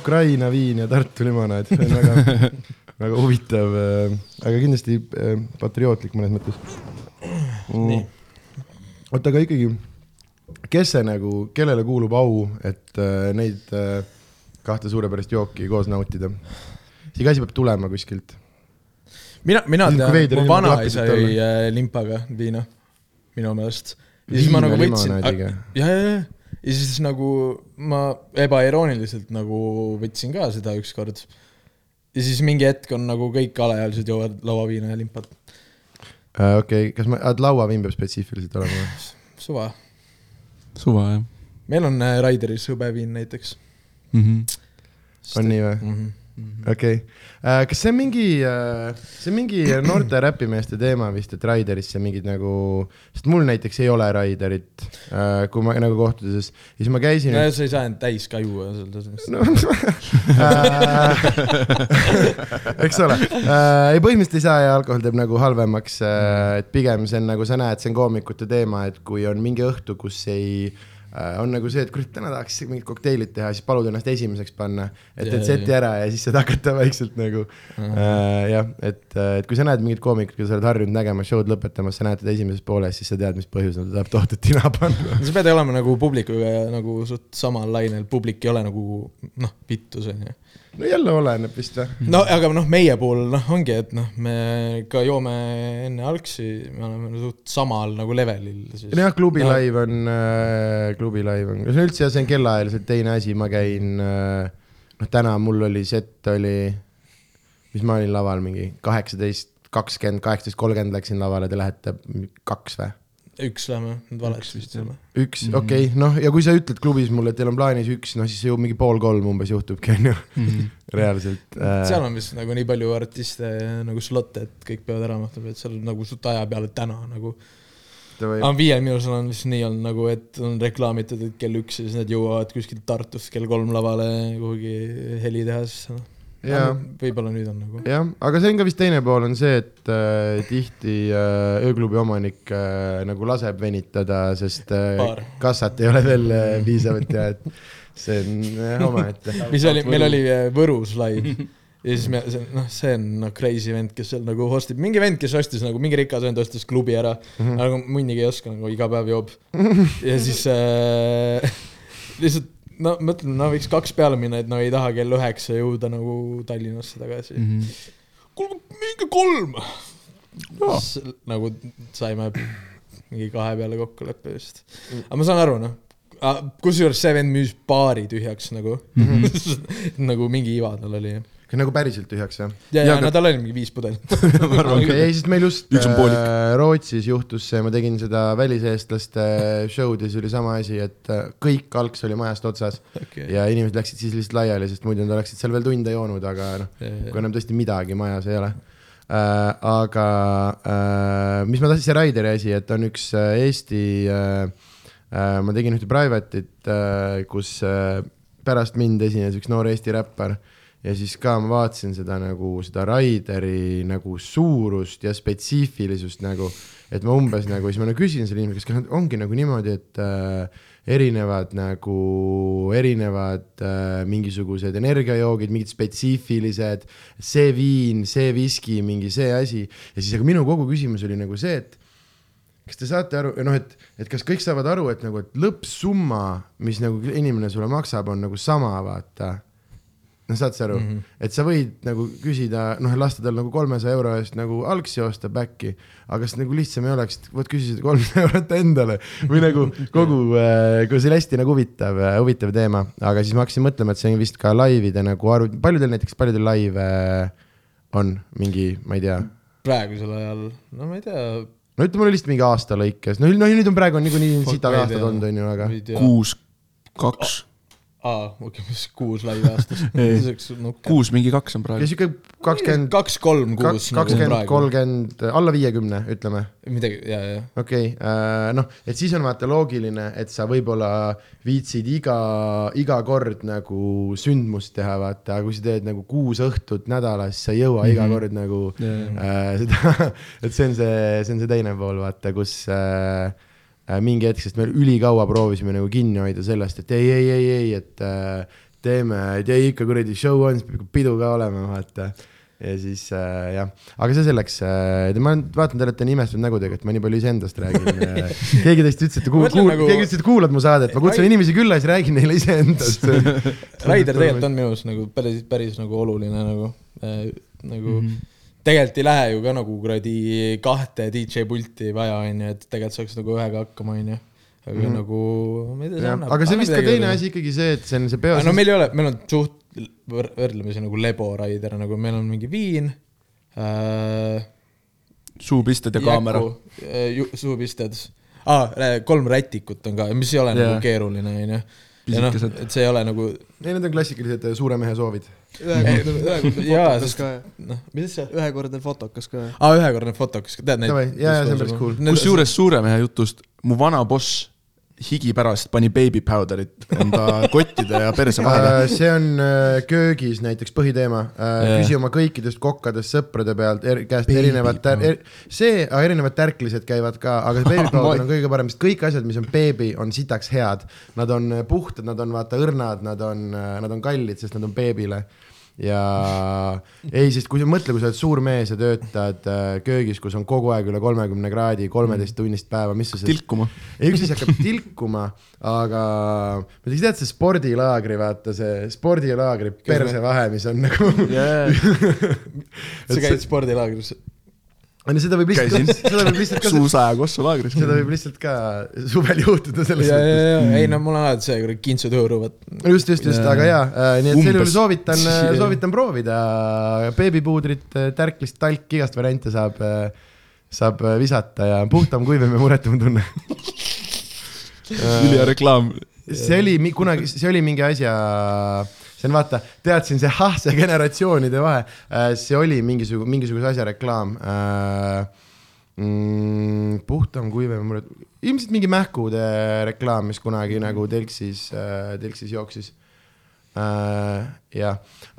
Ukraina viin ja Tartu limonaad, see on väga, väga huvitav, aga kindlasti äh, patriootlik mõnes mõttes mm.. oota, aga ikkagi, kes see nagu, kellele kuulub au, et äh, neid äh, kahte suurepärast jooki koos nautida? see asi peab tulema kuskilt. mina, mina tean, mu vanaisa jõi äh, limpaga viina, minu meelest. ja siis ma nagu võtsin, limonaadiga? ja, ja, ja, ja siis nagu ma ebairooniliselt nagu võtsin ka seda ükskord. ja siis mingi hetk on nagu kõik alaealised joovad lauaviina ja limpad, Äh, okei, kas ma, lauaviin peab spetsiifiliselt olema või? suva. suva jah meil on äh, Raideris hõbeviin näiteks mm. -hmm. on nii või? mm. -hmm. Okei okay., kas see on mingi, see on mingi noorte räpimeeste teema vist, et Raiderisse mingid nagu, sest mul näiteks ei ole Raiderit, kui ma nagu kohtudes, siis ma käisin no sa ei saa end täis ka juua selles mõttes eks ole, ei põhimõtteliselt ei saa ja alkohol teeb nagu halvemaks, et pigem see on nagu sa näed, see on koomikute teema, et kui on mingi õhtu, kus ei äh, on nagu see, et kurat, täna tahaks mingit kokteilid teha, siis palud ennast esimeseks panna, et teed seti ära ja siis saad hakata vaikselt nagu äh, jah, et, et kui sa näed mingit koomikut, keda sa oled harjunud nägema show'd lõpetamas, sa näed teda esimeses pooles, siis sa tead, mis põhjusel ta tahab tohutut tina panna. sa pead olema nagu publikuga nagu suht samal lainel, publik ei ole nagu noh, vittus onju. No jälle oleneb vist või? no aga noh, meie puhul noh, ongi, et noh, me ka joome enne algsi, me oleme suht samal nagu levelil siis. nojah, klubi No. live on äh,, klubi live on, see on üldse, see on kellaajaliselt teine asi, ma käin äh,, noh täna mul oli set oli, mis ma olin laval mingi kaheksateist, kakskümmend, kaheksateist, kolmkümmend läksin lavale, te lähete kaks või? Üks lähme, nüüd valesti vist jälle. üks, okei okay,, noh ja kui sa ütled klubis mulle, et teil on plaanis üks, noh siis ju mingi pool kolm umbes juhtubki, onju, reaalselt äh,. seal on vist nagu nii palju artiste nagu slot'e, et kõik peavad ära mahtuma, et seal on nagu suht aja peale täna nagu. või... aga viiel miinusel on vist nii olnud nagu, et on reklaamitud, et kell üks ja siis nad jõuavad kuskilt Tartust kell kolm lavale kuhugi helitehasesse, noh. jaa, võib-olla nüüd on nagu. jah, aga see on ka vist teine pool on see, et äh, tihti äh, ööklubi omanik äh, nagu laseb venitada, sest äh, kassat ei ole veel äh, piisavalt ja et see on äh, omaette. mis oli, meil oli äh, Võrus live ja siis me, noh, see on noh, crazy vend, kes seal nagu hostib, mingi vend, kes ostis nagu, mingi rikas vend ostis klubi ära mm. -hmm. aga munnigi ei oska nagu iga päev joob. ja siis äh, lihtsalt no mõtlen, no võiks kaks peale minna, et no ei taha kell üheksa jõuda nagu Tallinnasse tagasi mm. Mhm. -hmm. kuule, minge kolm no.. nagu saime mingi kahe peale kokkuleppe vist. aga ma saan aru, noh, kusjuures see vend müüs baari tühjaks nagu mm, -hmm. nagu mingi iva tal oli. kas nagu päriselt tühjaks jah? ja, ja aga- no tal oli mingi viis pudelit. ei, sest meil just äh, Rootsis juhtus see, ma tegin seda väliseestlaste show'd ja siis oli sama asi, et äh, kõik algs oli majast otsas Okay. ja inimesed läksid siis lihtsalt laiali, sest muidu nad oleksid seal veel tunde joonud, aga noh, kui enam tõesti midagi majas ei ole äh,. aga äh, mis ma tahtsin, see Raideri asi, et on üks äh, Eesti äh,, äh, ma tegin ühte private'it äh,, kus äh, pärast mind esines üks noor Eesti räppar ja siis ka ma vaatasin seda nagu seda Raideri nagu suurust ja spetsiifilisust nagu, et ma umbes nagu siis ma nagu küsin selle inimese käest, kas ongi nagu niimoodi, et äh, erinevad nagu, erinevad äh, mingisugused energiajoogid, mingid spetsiifilised, see viin, see viski, mingi see asi ja siis, aga minu kogu küsimus oli nagu see, et kas te saate aru, noh, et, et kas kõik saavad aru, et nagu, et lõppsumma, mis nagu inimene sulle maksab, on nagu sama, vaata. noh, saad sa aru? Mm, -hmm. et sa võid nagu küsida, noh, lasta tal nagu kolmesaja euro eest nagu algsi osta back'i, aga kas nagu lihtsam ei oleks, et vot küsi seda kolmsada eurot endale. Või nagu kogu äh,, kui see oli hästi nagu huvitav, huvitav teema, aga siis ma hakkasin mõtlema, et see on vist ka laivide nagu arv, palju teil näiteks, palju teil laive on mingi, ma ei tea. Praegusel ajal, no ma ei tea. no ütle mulle lihtsalt mingi aasta lõikes, no, no nüüd on praegu on niikuinii sitad aastad olnud, on ju, aga kuus, kaks, aa, okei, mis kuus laivi aastas. kuus, mingi kaks on praegu. sihuke kakskümmend, kaks-kolm kuus. kakskümmend, kolmkümmend, alla viiekümne, ütleme. midagi, ja, ja. okei okay,, noh, et siis on vaata loogiline, et sa võib-olla viitsid iga, iga kord nagu sündmust teha, vaata, aga kui sa teed nagu kuus õhtut nädalas, sa ei jõua mm -hmm. iga kord nagu äh, seda, et see on see, see on see teine pool, vaata, kus äh, äh, mingi hetk, sest me ülikaua proovisime nagu kinni hoida sellest, et ei, ei, ei, ei, et äh, teeme, ja ikka kuradi show on, siis peab pidu ka olema, vaata. ja siis äh, jah, aga see selleks äh,, ma vaatan, te olete nii imestatud nägudega, et ma nii palju iseendast räägin äh. keegi teist ütles, et te kuul-, kuul- nagu- keegi ütles, et kuulad mu saadet, ma kutsun Rai- inimesi külla ja siis räägin neile iseendast. Raider tegelikult on minu arust nagu päris, päris nagu oluline nagu äh,, nagu mm -hmm. Tegelikult ei lähe ju ka nagu kuradi kahte DJ pulti vaja, onju, et tegelikult saaks nagu ühega hakkama, onju. aga mm. -hmm. nagu, ma ei tea, see annab. aga see on vist ka teine asi ikkagi see, et see on see peo. no meil ei ole, meil on suht võr- võrdlemisi nagu lebo Raider, nagu meil on mingi viin äh,. suupisted ja kaamera. suupisted ah,, kolm rätikut on ka, mis ei ole yeah. Nagu keeruline, onju. noh, Pisikesed. et see ei ole nagu, ei, need on klassikalised äh, suure mehe soovid. ühekordne jaa, fotokas ka, noh, mis see? ühekordne fotokas ka. aa, ühekordne fotokas, tead neid? Jaa, jaa, see on päris cool. kusjuures suure mehe jutust mu vana boss higi pärast pani baby powder'it enda kottide ja perse vahele. see on äh, köögis näiteks põhiteema. Jaa. küsi oma kõikidest kokkadest sõprade pealt er, käest Baby erinevad tär, er,, see, erinevad tärklised käivad ka, aga see baby powder on kõige parem, sest kõik asjad, mis on beebi, on sitaks head. Nad on äh, puhtad, nad on vaata õrnad, nad on, nad on kallid, sest nad on beebile ja ei, sest kui sa mõtle, kui sa oled suur mees ja töötad äh, köögis, kus on kogu aeg üle kolmekümne kraadi, kolmeteist tunnist päeva, mis sa sellest tilkuma. ei, üks asi hakkab tilkuma, aga ma ei tea, see spordilaagri, vaata see spordilaagri persevahe, mis on nagu. sa käid spordilaagris? On ju, seda võib lihtsalt seda võib lihtsalt ka, suusa ja kossu laagris. seda võib lihtsalt ka suvel juhtuda selles ja, ja, mõttes. ja, ei no mul on alati see, kui kintsud hõõruvad. just, just, just, aga jaa, nii et sel juhul soovitan, soovitan proovida beebipuudrit, tärklist, talk, igast variante saab, saab visata ja puhtam, kuivem ja muretum tunne. ülihea reklaam. see oli kunagi, see oli mingi asja, see on vaata, teadsin see ah, see generatsioonide vahe, see oli mingisugune, mingisuguse asja reklaam äh,. Mm, puhtam, kuivem, ilmselt mingi mähkude reklaam, mis kunagi nagu telksis äh,, telksis jooksis äh,. jah,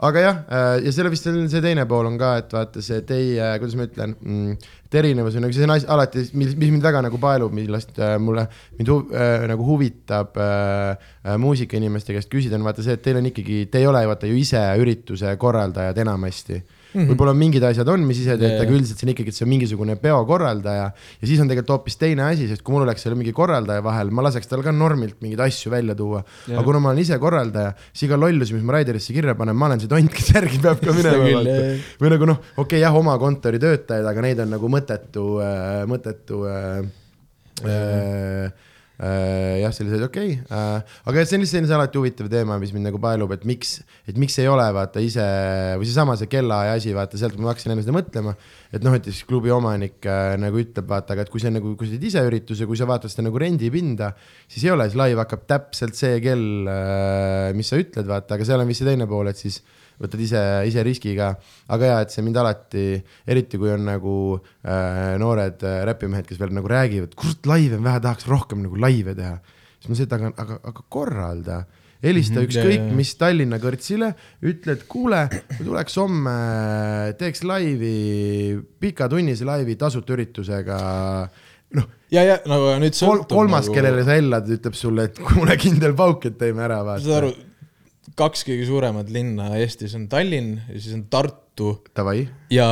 aga jah äh,, ja selle vist see teine pool on ka, et vaata see teie, kuidas ma ütlen mm,, et erinevus on nagu see on asi alati, mis, mis mind väga nagu paelub, millest äh, mulle, mind hu, äh, nagu huvitab äh, äh, muusikainimeste käest küsida, on vaata see, et teil on ikkagi, te ei ole vaata ju ise ürituse korraldajad enamasti mm. -hmm. võib-olla mingid asjad on, mis ise Jaa, aga üldiselt see on ikkagi, et see on mingisugune peokorraldaja ja siis on tegelikult hoopis teine asi, sest kui mul oleks seal mingi korraldaja vahel, ma laseks tal ka normilt mingeid asju välja tuua. aga kuna ma olen ise korraldaja, siis iga lollus, mis ma Raiderisse kirja panen, ma olen see tont, kes järgi peab ka minema vaata või nagu noh, okei okay, jah, oma kontori töötajaid, aga neid on nagu mõttetu äh,, mõttetu äh, äh, jah, sellised okei okay, äh,, aga see on lihtsalt selline alati huvitav teema, mis mind nagu paelub, et miks, et miks ei ole vaata ise või seesama see kellaaja asi, vaata sealt ma hakkasin enne seda mõtlema, et noh, et siis klubi omanik äh, nagu ütleb, vaata, aga et kui see nagu, kui sa teed ise ürituse, kui sa vaatad seda nagu rendipinda, siis ei ole, siis live hakkab täpselt see kell äh,, mis sa ütled, vaata, aga seal on vist see teine pool, et siis võtad ise, ise riski ka, aga jaa, et see mind alati, eriti kui on nagu äh, noored äh, räpimehed, kes veel nagu räägivad, kurat laive on vähe, tahaks rohkem nagu laive teha. siis ma et aga, aga, aga korralda, helista mm -hmm, ükskõik mis Tallinna kõrtsile, ütle, et kuule, tuleks homme, teeks laivi, pikatunnise laivi tasuta üritusega. Noh, ja, ja nagu nüüd kol, sõltub kolmas nagu, kellele sa hellad, ütleb sulle, et kuule kindel pauk, et teeme ära, saad vaata aru, kaks kõige suuremat linna Eestis on Tallinn ja siis on Tartu Davai, ja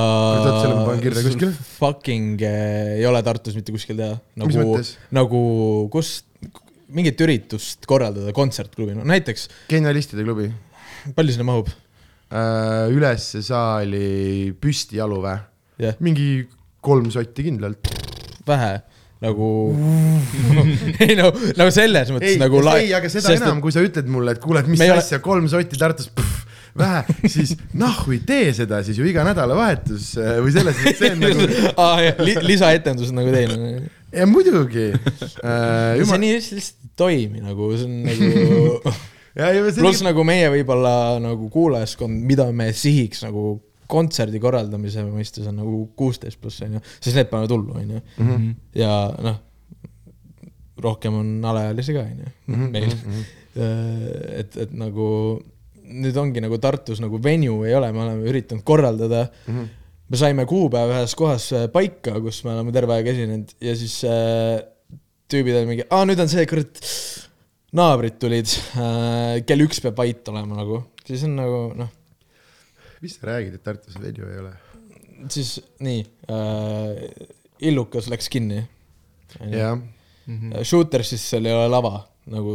selle ma panen kirja kuskile. Fucking eh, ei ole Tartus mitte kuskil teha. Nagu nagu kus mingit üritust korraldada kontsertklubi, no näiteks, genialistide klubi palju sinna mahub? äh,. ülesse saali püstijalu või? jah, mingi kolm sotti kindlalt. vähe nagu ei no, nagu selles mõttes ei nagu, ei, aga seda sest, enam, kui sa ütled mulle, et kuule, et mis ei ole- asja, kolm sotti Tartus, vähe, siis nahhu ei tee seda siis ju iga nädalavahetus äh, või selles mõttes see on nagu, ah, li, lisaetendus nagu teil on. ja muidugi äh,. see Jumal... nii lihtsalt ei toimi nagu, see on nagu see pluss nagu meie võib-olla nagu kuulajaskond, mida me sihiks nagu kontserdi korraldamise mõistes on nagu kuusteist pluss onju, siis need panevad hullu onju. Mhm. ja noh, rohkem on alaealisi ka onju Mhm, meil. et, et nagu nüüd ongi nagu Tartus nagu venue ei ole, me oleme üritanud korraldada Mhm. me saime kuupäeva ühes kohas äh, paika, kus me oleme terve aeg esinenud ja siis äh, tüübid olid mingi, aa nüüd on see kurat, naabrid tulid äh,, kell üks peab vait olema nagu, siis on nagu noh, mis sa räägid, et Tartus venue ei ole? siis nii äh,, illukas läks kinni. jah, Mhm. Shooter siis seal ei ole lava, nagu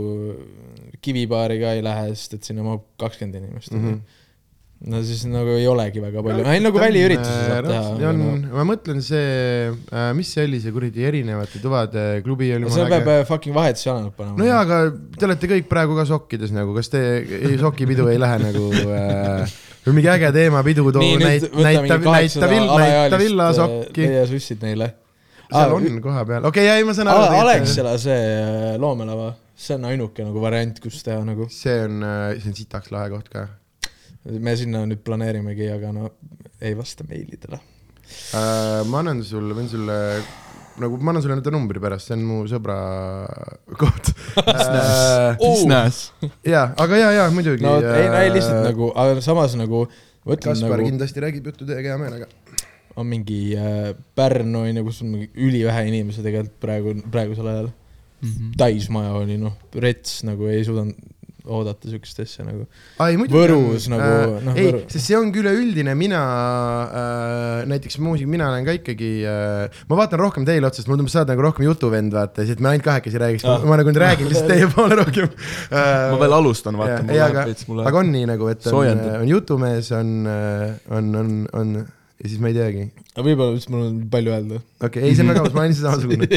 kivipaari ka ei lähe, sest et sinna mahub kakskümmend inimest mm. -hmm. no siis nagu ei olegi väga palju, ei nagu väliüritusi saab teha. äh, on, ma mõtlen see, mis see oli, see kuradi erinevate tuvade klubi oli seal peab äh, fucking vahetusjalanad panema. no jaa, aga te olete kõik praegu ka sokkides nagu, kas te ei, sokipidu ei lähe nagu äh, või mingi äge teemapidu too näita, näita kaheksasada vill-, näita villasokki. teie sussid neile. seal on koha peal, okei, ei ma saan aru. Alexela see äh, loomelava, see on ainuke nagu variant, kus teha nagu. see on, see on sitaks lahe koht ka me sinna nüüd planeerimegi, aga no ei vasta meilidele. äh,. ma annan sulle, võin sulle nagu ma annan sulle nende numbri pärast, see on mu sõbra koht äh,. Disnäs. jaa, aga jaa, jaa muidugi. no ei, ei lihtsalt nagu, aga samas nagu ma ütlen Kaspar nagu kindlasti räägib juttu teiega hea meelega. on mingi äh, Pärnu on ju, kus on mingi ülivähe inimesi tegelikult praegu, praegusel ajal. täismaja oli noh, rets nagu ei suutnud oodata siukest asja nagu. ai muidugi. Võrus nagu, noh, ei sest see ongi üleüldine, mina äh, näiteks muusik, mina olen ka ikkagi äh,, ma vaatan rohkem teile otsa, sest mulle tundub, sa oled nagu rohkem jutuvend, vaata, siis et me ainult kahekesi räägiks Ah. ah., ma nagu nüüd räägin lihtsalt teie poole rohkem äh, ma veel alustan, vaata, aga aga on nii nagu, et on, soojendab. on jutumees, on, on, on, on ja siis ma ei teagi. aga võib-olla vist mul on palju öelda. okei okay,, ei see on väga aus, ma olen ise samasugune.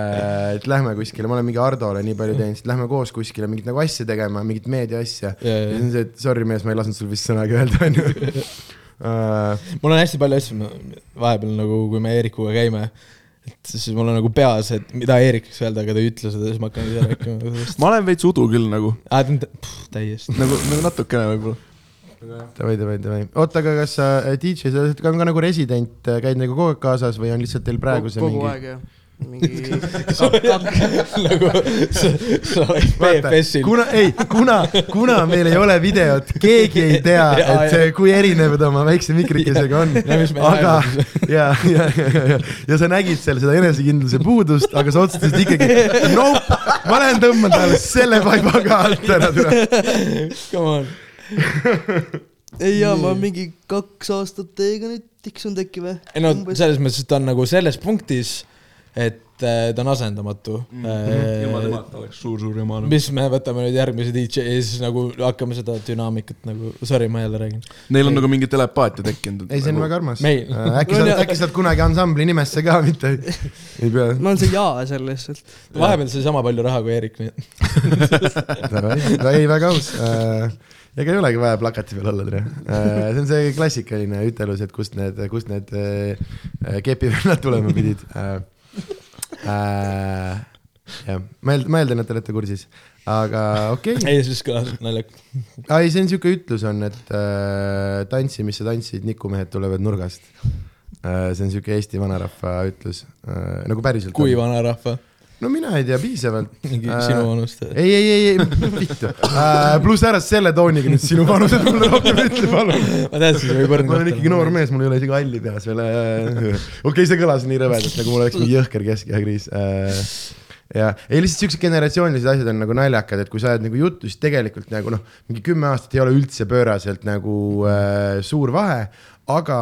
et lähme kuskile, ma olen mingi Hardole nii palju teinud, et lähme koos kuskile mingit nagu asja tegema, mingit meediaasja. Ja, ja, ja siis on see, et sorry mees, ma ei lasknud sul vist sõnagi öelda, onju. mul on hästi palju asju, vahepeal nagu, kui me Eerikuga käime, et siis mul on nagu peas, et mida Eerik võiks öelda, aga ta ei ütle seda, siis ma hakkan ise rääkima ma olen veits udu küll nagu, aa, pff, täiesti. nagu, nagu natukene võib-olla. Davai, davai, davai. oota, aga kas sa äh, DJ, sa oled ka, ka nagu resident, käid nagu kogu aeg kaasas või on lihtsalt teil praegu see kogu mingi? aeg jah, mingi nagu sa, sa oled PFS-il. kuna, ei, kuna, kuna meil ei ole videot, keegi ei tea, et see, kui erinev ta oma väikse mikrikesega on. Ja mis me aga ja, ja, ja, ja, ja sa nägid seal seda enesekindluse puudust, aga sa otsustasid ikkagi, nope, ma lähen tõmban talle selle vaiba ka alt ära. Come on. ei jaa, ma mingi kaks aastat teiega nüüd tiksunud äkki või? ei no selles mõttes, et ta on nagu selles punktis, et äh, ta on asendamatu mm. -hmm. temata oleks suur-suur jama. mis me võtame nüüd järgmise DJ ja siis nagu hakkame seda dünaamikat nagu, sorry, ma jälle räägin. Neil on nagu mingi telepaatia tekkinud. ei, see on väga armas. Meil. äkki sa, äkki sa oled kunagi ansambli nimesse ka, mitte ei pea. ma olen see jaa seal lihtsalt. vahepeal sai sama palju raha kui Eerik, nii et ei, väga aus. Ega ei olegi vaja plakati peal olla, tere. see on see klassikaline ütelus, et kust need, kust need äh, kepivennad tulema pidid. jah, ma eel-, ma eeldan, et te olete kursis, aga okei okay.. ei, siis kõlas naljakalt. ei, see on siuke ütlus on, et äh, tantsi, mis sa tantsisid, nikumehed tulevad nurgast äh,. see on siuke Eesti vanarahva ütlus äh,, nagu päriselt. kui? vanarahva, no mina ei tea piisavalt. mingi sinu vanust. ei, ei, ei, ei, vittu äh,. pluss ära selle tooniga nüüd sinu vanused mulle rohkem ütle, palun. ma teadsin, see võib ma olen õrn ikkagi noor mees, mul ei ole isegi halli peas veel. okei okay,, see kõlas nii rõvedalt, nagu mul oleks mingi jõhker keskehakriis äh,. ja, ei lihtsalt siuksed generatsioonilised asjad on nagu naljakad, et kui sa ajad nagu juttu, siis tegelikult nagu noh, mingi kümme aastat ei ole üldse pööraselt nagu äh, suur vahe, aga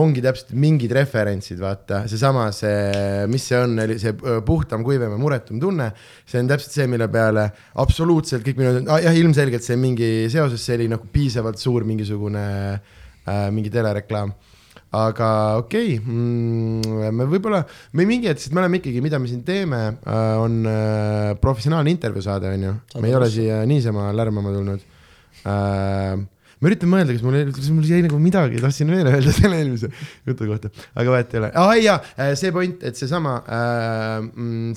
ongi täpselt mingid referentsid, vaata, seesama see, mis see on, see äh, puhtam, kuivam ja muretum tunne, see on täpselt see, mille peale absoluutselt kõik minu ah,, jah, ilmselgelt see mingi seoses, see oli nagu piisavalt suur mingisugune äh, mingi telereklaam. Aga okei okay, mm,, me võib-olla, me mingi hetk, sest me oleme ikkagi, mida me siin teeme äh,, on äh, professionaalne intervjuu saade, on ju, me ei ole siia niisama lärmama tulnud. Ma üritan mõelda, kas mul, kas mul jäi nagu midagi, tahtsin veel öelda selle eelmise jutu kohta, aga vahet ei ole ah,. jaa, see point, et seesama äh,,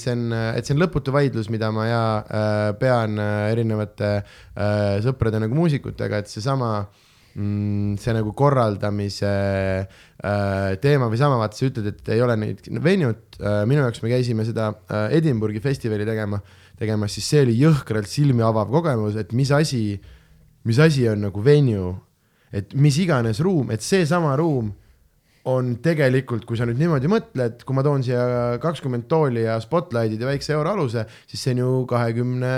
see on, et see on lõputu vaidlus, mida ma ja äh, pean äh, erinevate äh, sõprade nagu muusikutega, et seesama mm, see nagu korraldamise äh, teema või sama, vaata sa ütled, et ei ole neid venut äh,, minu jaoks me käisime seda äh, Edinburghi festivali tegema, tegemas, siis see oli jõhkralt silmi avav kogemus, et mis asi, mis asi on nagu venue, et mis iganes ruum, et seesama ruum on tegelikult, kui sa nüüd niimoodi mõtled, kui ma toon siia kakskümmend tooli ja spotlight'id ja väikse euroaluse, siis see on ju kahekümne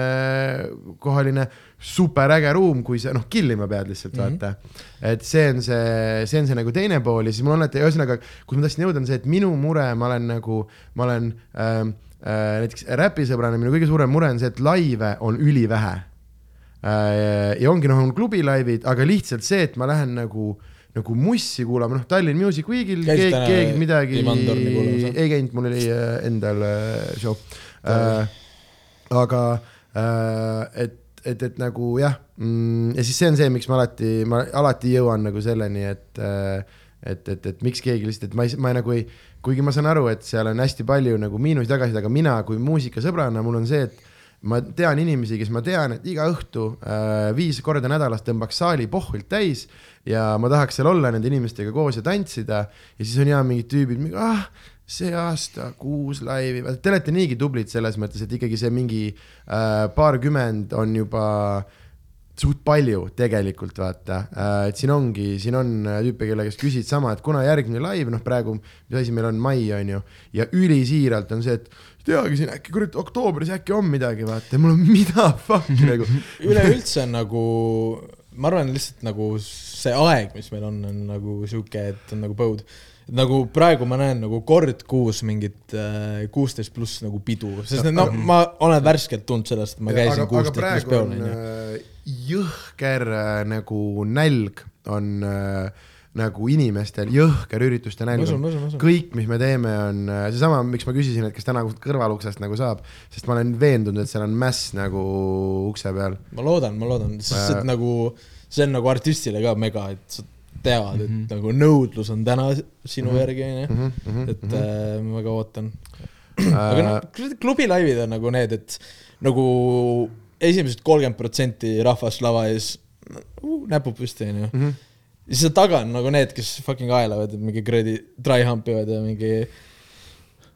kohaline superäge ruum, kui sa noh, killima pead lihtsalt mm, -hmm. vaata. et see on see, see on see nagu teine pool ja siis mul on alati, ühesõnaga, kus ma tahtsin jõuda, on see, et minu mure, ma olen nagu, ma olen ähm, äh, näiteks räpisõbrana, minu kõige suurem mure on see, et laive on ülivähe äh,. Ja ongi noh, on klubilaivid, aga lihtsalt see, et ma lähen nagu nagu mussi kuulama, noh Tallinn Music Weekil keegi keegi midagi ei käinud, mul oli äh, endal äh, show äh,. aga äh, et, et, et nagu jah mm,, ja siis see on see, miks ma alati, ma alati jõuan nagu selleni, et äh, et, et, et miks keegi lihtsalt, et ma ei, ma ei, nagu ei, kuigi ma saan aru, et seal on hästi palju nagu miinusi tagasi, aga mina kui muusikasõbrana, mul on see, et ma tean inimesi, kes ma tean, et iga õhtu äh, viis korda nädalas tõmbaks saali pohvilt täis ja ma tahaks seal olla nende inimestega koos ja tantsida. Ja siis on ja mingid tüübid, ah, see aasta kuus laivi, te olete niigi tublid selles mõttes, et ikkagi see mingi äh, paarkümmend on juba suht palju tegelikult vaata, et siin ongi, siin on äh, tüüpe, kelle käest küsid sama, et kuna järgmine live, noh praegu, mis asi meil on, mai on ju, ja ülisiiralt on see, et ei teagi siin äkki kurat oktoobris äkki on midagi, vaata ja mul on mida fuck'i nagu. üleüldse on nagu, ma arvan, lihtsalt nagu see aeg, mis meil on, on nagu sihuke, et on nagu põud. nagu praegu ma näen nagu kord kuus mingit kuusteist pluss nagu pidu, sest et no ma olen värskelt tulnud sellest, et ma käisin kuusteist pluss peol äh, jõhker äh, nagu nälg on äh, nagu inimestel jõhker ürituste nälg kõik, mis me teeme, on äh, seesama, miks ma küsisin, et kas täna kõrvaluksest nagu saab, sest ma olen veendunud, et seal on mäss nagu ukse peal. ma loodan, ma loodan, sest Äh. nagu see on nagu artistile ka mega, et sa tead, et Mhm. nagu nõudlus on täna sinu Mhm. järgi onju, Mhm, et äh, ma väga ootan. aga noh, klubilaivid on nagu need, et nagu esimesed kolmkümmend protsenti rahvast lava ees uh, näpud püsti onju. Ja siis seal taga on nagu need, kes fucking aelavad ja mingi kuradi dry hump ivad ja mingi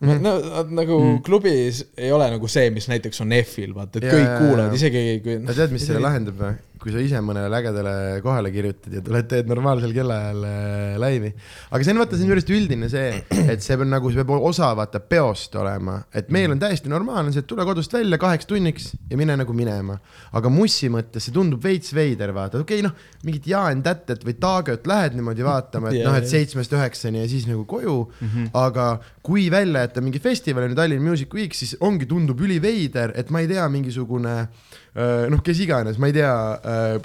Mhm. no nad nagu mm. klubis ei ole nagu see, mis näiteks on F-il, vaata, et Jaa, kõik kuulavad, isegi kui no tead, mis selle lahendab või? Kui sa ise mõnele ägedale kohale kirjutad ja tuled, teed normaalsel kellaajal äh, laivi. aga see on vaata, see on juurest üldine see, et see peab nagu, see peab osa vaata peost olema, et meil on täiesti normaalne see, et tule kodust välja kaheks tunniks ja mine nagu minema. aga mussi mõttes see tundub veits veider, vaata, okei okay, noh, mingit Jaan-Tätet või Taagöt lähed niimoodi vaatama, et Jaa, noh, et seitsmest üheksani ja siis nagu koju mm, -hmm. aga kui välja jätta mingi festival on ju Tallinn Music Week, siis ongi, tundub üliveider, et ma ei tea, mingisugune äh, noh, kes iganes, ma ei tea,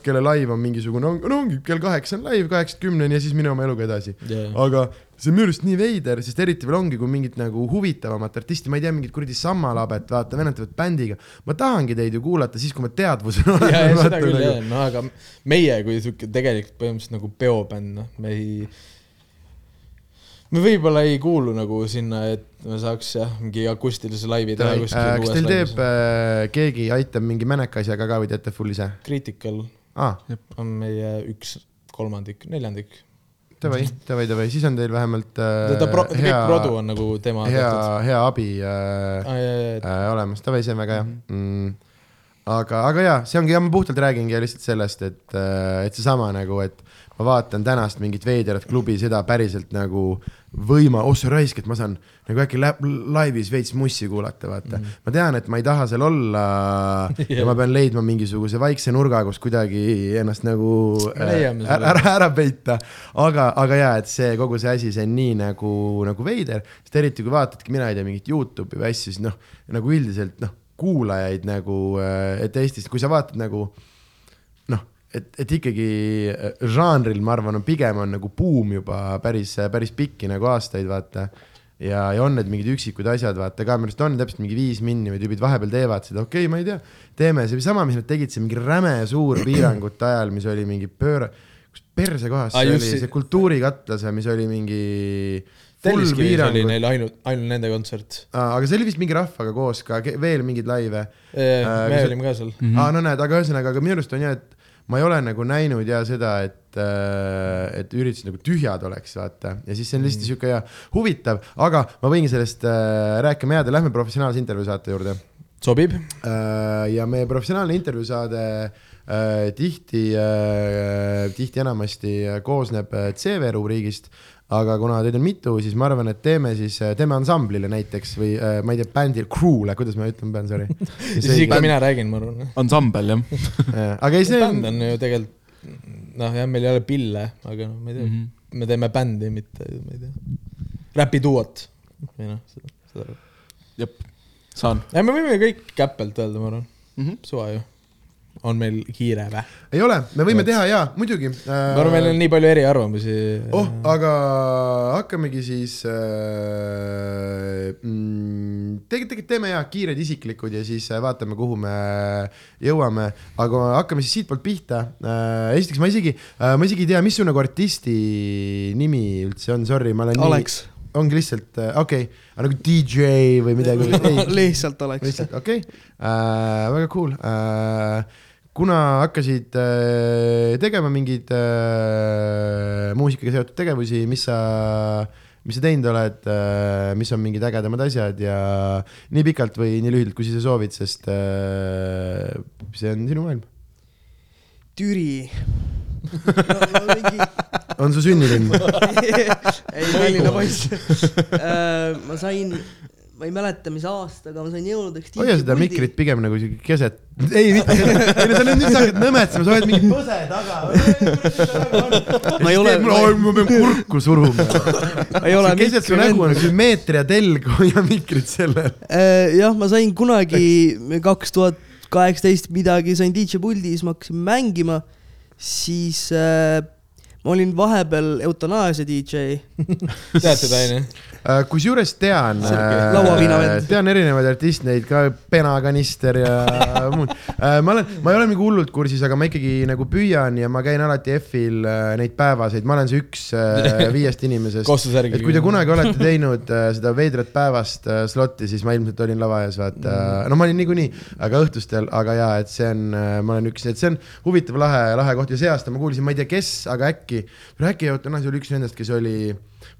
kelle live on mingisugune, no ongi kell kaheksa on live, kaheksast kümneni ja siis mine oma eluga edasi. yeah.. aga see on minu arust nii veider, sest eriti veel ongi, kui mingit nagu huvitavamat artisti, ma ei tea, mingit kuradi Sammalabet, vaata, vennad teevad bändiga. ma tahangi teid ju kuulata siis, kui ma teadvusel olen. ja, ja seda küll jah, no aga meie kui sihuke tegelikult põhimõtteliselt nagu peobänd, noh, me ei, me võib-olla ei kuulu nagu sinna, et me saaks jah, mingi akustilise laivi teha Äh, kuskil kas teil teeb äh, keegi, aitab mingi mäneka asjaga ka või teete full ise Critical ah,? on meie üks kolmandik, neljandik. Davai, davai, davai, siis on teil vähemalt äh, ta pro-, kõik hea, produ on nagu tema hea hea abi äh, aa jaa, jaa, äh, olemas, davai, see on väga hea mm.. aga, aga jaa, see ongi, ma puhtalt räägingi lihtsalt sellest, et, et seesama nagu, et ma vaatan tänast mingit veidrat klubi, seda päriselt nagu võima, oh sa raisk, et ma saan nagu äkki laivis veits mussi kuulata, vaata mm. -hmm. ma tean, et ma ei taha seal olla ja ma pean leidma mingisuguse vaikse nurga, kus kuidagi ennast nagu äh, selle. ära, ära peita. aga, aga jaa, et see kogu see asi, see on nii nagu, nagu veider, sest eriti kui vaatadki, mina ei tea, mingit Youtube'i või asju, siis noh, nagu üldiselt noh, kuulajaid nagu, et Eestis, kui sa vaatad nagu noh, et, et ikkagi äh, žanril, ma arvan, on pigem on nagu buum juba päris, päris pikki nagu aastaid, vaata. ja, ja on need mingid üksikud asjad, vaata ka minu arust on täpselt mingi viis minni või tüübid vahepeal teevad seda, okei okay,, ma ei tea, teeme see sama, mis nad tegid, see mingi räme suur piirangute ajal, mis oli mingi pööra, kus perse kohas see just oli, see- kultuurikatlas, mis oli mingi Telliskivis oli neil ainult, ainult nende kontsert. aga see oli vist mingi rahvaga koos ka, veel mingeid laive me aga see- olime ka seal. aa, no näed, aga ühesõnaga, aga minu arust on jah, et ma ei ole nagu näinud ja seda, et, et üritused nagu tühjad oleks, vaata. ja siis see on lihtsalt sihuke ja huvitav, aga ma võingi sellest äh, rääkima jääda, lähme professionaalse intervjuu saate juurde sobib. äh,. ja meie professionaalne intervjuu saade äh, tihti äh,, tihti enamasti äh, koosneb äh, CV rubriigist aga kuna teid on mitu, siis ma arvan, et teeme siis, teeme ansamblile näiteks või äh, ma ei tea, bändile, crew'le, kuidas ma ütlen, pean, sorry. siis ikka mina räägin, ma arvan. ansambel jah aga ei, see bänd on, ju tegelikult, noh jah, meil ei ole pille, aga noh, ma ei tea mm. mm, -hmm. -hmm. me teeme bändi, mitte, ma ei tea, räpiduot või noh, seda, seda. jep, saan ei, me võime kõik käppelt öelda, ma arvan, mm. -hmm. suva ju. On meil kiire vä? ei ole, me võime teha jaa, muidugi äh,. ma arvan, meil on nii palju eriarvamusi. oh, aga hakkamegi siis äh,. Mm, tegelikult, teeme ja kiired isiklikud ja siis äh, vaatame, kuhu me jõuame, aga hakkame siis siitpoolt pihta äh,. esiteks ma isegi äh,, ma isegi ei tea, mis su nagu artisti nimi üldse on, sorry, ma olen Alex, nii, ongi lihtsalt äh,, okei okay., nagu DJ või midagi, ei, lihtsalt Alex. lihtsalt okei okay. äh,, väga cool äh,. Kuna hakkasid äh, tegema mingeid äh, muusikaga seotud tegevusi, mis sa, mis sa teinud oled äh,, mis on mingid ägedamad asjad ja nii pikalt või nii lühidalt, kui sa soovid, sest see on sinu maailm. Türi no, no, mingi... on su sünnilinn? ei, Tallinna poiss. ma sain, ma ei mäleta, mis aastaga ma sain jõuludeks. hoia seda mikrit pigem nagu siuke keset, ei mitte, ei no sa nüüd, nüüd sa hakkad nõmetsema, sa hoiad mingi põse taga. Ma ei ole- ma pean kurku suruma. ei ole keset su nägu on sümmeetria telg, hoia mikrit sellel. Äh, jah, ma sain kunagi kaks tuhat kaheksateist midagi, sain DJ puldis, ma hakkasin mängima, siis äh, ma olin vahepeal eutanaasia DJ. tead seda onju? Äh, kusjuures tean, Lauaviinavend. tean erinevaid artiste, neid ka Penakanister ja muud. ma olen, ma ei ole nagu hullult kursis, aga ma ikkagi nagu püüan ja ma käin alati F-il äh, neid päevaseid, ma olen see üks äh, viiest inimesest. et kui te kunagi olete teinud äh, seda veidrat päevast äh, slotti, siis ma ilmselt olin lava ees, vaata. no ma olin niikuinii, aga õhtustel, aga jaa, et see on, ma olen üks, et see on huvitav, lahe, lahe koht ja see aasta ma kuulsin, ma ei tea, kes, aga äkki, äkki Eutanaasia oli üks nendest, kes oli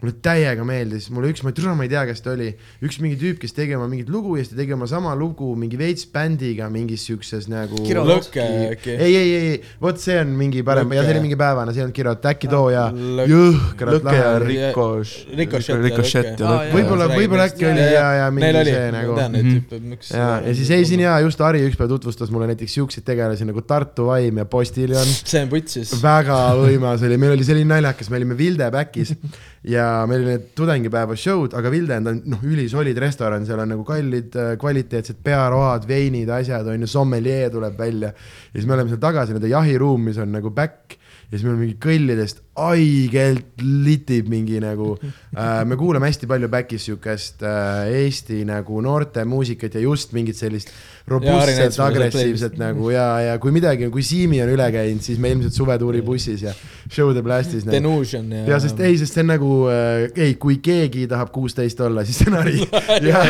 mulle täiega meeldis, mulle üks, ma ei tea, ma ei tea, kes ta oli, üks mingi tüüp, kes tegi oma mingit lugu ja siis ta tegi oma sama lugu mingi veits bändiga mingis siukses nagu. Lõkke äkki. ei, ei, ei, vot see on mingi parem ja see oli mingi päevane, see ei olnud Kirot, äkki too ja jõhkralt Lõkke ja. Rikoš. Rikošett ja Lõkke. Võib-olla- võib-olla äkki oli ja- ja mingi see, nagu- ma Mhm. ja, ja siis ei, siin jaa, just Harri ükspäev tutvustas mulle näiteks siukseid tegelasi nagu Tartu Vaim ja Postiljon. see on putsis. väga võimas oli, meil oli selline naljakas, me olime Vilde back'is ja meil oli need tudengipäeva show'd, aga Vilde on, noh, ülisolid restoran, seal on nagu kallid äh, kvaliteetsed pearoad, veinid, asjad on ju, sommelier tuleb välja. ja siis me oleme seal tagasi, nende jahiruum, mis on nagu back ja siis meil on mingi kõllidest haigelt litib mingi nagu äh,, me kuulame hästi palju back'is siukest äh, Eesti nagu noorte muusikat ja just mingit sellist robustset, agressiivset nagu ja, ja kui midagi, kui Siimi on üle käinud, siis me ilmselt suvetuuri bussis ja show the blast'is nagu.. Denusion ja. ja sest ei, sest see on nagu äh,, ei, kui keegi tahab kuusteist olla, siis see on Harri. ja,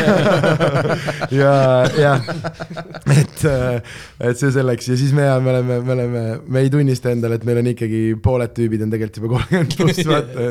ja, ja et, et see selleks ja siis me, me oleme, me oleme, me ei tunnista endale, et meil on ikkagi pooled tüübid on tegelikult juba kolmkümmend pluss, vaata.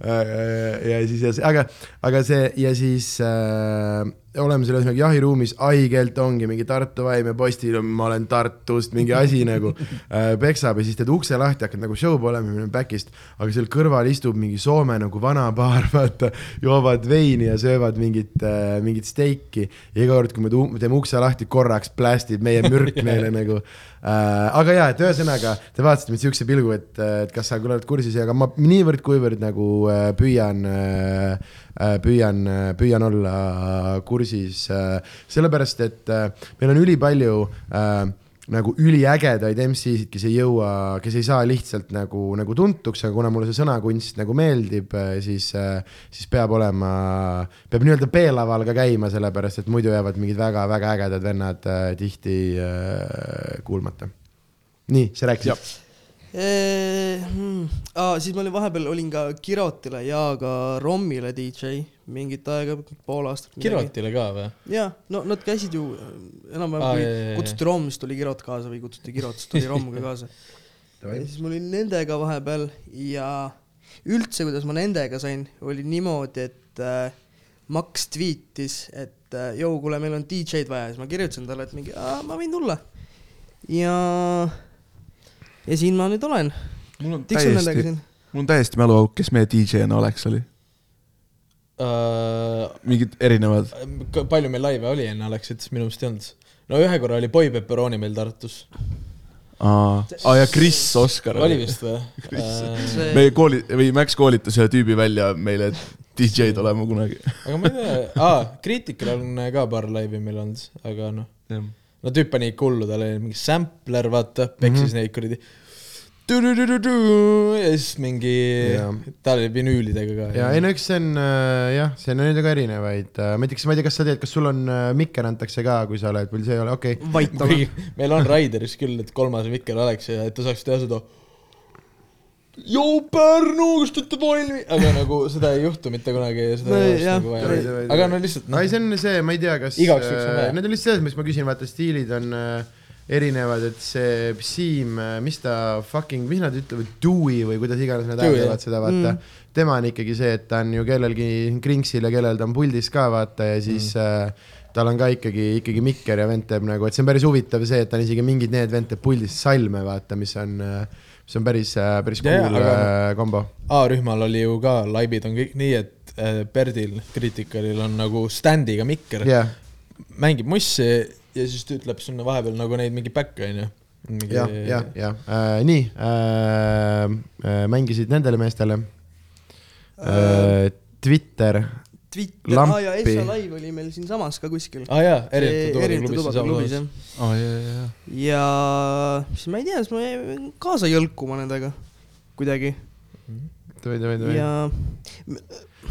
Ja siis, ja see, aga, aga see ja siis äh, oleme seal ühesõnaga jahiruumis, haigelt ongi mingi Tartu vaim ja postil on, ma olen Tartust, mingi asi nagu äh, peksab ja siis teed ukse lahti, hakkad nagu show olema, me oleme back'ist, aga seal kõrval istub mingi Soome nagu vanapaar, vaata, joovad veini ja söövad mingit äh,, mingit steiki ja iga kord, kui me teeme ukse lahti, korraks plästib meie mürk neile nagu äh,. aga jaa, et ühesõnaga te vaatasite mind siukse pilgu, et, et kas sa oled kursis aga ma niivõrd-kuivõrd nagu äh, püüan äh, äh, püüan, püüan olla kursis äh,, sellepärast et äh, meil on ülipalju äh, nagu üliägedaid MC-sid, kes ei jõua, kes ei saa lihtsalt nagu, nagu tuntuks, aga kuna mulle see sõnakunst nagu meeldib, siis, siis peab olema, peab nii-öelda B-laval ka käima, sellepärast et muidu jäävad mingid väga-väga ägedad vennad äh, tihti äh, kuulmata. nii, sa rääkisid? Hmm. Ah, siis ma olin vahepeal olin ka Kirotile ja ka Rommile DJ mingit aega, pool aastat. Kirotile ka või? ja no nad käisid ju äh, enam-vähem Aa, kui kutsuti Romm, siis tuli Kirot kaasa või kutsuti Kirot, siis tuli Romm ka kaasa. ja siis ma olin nendega vahepeal ja üldse, kuidas ma nendega sain, oli niimoodi, et äh, Max tweetis, et äh, jõu, kuule, meil on DJ-d vaja, siis ma kirjutasin talle, et mingi, ma võin tulla. ja, ja siin ma nüüd olen. mul on tiksun nendega täiesti, siin. mul on täiesti mäluauk, kes meie DJ-na Alex oli, uh,. mingid erinevad. palju meil laive oli enne Alexit, minu meelest ei olnud. no ühe korra oli Boy Pepperoni meil Tartus. aa ah,, ja Chris Oskar oli vist või uh,? meie kooli, või Max koolitas ühe tüübi välja meile, et DJ-d olema kunagi. aga ma ei tea, aa, Critical on ka paar laivi meil olnud, aga noh, no tüüp pani ikka hullu, tal oli mingi sampler, vaata, peksis mm -hmm. neid kuradi. ja siis mingi tal oli vinüülidega ka. ja ei no eks see on äh, jah, see on neid ka erinevaid, ma ei tea, kas, ma ei tea, kas sa tead, kas sul on äh, mikker antakse ka, kui sa oled, või see ei ole, okei okay.. meil on Raideris küll, et kolmas mikker oleks ja et ta saaks teha seda. Joo Pärnu, kas te olete valmis? aga nagu seda ei juhtu mitte kunagi ja seda No ei oleks nagu vaja. aga no lihtsalt ei, see on see, ma ei tea, kas Igaks juhuks on vaja. Need on lihtsalt selles mõttes, ma küsin, vaata stiilid on äh, erinevad, et see Siim, mis ta fucking, mis nad ütlevad, Dewey või kuidas iganes nad hääldavad seda, vaata Mm. tema on ikkagi see, et ta on ju kellelgi krinksil ja kellel ta on puldis ka, vaata ja siis mm. äh, tal on ka ikkagi, ikkagi mikker ja vend teeb nagu, et see on päris huvitav see, et ta on isegi mingid need vend teeb puldis salme, vaata, mis on, mis on päris, päris Jaa, cool aga- äh, kombo. A-rühmal oli ju ka laibid on kõik nii, et äh, Perdil, Criticalil on nagu stand'iga mikker jah, mängib mussi ja siis ta ütleb sinna vahepeal nagu neid mingi back'e onju. jah, jah, jah äh,, nii äh,, äh, mängisid nendele meestele äh,. Twitter, Twitter, Lampi. aa ja Essa Live oli meil siinsamas ka kuskil. aa jaa, erinevate tubakaklubis jah. aa, ja, ja, siis ma ei tea, siis ma jäin kaasa jõlkuma nendega kuidagi davai, davai, davai. ja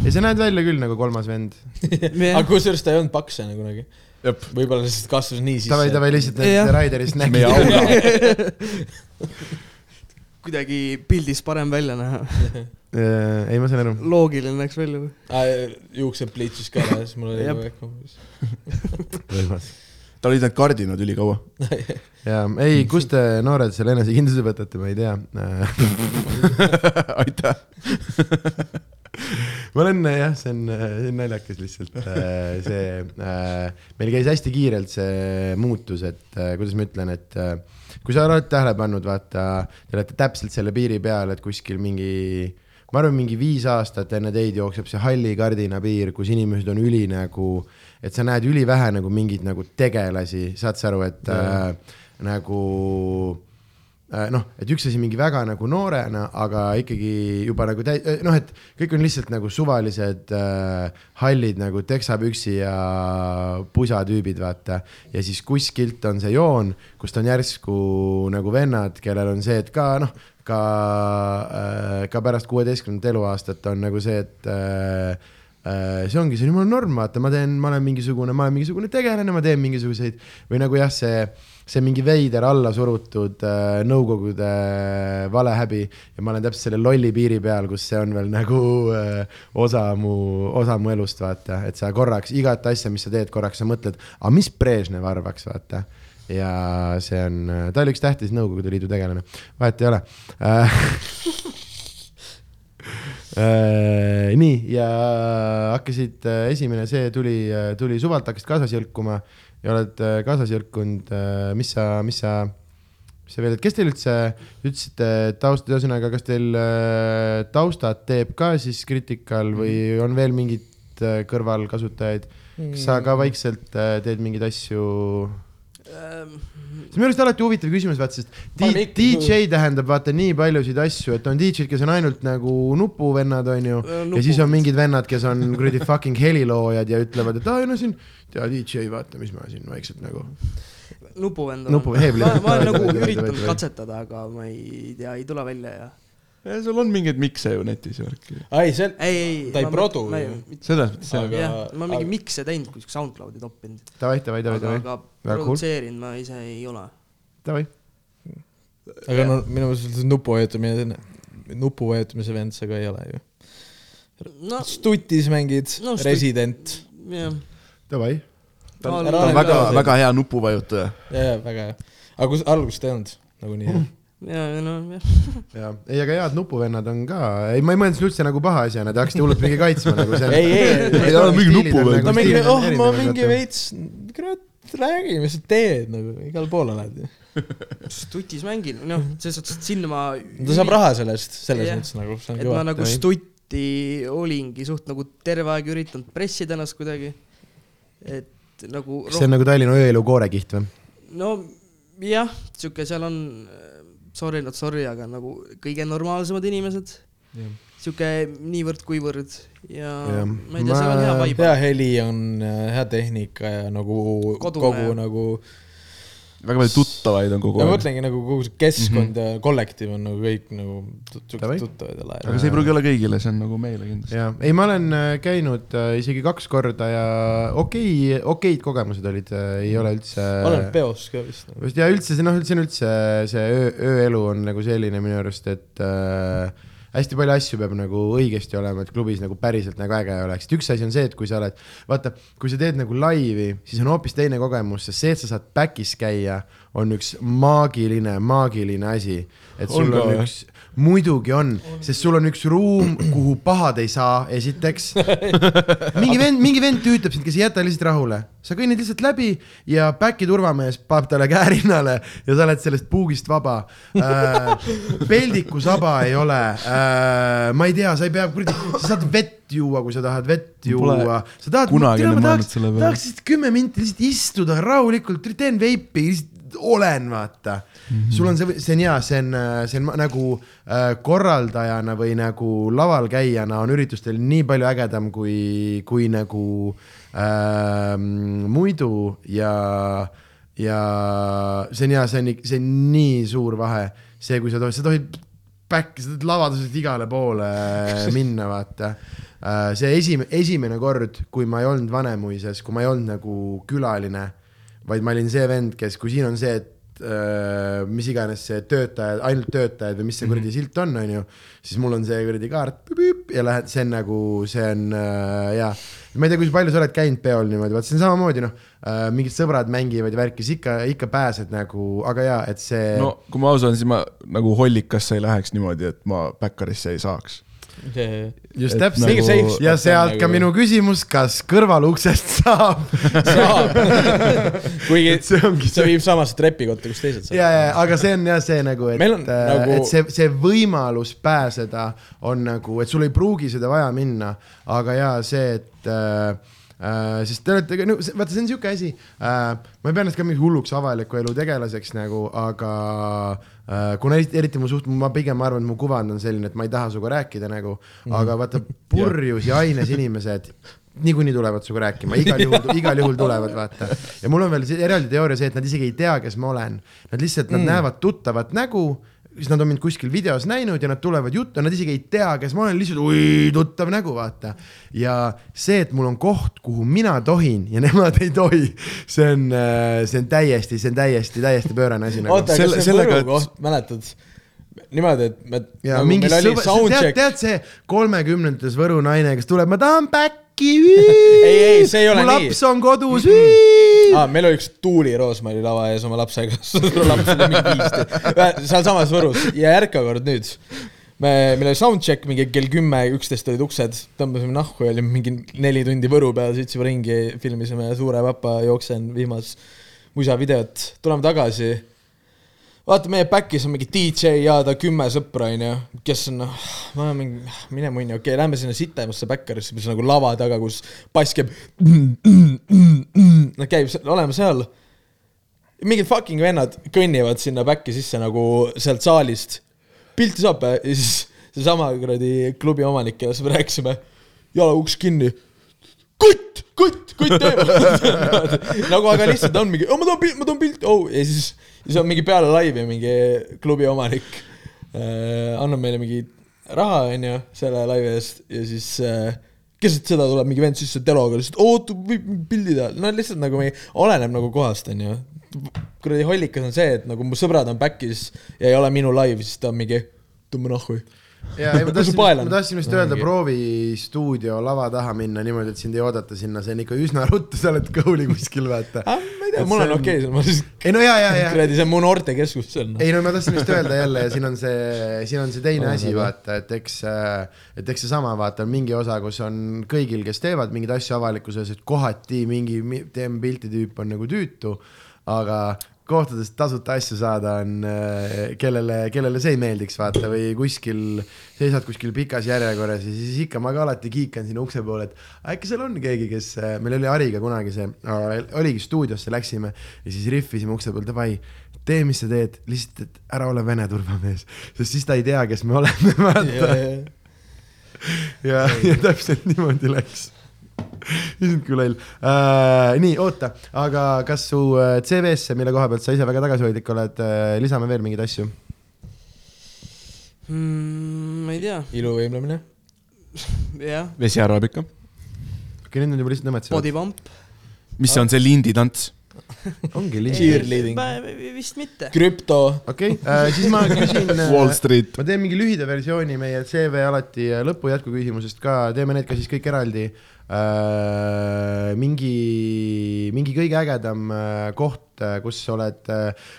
ja sa näed välja küll nagu kolmas vend. aga kusjuures ta ei olnud paks enne kunagi. jep, võib-olla lihtsalt kasvas nii sisse. davai, davai, lihtsalt need Raiderist nägid. kuidagi pildis parem välja näha. Äh, ei, ma saan aru. loogiline näeks välja. juuksed pliitsis ka ära ja siis mul oli nagu äkki tal olid need kardinad ülikaua. jaa, ei, kust te noored selle enesekindluse võtate, ma ei tea. aitäh. ma olen jah, see on, see on naljakas lihtsalt äh, see, meil käis hästi kiirelt see muutus, et äh, kuidas ma ütlen, et äh, kui sa oled tähele pannud, vaata, te olete täpselt selle piiri peal, et kuskil mingi ma arvan, mingi viis aastat enne teid jookseb see halli kardina piir, kus inimesed on üli nagu, et sa näed ülivähe nagu mingeid nagu tegelasi, saad sa aru, et äh, nagu äh, noh, et üks asi mingi väga nagu noorena, aga ikkagi juba nagu täi-, noh, et kõik on lihtsalt nagu suvalised äh, hallid nagu teksapüksi ja pusatüübid, vaata. ja siis kuskilt on see joon, kust on järsku nagu vennad, kellel on see, et ka noh, ka äh,, ka pärast kuueteistkümnendat eluaastat on nagu see, et äh, äh, see ongi see jumala norm, vaata, ma teen, ma olen mingisugune, ma olen mingisugune tegelane, ma teen mingisuguseid või nagu jah, see, see mingi veider alla surutud äh, Nõukogude valehäbi ja ma olen täpselt selle lolli piiri peal, kus see on veel nagu äh, osa mu, osa mu elust, vaata, et sa korraks igat asja, mis sa teed, korraks sa mõtled, aga mis Brežnev arvaks, vaata ja see on, ta oli üks tähtis Nõukogude Liidu tegelane, vahet ei ole. Äh. Äh, nii ja hakkasid, esimene see tuli, tuli suvalt, hakkasid kaasas jõlkuma. Ja oled äh, kaasas jõlkunud, mis sa, mis sa, mis sa veel, et kes teil üldse, ütlesite taust, ühesõnaga, kas teil äh, taustad teeb ka siis Critical või on veel mingeid äh, kõrvalkasutajaid, kas sa ka vaikselt äh, teed mingeid asju? See on minu arust alati huvitav küsimus, vaata, sest Paneme D- ikka- DJ tähendab vaata nii paljusid asju, et on DJ-d, kes on ainult nagu nupuvennad, onju. ja siis on mingid vennad, kes on kuradi fucking heliloojad ja ütlevad, et aa, no siin, tea DJ, vaata, mis ma siin vaikselt nagu. nupuvend Nupu- olen. ma, ma olen nagu üritanud katsetada, aga ma ei tea, ei tule välja ja. Sul on mingeid mikse ju netis ja värki. ei, see, ei. Ta ei produ ju. selles mõttes jah Aga- jah, ma mingi aga- mikse teinud, kuskil SoundCloudi toppinud, Davai, davai, davai, aga, davai, aga Väga cool. ma ise ei ole. davai. aga no minu meelest nupu vajutamine, nupu vajutamise vend sa ka ei ole ju. no stutis mängid No, Resident. jah, Davai. ta on, väga väga hea nupuvajutaja. ja, ja väga hea. aga kus, algust ei olnud nagunii jah. ja, ja no jah. ja, ei, aga head nupuvennad on ka, ei, ma ei mõelnud seda üldse nagu paha asjana, te hakkasite hullult mingi kaitsma nagu seal. ei, ei, Ei ole mingi nupuvend. no mingi, oh ma mingi. veits, kurat, räägi, mis sa teed nagu, igal pool oled ju. stutis mängin, noh, selles suhtes, et sinna ma ta saab raha selle eest, selles Jah. mõttes nagu, et ma kõva. nagu stutti olingi suht nagu terve aeg üritanud pressida ennast kuidagi. et nagu see on nagu Tallinna ööelu koorekiht või? no jah, sihuke seal on, sorry not sorry, aga nagu kõige normaalsemad inimesed, sihuke niivõrd-kuivõrd ja Jah. ma ei tea, seal on hea vibe. hea heli on, hea tehnika ja nagu Kodune kogu ja- nagu, väga palju tuttavaid on kogu ma aeg. mõtlengi nagu kogu see keskkond mm -hmm. ja kollektiiv on nagu kõik nagu tuttavad ja lahed. aga see ei pruugi olla kõigile, see on nagu meile kindlasti. jaa, ei, ma olen äh, käinud äh, isegi kaks korda ja okei, okeid kogemused olid, ei ole üldse. olen peos ka vist just ja üldse see noh, see on üldse see öö, ööelu on nagu selline minu arust, et äh, hästi palju asju peab nagu õigesti olema, et klubis nagu päriselt nagu äge oleks, et üks asi on see, et kui sa oled, vaata, kui sa teed nagu laivi, siis on hoopis teine kogemus, sest see, et sa saad back'is käia, on üks maagiline, maagiline asi. et sul On on, on jah? Muidugi on, sest sul on üks ruum, kuhu pahad ei saa, esiteks. mingi vend, mingi vend tüütab sind, kes ei jäta lihtsalt rahule. sa kõnnid lihtsalt läbi ja back'i turvamees paneb talle käe rinnale ja sa oled sellest puugist vaba äh,. peldiku saba ei ole äh,, ma ei tea, sa ei pea kuradi, sa saad vett juua, kui sa tahad vett juua. sa tahad, tahaks, tahaks lihtsalt kümme minti lihtsalt istuda rahulikult, teen veipi, lihtsalt olen, vaata mm. -hmm. sul on see, see on hea, see on, see on nagu äh, korraldajana või nagu laval käijana on üritustel nii palju ägedam kui, kui nagu äh, muidu ja, ja see on hea, see on, see on nii suur vahe, see, kui sa tohid, sa tohid back'i, sa tohid lavadusest igale poole minna, vaata Äh, see esimene, esimene kord, kui ma ei olnud Vanemuises, kui ma ei olnud nagu külaline, vaid ma olin see vend, kes, kui siin on see, et mis iganes see töötajad, ainult töötajad või mis see kuradi silt on, onju, siis mul on see kuradi kaart ja lähed, see on nagu, see on äh, jaa. ma ei tea, kui palju sa oled käinud peol niimoodi, vaat see on samamoodi noh äh,, mingid sõbrad mängivad ja värki, siis ikka, ikka pääsed nagu, aga jaa, et see no kui ma aus olen, siis ma nagu hollikasse ei läheks niimoodi, et ma backerisse ei saaks. Just täpselt. safe ja sealt on ka nagu- minu küsimus, kas kõrvaluksest saab? Saab, kuigi see ongi see viib samasse trepikotta, kus teised ja, ja, aga see on jah see nagu, et on, nagu... nagu- et see, see võimalus pääseda on nagu, et sul ei pruugi seda vaja minna, aga ja see, et äh, äh, sest te olete, no vaata, see on sihuke asi. Äh,, ma ei pea ennast ka mingi hulluks avaliku elu tegelaseks nagu, aga äh, kuna eriti, mu suht, ma pigem arvan, et mu kuvand on selline, et ma ei taha sinuga rääkida nagu mm, -hmm. aga vaata purjus ja aines inimesed niikuinii tulevad sinuga rääkima, igal juhul, igal juhul tulevad, vaata. ja mul on veel eraldi teooria see, et nad isegi ei tea, kes ma olen. Nad lihtsalt, nad mm. näevad tuttavat nägu, siis nad on mind kuskil videos näinud ja nad tulevad juttu, nad isegi ei tea, kes ma olen, lihtsalt oi, tuttav nägu, vaata. ja see, et mul on koht, kuhu mina tohin ja nemad ei tohi, see on, see on täiesti, see on täiesti, täiesti pöörane asi nagu. oota, Selle- kas see sellega, Võru koht, mäletad? niimoodi, et me, ja nagu mingi meil oli sõber, tead, tead see kolmekümnendates Võru naine, kes tuleb, ma tahan back'i. Ei, ei, see ei ole mu nii. laps on kodus. aa, meil oli üks Tuuli Roosmari lava ees oma lapsega, laps oli mingi viisteist, sealsamas Võrus. Ja järka kord nüüd. me, meil oli soundcheck mingi kell kümme, üksteist olid uksed, tõmbasime nahku ja olime mingi neli tundi Võru peal, sõitsime ringi, filmisime Suure papa jooksen vihmas musavideot, tuleme tagasi vaata, meie back'is on mingi DJ ja ta kümme sõpra, onju, kes on noh, ma olen mingi, mine munni, okei okay,, lähme sinna sitemasse backerisse, mis on nagu lava taga, kus bass käib. Nad käib, oleme seal. mingid fucking vennad kõnnivad sinna back'i sisse nagu sealt saalist. pilti saab ja siis seesama kuradi klubi omanik, kellest me rääkisime, jalauks kinni kutt, kutt, kutt teeb nagu, aga lihtsalt on mingi, ma tahan pilti, ma tahan pilti, oh ja siis, siis on mingi peale laivi mingi klubi omanik äh, annab meile mingi raha, onju, selle laivi eest ja siis äh, keset seda tuleb mingi vend sisse teloga lihtsalt, oota, võib pildi teha, no lihtsalt nagu mingi, oleneb nagu kohast, onju. kuradi hollikas on see, et nagu mu sõbrad on back'is ja ei ole minu live, siis ta on mingi, tõmba nahku. Ja ei, ma tahtsin ma tahtsin just öelda Ongi. proovistuudio lava taha minna niimoodi, et sind ei oodata sinna, see on ikka üsna ruttu, sa oled kõuli kuskil, vaata. ah,. ma ei tea, mul on okei okay,, ma siis ei no ja, ja, ja, kuradi, see on mu noortekeskus seal. ei no ma tahtsin just öelda jälle ja siin on see, siin on see teine asi, vaata, et eks, et eks seesama, vaata, on mingi osa, kus on kõigil, kes teevad mingeid asju avalikkuses, et kohati mingi mi- teeme pilti tüüp on nagu tüütu, aga kohtadest tasuta asju saada on, kellele, kellele see ei meeldiks, vaata, või kuskil, seisad kuskil pikas järjekorras ja siis ikka ma ka alati kiikan sinna ukse poole, et äkki seal on keegi, kes, meil oli Hariga kunagi see, oligi stuudiosse läksime ja siis rihvisime ukse peal, davai, tee, mis sa teed, lihtsalt, et ära ole Vene turvamees, sest siis ta ei tea, kes me oleme, vaata. ja, ja täpselt niimoodi läks. Issand kui loll uh,. nii, oota, aga kas su äh, CV-sse, mille koha pealt sa ise väga tagasihoidlik oled uh,, lisame veel mingeid asju? mm,. ma ei tea, iluvõimlemine. jah, vesi arvab ikka. okei, nüüd on juba lihtsalt nõmetsed. body pump. mis see on, see linditants? ongi lihtne. Cheerleading. vist mitte. krüpto. okei okay,, siis ma küsin Wall Street. ma teen mingi lühida versiooni meie CV alati äh, lõpu jätkuküsimusest ka, teeme need ka siis kõik eraldi äh,. mingi, mingi kõige ägedam äh, koht, kus sa oled äh,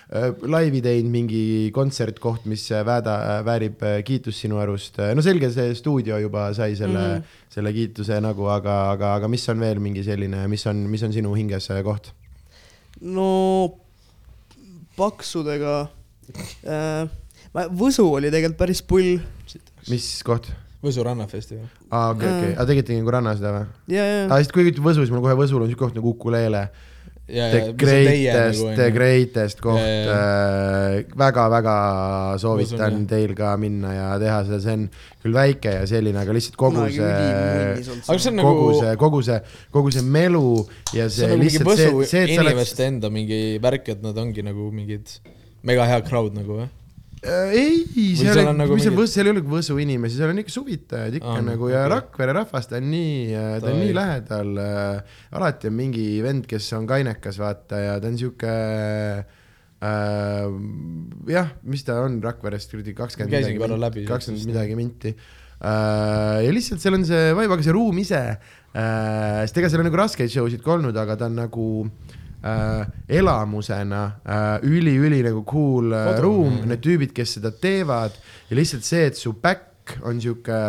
laivi teinud, mingi kontsertkoht, mis äh, väeda, väärib äh, kiitust sinu arust. no selge, see stuudio juba sai selle mm. -hmm. selle kiituse nagu, aga, aga, aga mis on veel mingi selline, mis on, mis on sinu hinges koht? no paksudega äh,. Võsu oli tegelikult päris pull mis koht? Võsu rannafestival. aa, okei, okei, aga tegite nagu ranna seda või? ja, ja, aa, sest kui ütled Võsu, siis mul kohe Võsul on siuke koht nagu Ukulele. ja, The ja, greatest, the nagu, greatest koht ja, väga-väga soovitan teil ka minna ja teha seda, see on küll väike ja selline, aga lihtsalt kogu see kogu nagu, see, kogu see, kogu see melu ja see see nagu lihtsalt see see, et sa oled inimeste enda mingi värk, et nad ongi nagu mingid mega hea crowd nagu või? Äh, ei, seal seal nagu kui see mingid- seal ei ole Võsu inimesi, seal on ikka suvitajad ikka Aa, nagu ja okei. Rakvere rahvas, ta on nii, ta on nii lähedal äh,. alati on mingi vend, kes on kainekas, vaata ja ta on sihuke äh, jah, mis ta on Rakverest kuradi kakskümmend läbi kakskümmend midagi minti äh,. ja lihtsalt seal on see vibe, aga see ruum ise äh,, sest ega seal on nagu raskeid show sid ka olnud, aga ta on nagu äh, elamusena äh, üli-üli nagu cool äh, Kodune, ruum, jah. need tüübid, kes seda teevad ja lihtsalt see, et su back on sihuke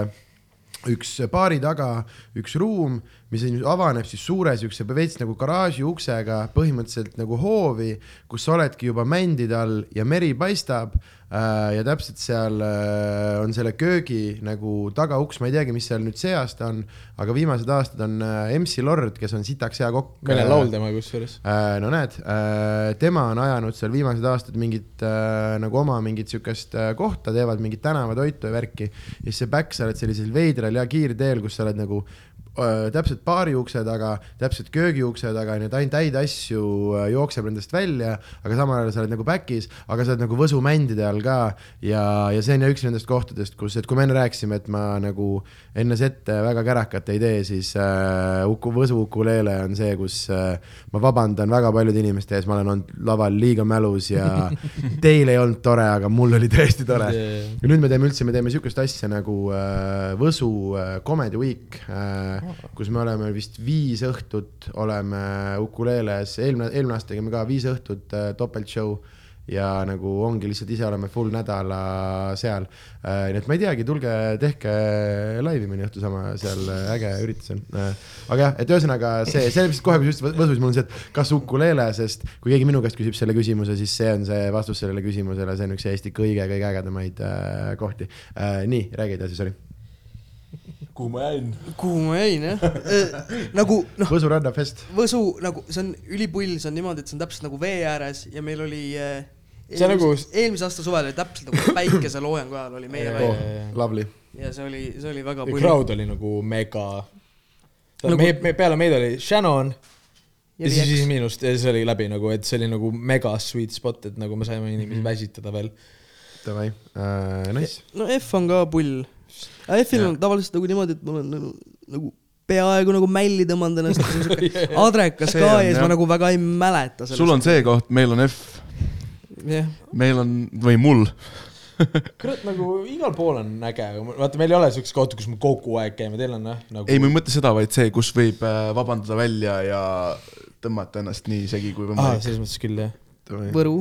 üks baari taga üks ruum, mis on- avaneb siis suure siukse veits nagu garaaži uksega põhimõtteliselt nagu hoovi, kus sa oledki juba mändide all ja meri paistab äh, ja täpselt seal äh, on selle köögi nagu tagauks, ma ei teagi, mis seal nüüd see aasta on, aga viimased aastad on äh, MC Lord, kes on sitaks hea kokk. meil on laul temaga kusjuures. Äh, no näed, tema on ajanud seal viimased aastad mingit äh, nagu oma mingit siukest äh, kohta, teevad mingit tänavatoitu ja värki. ja siis see back, sa oled sellisel veidral ja kiirteel, kus sa oled nagu äh, täpselt baari ukse taga, täpselt köögi ukse taga, nii et ainult häid asju jookseb nendest välja, aga samal ajal sa oled nagu back'is, aga sa oled nagu Võsu mändide all ka ja, ja see on üks nendest kohtadest, kus, et kui me enne rääkisime, et ma nagu enne sette väga kärakat ei tee, siis äh, Uku, Võsu ukulele on see, kus äh, ma vabandan väga paljude inimeste ees, ma olen olnud laval liiga mälus ja teil ei olnud tore, aga mul oli tõesti tore. ja nüüd me teeme üldse, me teeme sihukest asja nagu äh, Võsu äh, Comedy Week äh,, kus me oleme vist viis õhtut oleme ukuleeles, eelmine, eelmine aasta tegime ka viis õhtut äh, topeltshow ja nagu ongi lihtsalt ise oleme full nädala seal äh,. nii et ma ei teagi, tulge tehke laivi mõni õhtu sama seal, äge üritus on äh,. aga jah, et ühesõnaga see, see lihtsalt kohe, kui sa ütlesid Võsu, siis mul on see, et kas ukulele, sest kui keegi minu käest küsib selle küsimuse, siis see on see vastus sellele küsimusele, see on üks Eesti kõige-kõige ägedamaid äh, kohti äh,. nii, räägi edasi, sorry. Kuhu ma jäin? kuhu ma jäin jah äh,, nagu noh, Võsu rannafest. Võsu nagu see on ülipull, see on niimoodi, et see on täpselt nagu vee ääres ja meil oli See on eelmise, nagu- eelmise aasta suvel oli täpselt nagu päikeseloojangu ajal oli meie jaa, jaa. Lovely. ja see oli, see oli väga pull. crowd oli nagu mega. Nagu- meie, meie peale meid oli Shannon ja, ja siis. Viis Miinust ja siis oli läbi nagu, et see oli nagu mega sweet spot, et nagu me saime inimesi Mhm. väsitada veel. Davai uh,, nice. no F on ka pull. Aga F-il on tavaliselt nagu niimoodi, et ma olen nagu, nagu peaaegu nagu mälli tõmmanud ennast, siuke adrekas ka on, ja siis ma nagu väga ei mäleta sul on see koht, meil on F, jah, meil on, või mul. Kurat, nagu igal pool on äge, aga vaata, meil ei ole siukest kohta, kus me kogu aeg käime, teil on jah nagu ei, ma ei mõtle seda, vaid see, kus võib äh, vabandada välja ja tõmmata ennast nii segi kui võimalik. selles mõttes küll jah. Võru,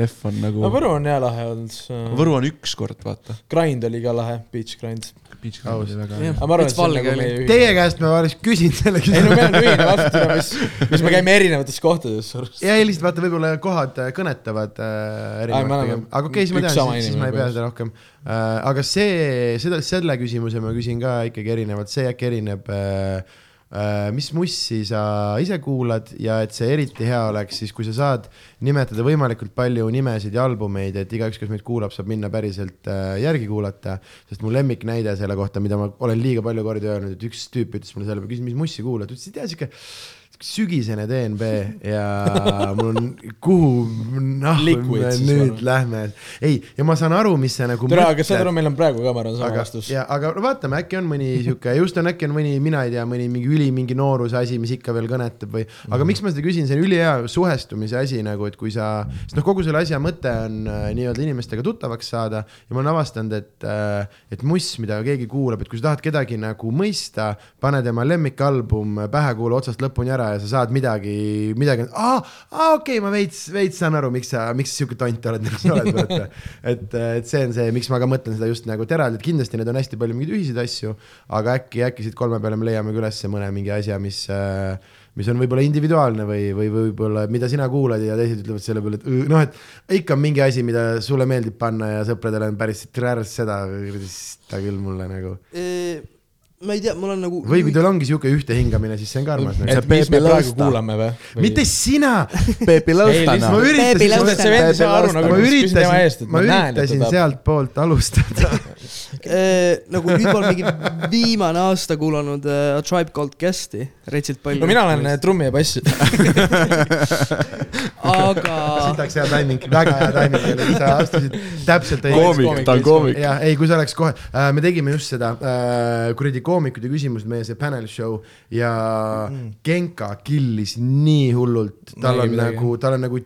F on nagu no, Võru on hea lahe olnud. Võru on üks kord, vaata. Grind oli ka lahe, Beach Grind. Aus. väga Jah. aga ma arvan, et see on nagu oli. meie ühine. Teie käest ma oleks küsinud selle ei no küsimuse. meil on ühine vastutus, mis, mis me käime erinevates kohtades surust. ja ei lihtsalt vaata, võib-olla kohad äh, kõnetavad äh, pigem, aga okei okay,, siis ma tean, siis, siis ma ei pea seda rohkem äh,. aga see, seda, selle küsimuse ma küsin ka ikkagi erinevalt, see äkki erineb äh, mis mussi sa ise kuulad ja et see eriti hea oleks siis, kui sa saad nimetada võimalikult palju nimesid ja albumeid, et igaüks, kes meid kuulab, saab minna päriselt äh, järgi kuulata, sest mu lemmiknäide selle kohta, mida ma olen liiga palju kordi öelnud, et üks tüüp ütles mulle selle peale, küsin, mis mussi kuulad, ütles, ei tea, sihuke sügisene DNB ja mul on, kuhu nahku me nüüd lähme. ei, ja ma saan aru, mis see nagu tere, aga saad aru, meil on praegu ka, ma arvan, sama aga vastus. ja, aga vaatame, äkki on mõni sihuke, just on, äkki on mõni, mina ei tea, mõni mingi üli mingi nooruse asi, mis ikka veel kõnetab või, aga Mhm. miks ma seda küsin, see on ülihea suhestumise asi nagu, et kui sa, sest noh, kogu selle asja mõte on äh, nii-öelda inimestega tuttavaks saada ja ma olen avastanud, et äh,, et muss, mida keegi kuulab, et kui sa tahad kedagi nagu mõista, pane tema lemmikalbum pähe, kuula otsast lõpuni ära ja sa saad midagi, midagi, aa, aa okei okay,, ma veits, veits saan aru, miks sa, miks sa sihuke tont oled, nagu sa oled, vaata. et, et see on see, miks ma ka mõtlen seda just nagu teralt, et kindlasti need on hästi palju mingeid ühiseid asju, aga äkki, äkki siit kolme peale me leiame ka ülesse mõne mingi asja, mis äh, mis on võib-olla individuaalne või, või võib-olla, mida sina kuulad ja teised ütlevad selle peale, et noh, et ikka on mingi asi, mida sulle meeldib panna ja sõpradele on päris trärs seda, ta küll mulle nagu. Ma ei tea, ma olen nagu või kui teil ongi sihuke ühte hingamine, siis see on ka armas et mis me Peepi praegu Lõusta. kuulame või? mitte sina, Peepi lihtsalt- ma üritasin see ma üritasin, ma üritasin sealtpoolt alustada. eh, nagu nüüd ma olen mingi viimane aasta kuulanud uh, A Tribe Called Guest'i retsilt palju. no mina olen äh, trummi ja bassi. aga sitaks hea timing, väga hea timing oli, sa astusid täpselt koomik, ta on koomik. ja ei, kui sa oleks kohe äh,, me tegime just seda äh, kuradi koomikute küsimused, meie see panel show ja mm. Genka killis nii hullult, tal on midagi. nagu, tal on nagu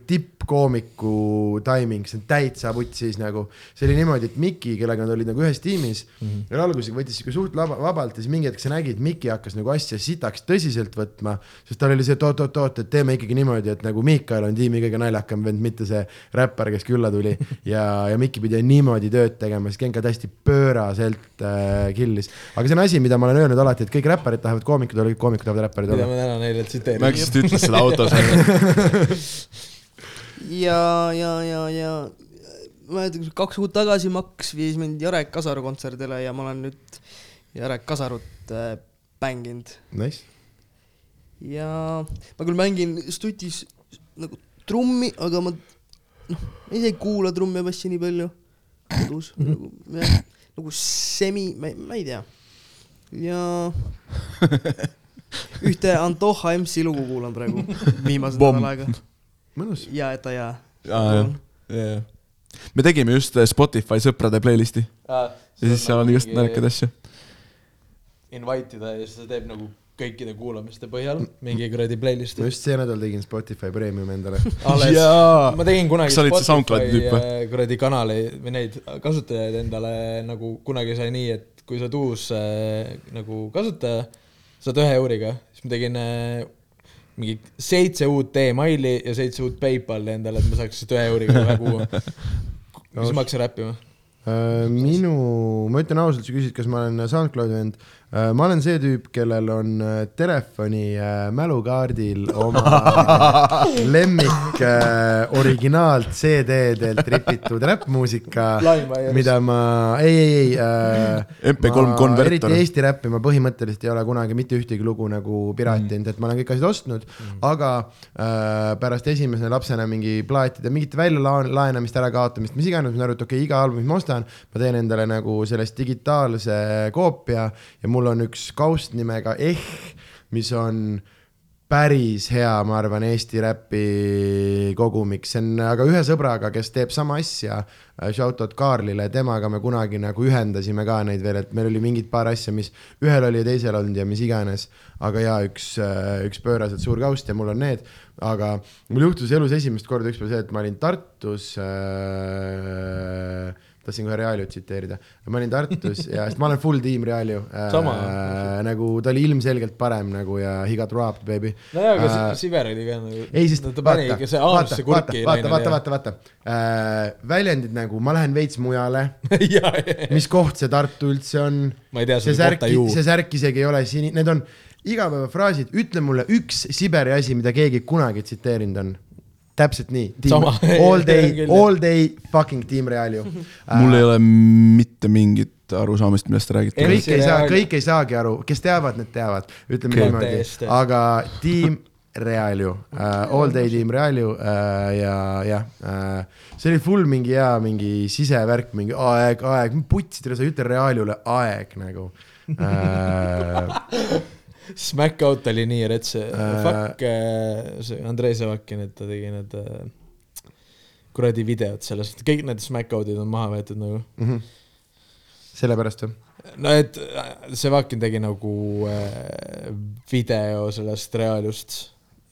tippkoomiku timing, see on täitsa putsis nagu. see oli niimoodi, et Miki, kellega nad olid nagu ühes tiimis mm, -hmm. ja alguses võttis siuke suht laba, vabalt ja siis mingi hetk sa nägid, Miki hakkas nagu asja sitaks tõsiselt võtma, sest tal oli see, et oot-oot-oot, et teeme ikkagi niimoodi, et nagu Miikael on tiimi kõige naljakam vend, mitte see räppar, kes külla tuli ja, ja Miki pidi niimoodi tööd tegema, siis Genka täiesti pööraselt äh, killis. aga see on asi, mida ma olen öelnud alati, et kõik räpparid tahavad koomikud olla, kõik koomikud tahavad räpparid mida olla. ma täna neile tsiteerin. Max just ütles seda autos. ja, ja, ja, ja tea, kaks kuud tagasi Max viis mind Jarek Kasaru kontserdile ja ma olen nüüd Jarek Kasarut äh, bänginud Nice. ja ma küll mängin stutis nagu trummi, aga ma noh, ise ei kuula trummi ja bassi nii palju kodus nagu jah, nagu semi, ma ei, tea. ja ühte Antoha MC lugu kuulan praegu viimased Pomm. nädal aega mõnus. ja et ta ja. me tegime just äh, Spotify sõprade playlist'i ja siis seal on igast naljakaid asju. Invite ida ja siis ta teeb nagu kõikide kuulamiste põhjal mingi kuradi playlist'i ma. just see nädal tegin Spotify Premium endale. ma tegin kunagi või? äh, kuradi kanali või neid kasutajaid endale nagu kunagi sai nii, et kui sa oled uus äh, nagu kasutaja, saad ühe euriga, siis ma tegin äh, mingi seitse uut emaili ja seitse uut PayPali endale, et ma saaks lihtsalt ühe euriga ühe kuu. mis ma hakkasin räppima. Äh, minu, ma ütlen ausalt, sa küsid, kas ma olen SoundCloudi vend. Ma olen see tüüp, kellel on äh, telefoni äh, mälukaardil oma lemmik äh, originaal CD-delt ripitud räppmuusika, mida ma, ei, ei, ei äh, MP3 ma konverter. eriti Eesti räppi ma põhimõtteliselt ei ole kunagi mitte ühtegi lugu nagu piraatinud, et ma olen kõik asjad ostnud mm., aga äh, pärast esimese lapsena mingi plaatide mingite väljalaenamist, ärakaotamist, mis iganes, ma saan aru, et okei okay,, iga album, mis ma ostan, ma teen endale nagu sellest digitaalse koopia ja mul on üks kaust nimega Eh, mis on päris hea, ma arvan, Eesti räpi kogumiks, see on aga ühe sõbraga, kes teeb sama asja, shout out Kaarlile, temaga me kunagi nagu ühendasime ka neid veel, et meil oli mingid paar asja, mis ühel oli ja teisel olnud ja mis iganes, aga jaa, üks, üks pööraselt suur kaust ja mul on need, aga mul juhtus elus esimest korda ükspäev see, et ma olin Tartus äh, tahtsin kohe Realiut tsiteerida. ma olin Tartus ja, sest ma olen full tiim Realiu Sama. äh,. nagu ta oli ilmselgelt parem nagu ja he got robbed baby. nojah, aga Äh, oli ka nagu, ei, sest ta pani ikka see vaata, kurki vaata, vaata, vaata, vaata, vaata. väljendid nagu ma lähen veits mujale, ja, ja, mis koht see Tartu üldse on, ma ei tea see särk kohta, ju. see särk isegi ei ole sini-, need on igapäevafraasid, ütle mulle üks Siberi asi, mida keegi kunagi tsiteerinud on. Täpselt nii. All day all day fucking Team Real ju. mul ei ole mitte mingit arusaamist, millest te räägite. kõik ei saa, kõik ei saagi aru, kes teavad, need teavad, ütleme Okei. niimoodi aga Team Real ju uh,, All Day Team Real ju uh, ja jah uh,, see oli full mingi hea mingi sisevärk, mingi aeg, aeg, putsidele, sa ei ütle Realule aeg nagu uh. Smack Out oli nii rets, Äh. fuck äh, see Andrei Sevakin, et ta tegi need äh, kuradi videod sellest, kõik need Smack Out'id on maha võetud nagu. Mhm. sellepärast või? no et äh, Sevakin tegi nagu äh, video sellest Reaalust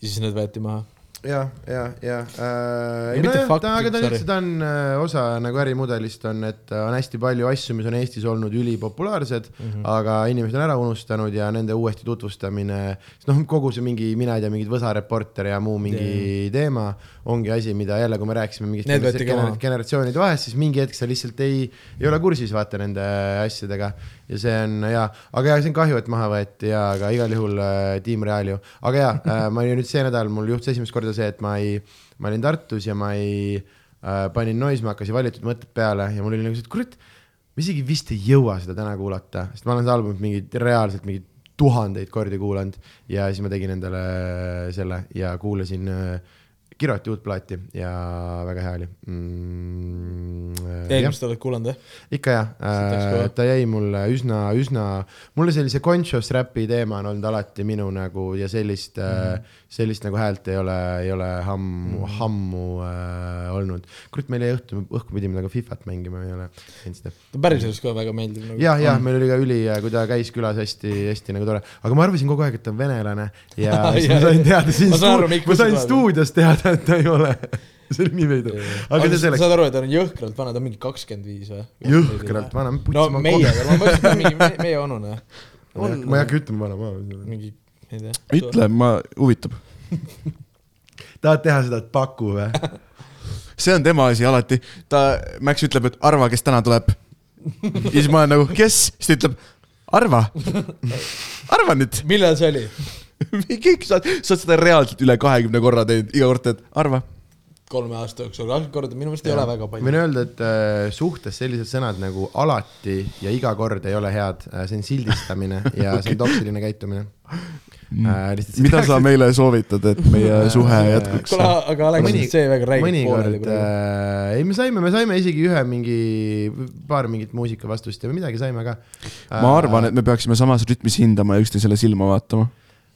ja siis need võeti maha. ja, ja, ja äh, Ja. mitte nojah, aga ta ta on äh, osa nagu ärimudelist on, et on hästi palju asju, mis on Eestis olnud ülipopulaarsed mm. -hmm. aga inimesed on ära unustanud ja nende uuesti tutvustamine, sest noh, kogu see mingi, mina ei tea, mingid Võsa Reporter ja muu mingi yeah. teema ongi asi, mida jälle, kui me rääkisime mingist gener generatsioonide vahest, siis mingi hetk sa lihtsalt ei, ei ole kursis vaata nende asjadega ja see on hea, aga jaa, see on kahju, et maha võeti ja, aga igal juhul äh, Team Real ju, aga jaa äh,, ma olin nüüd see nädal, mul juhtus esimest korda see, et ma ei, ma olin Tartus ja ma ei äh,, panin Noisemakersi valitud mõtted peale ja mul oli nagu see, et kurat, ma isegi vist ei jõua seda täna kuulata, sest ma olen seda albumit mingi reaalselt mingi tuhandeid kordi kuulanud. Ja siis ma tegin endale selle ja kuulasin äh, Kiroti uut plaati ja väga hea oli mm,. eelmist oled kuulanud jah? ikka jah äh,, ta jäi mulle üsna, üsna, mulle sellise conscious räpi teema on olnud alati minu nagu ja sellist mm. -hmm. Sellist nagu häält ei ole, ei ole ammu mm, ammu äh, olnud. kurat, meil jäi õhtu, õhku pidime nagu Fifat mängima, ei ole teinud seda. ta päriselus ka väga meeldib nagu. jah, jah, meil oli ka üli, kui ta käis külas hästi, hästi nagu tore, aga ma arvasin kogu aeg, et ta on venelane ja siis ma sain teada siin Ma sain stuudios teada, et ta ei ole. see oli nii veider, aga see selleks, saad aru, et ta on jõhkralt vana, ta on mingi kakskümmend viis või? jõhkralt vana, no meie, aga ma mõtlesin, et ta on mingi me- meie vanune. On. ma ei hakka ütlema vana, ma mingi, ei tea. ütle, ma, huvitab. tahad teha seda, et paku või? see on tema asi alati. ta, Max ütleb, et arva, kes täna tuleb. ja siis ma olen nagu, kes? siis ta ütleb, arva. arva nüüd. millal see oli? kõik sa, sa oled seda reaalselt üle kahekümne korra teinud, iga kord teed, arva. kolme aasta jooksul, kakskümmend korda, minu meelest ei ole väga palju võin. öelda, et äh, suhtes sellised sõnad nagu alati ja iga kord ei ole head, see on sildistamine ja see on toksiline käitumine äh,. mida sa meile soovitad, et meie suhe jätkuks kuule,? aga Alex Mõni-, see väga pooleli mõnikord äh,, ei me saime, me saime isegi ühe mingi, paar mingit muusikavastust ja midagi saime ka äh,. ma arvan, et me peaksime samas rütmis hindama ja üksteisele silma vaatama.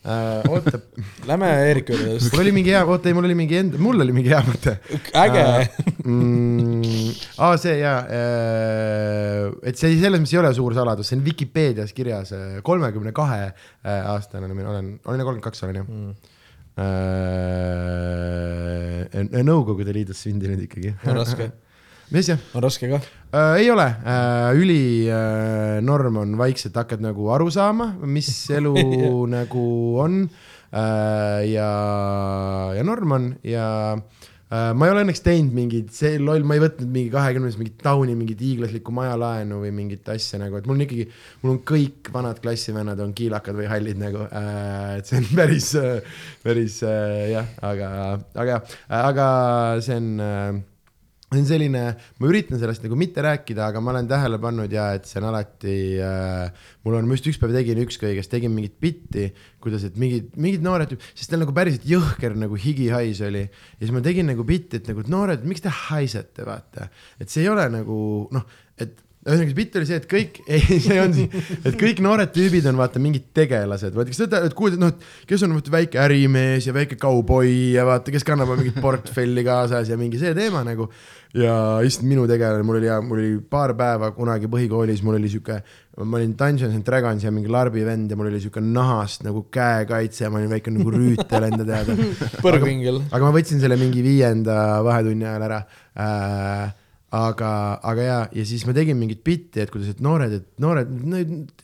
äh,. oota, Lähme Eeriku juurde, mul oli mingi hea, oota ei, mul oli mingi enda, mul oli mingi hea mõte äge mm,. aa, see jaa, et see selles mõttes ei ole suur saladus, see on Vikipeedias kirjas, kolmekümne kahe aastane olen, olen, olen kolmkümmend kaks olen jah mm.. Nõukogude Liidus sündinud ikkagi. raske, mis jah on raske ka. äh,? ei ole äh,, ülinorm on vaikselt hakkad nagu aru saama, mis elu nagu on äh, ja, ja norm on ja äh, ma ei ole õnneks teinud mingit, see loll, ma ei võtnud mingi kahekümnes mingit tauni mingit hiiglaslikku majalaenu või mingit asja nagu, et mul on ikkagi, mul on kõik vanad klassivennad on kiilakad või hallid nagu äh,, et see on päris, päris äh, jah, aga, aga jah, aga see on äh, see on selline, ma üritan sellest nagu mitte rääkida, aga ma olen tähele pannud ja et see on alati äh,, mul on, ma just üks päev tegin ükskõiges, tegin mingit bitti, kuidas, et mingid, mingid noored, sest tal nagu päriselt jõhker nagu higihais oli. ja siis ma tegin nagu bitti, et nagu noored, miks te haisete, vaata. et see ei ole nagu noh, et ühesõnaga see bitt oli see, et kõik, ei, see on et kõik noored tüübid on vaata mingid tegelased, vaata kes seda, et kuuled, et noh, et kes on vaata väike ärimees ja väike kauboi ja vaata, kes kannab mingit portfelli kaasas ja mingi see teema nagu. ja issand, minu tegelane, mul oli mul oli paar päeva kunagi põhikoolis, mul oli sihuke, ma olin Dungeons and Dragons ja mingi larbi vend ja mul oli sihuke nahast nagu käekaitse ja ma olin väike nagu rüütel enda teada põrgvingel. aga ma võtsin selle mingi viienda vahetunni ajal ära äh,. aga, aga ja, ja siis ma tegin mingit bitti, et kuidas, et noored, et noored,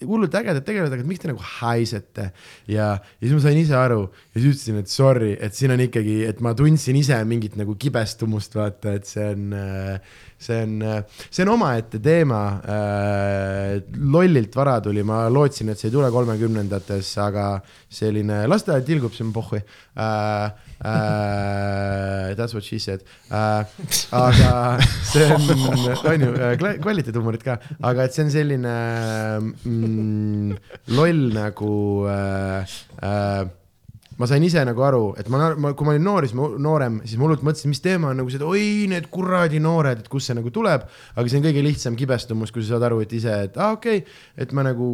hullult ägedad tegelased, aga miks te nagu haisete. ja, ja siis ma sain ise aru ja siis ütlesin, et sorry, et siin on ikkagi, et ma tundsin ise mingit nagu kibestumust, vaata, et see on, see on, see on omaette teema. lollilt vara tuli, ma lootsin, et see ei tule kolmekümnendates, aga selline lasteaed tilgub, see on pohhui uh,. Uh, that's what she said uh,. aga see on, on ju, kvaliteethuumorit ka, aga et see on selline mm, loll nagu uh,. Uh, ma sain ise nagu aru, et ma, ma, kui ma olin noor, siis ma noorem, siis ma hullult mõtlesin, mis teema on nagu see, et oi, need kuradi noored, et kust see nagu tuleb. aga see on kõige lihtsam kibestumus, kui sa saad aru, et ise, et aa ah, okei okay,, et ma nagu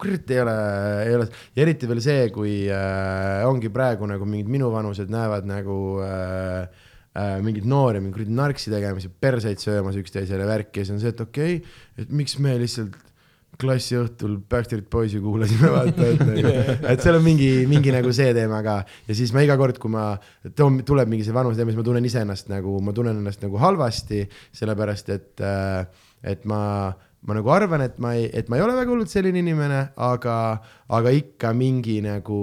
kurat ei ole, ei ole ja eriti veel see, kui äh, ongi praegu nagu mingid minuvanused näevad nagu äh, äh, mingeid noori mingi kuradi narksi tegemas ja perseid söömas üksteisele värki ja siis on see, et okei okay,, et miks me lihtsalt klassi õhtul Backstreet Boysi kuulasime, vaata, et nagu, et seal on mingi, mingi nagu see teema ka. Ja siis ma iga kord, kui ma, tuleb mingi see vanuse teema, siis ma tunnen ise ennast nagu, ma tunnen ennast nagu halvasti, sellepärast et, et ma, ma nagu arvan, et ma ei, et ma ei ole väga hullult selline inimene, aga, aga ikka mingi nagu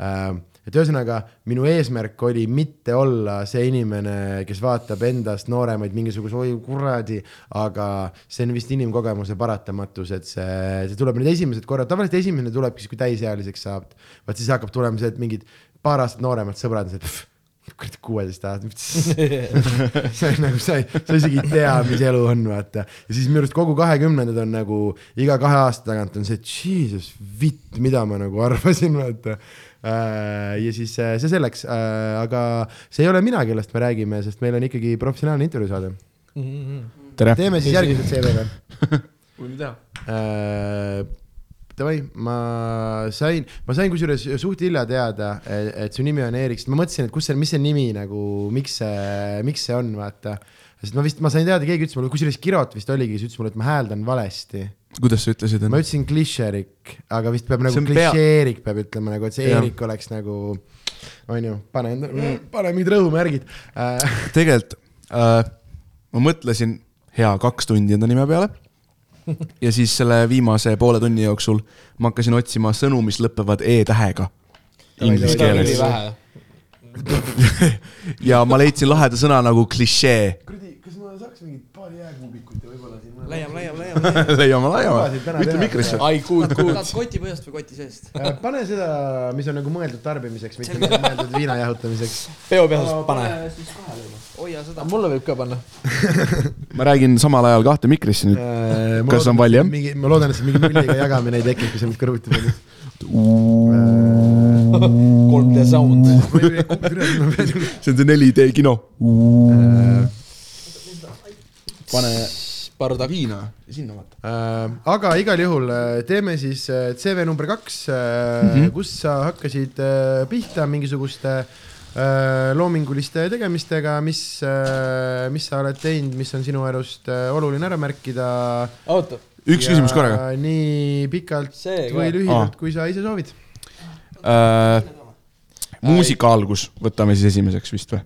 äh, et ühesõnaga minu eesmärk oli mitte olla see inimene, kes vaatab endast nooremaid mingisuguse oi kuradi, aga see on vist inimkogemuse paratamatus, et see, see tuleb need esimesed korrad, tavaliselt esimene tulebki siis, kui täisealiseks saab. vaat siis hakkab tulema see, et mingid paar aastat nooremad sõbrad on see, et kurat, kuueteist aastat, sa nagu, sa ei, sa isegi ei tea, mis elu on, vaata. ja siis minu arust kogu kahekümnendad on nagu iga kahe aasta tagant on see, jesus, vitt, mida ma nagu arvasin, vaata ja siis see selleks, aga see ei ole mina, kellest me räägime, sest meil on ikkagi professionaalne intervjuu saade. tere. teeme siis järgmised CV-le. võime teha. Davai, ma sain, ma sain kusjuures suht hilja teada, et su nimi on Eerik, sest ma mõtlesin, et kus see, mis see nimi nagu, miks see, miks see on, vaata. sest ma vist, ma sain teada, keegi ütles mulle, kusjuures Kirot vist oligi, kes ütles mulle, et ma hääldan valesti. Kuidas sa ütlesid? ma ütlesin klišerik, aga vist peab nagu on pea- klišeerik peab ütlema nagu, et see Jah. Eerik oleks nagu, on ju, pane enda, pane mingid rõhumärgid äh. tegelikult äh, ma mõtlesin hea kaks tundi enda nime peale ja siis selle viimase poole tunni jooksul ma hakkasin otsima sõnu, mis lõpevad e-tähega inglise keeles ja ma leidsin laheda sõna nagu klišee. kuradi, kas ma saaks mingit paari jääkuubikut ja võib-olla siin mõne leiame, leiame, leiame. leiame, leiame ütle mikrisse. ai, kuud, kuud tahad. koti põhjast või koti seest? Äh, pane seda, mis on nagu mõeldud tarbimiseks, mitte mõeldud viina jahutamiseks. peopesast pane. hoia seda. mulle võib ka panna. ma räägin samal ajal kahte mikrisse nüüd. Kas on valjem? Äh, mingi, ma loodan, et see mingi nulliga jagamine ei teki, kui sa mind kõrvuti paned. 3D sound. see on see 4D kino. pane Bardak. viina sinna vaata. Äh, aga igal juhul äh, teeme siis äh, CV number kaks, kus sa hakkasid äh, pihta mingisuguste äh, loominguliste tegemistega, mis, mis sa oled teinud, mis on sinu arust oluline ära märkida. oota, üks küsimus korraga. nii pikalt See või lühidalt Aa., kui sa ise soovid. Äh, muusika algus võtame siis esimeseks vist või?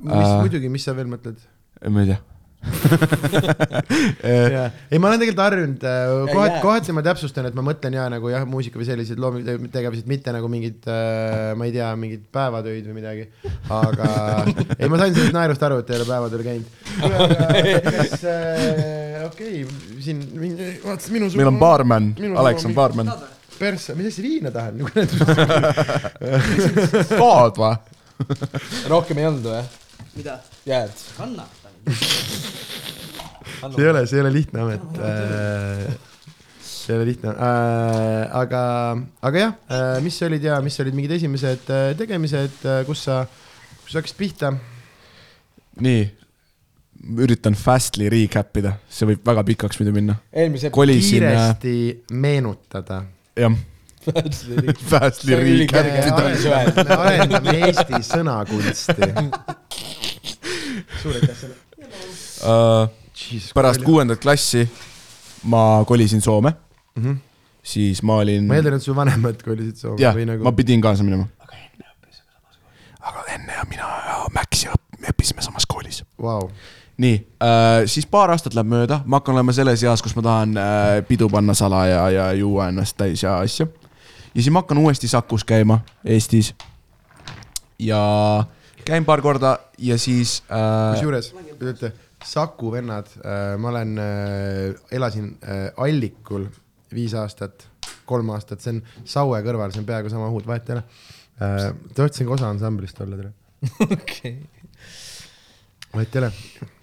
mis Äh. muidugi, mis sa veel mõtled? ma ei tea. ei, ma olen tegelikult harjunud, kohati, jää. kohati ma täpsustan, et ma mõtlen ja nagu jah, muusika või sellised loomingutegevused, mitte nagu mingid, ma ei tea, mingid päevatöid või midagi. aga ei, ma sain sellest naerust aru, et ei ole päevatööl käinud. kas äh,, okei okay,, siin mingi, vaatasin minu. meil on baarmen, Minul Alex on baarmen. persse, mis asja viina tahan? paad või? rohkem ei olnud või? mida? jääd. kannatan. See ei ole, see ei ole lihtne amet äh,. see ei ole lihtne äh,, aga, aga jah äh,, mis olid ja mis olid mingid esimesed äh, tegemised äh,, kus sa, kus sa hakkasid pihta? nii, üritan fastly recap ida, see võib väga pikaks muidu minna. kolisin, kiiresti meenutada. jah, fastly recap ida. Me arendame Eesti sõnakunsti. suur aitäh selle. Uh, pärast kuuendat klassi ma kolisin Soome, mm. -hmm. siis ma olin. ma eeldan, et su vanemad kolisid Soome jah või, nagu ma. pidin kaasa minema. aga enne ja mina ja Max ja õpp- me õppisime samas koolis. Vau, nii äh,, siis paar aastat läheb mööda, ma hakkan olema selles eas, kus ma tahan äh, pidu panna salaja ja juua ennast täis ja asju. ja siis ma hakkan uuesti Sakus käima Eestis. ja käin paar korda ja siis äh,. kusjuures, ütlete, Saku vennad, ma olen, elasin äh, Allikul viis aastat, kolm aastat, see on Saue kõrval, see on peaaegu sama õud, vahet ei ole. tahtsin ka osa ansamblist olla, tere. okei. vahet ei ole,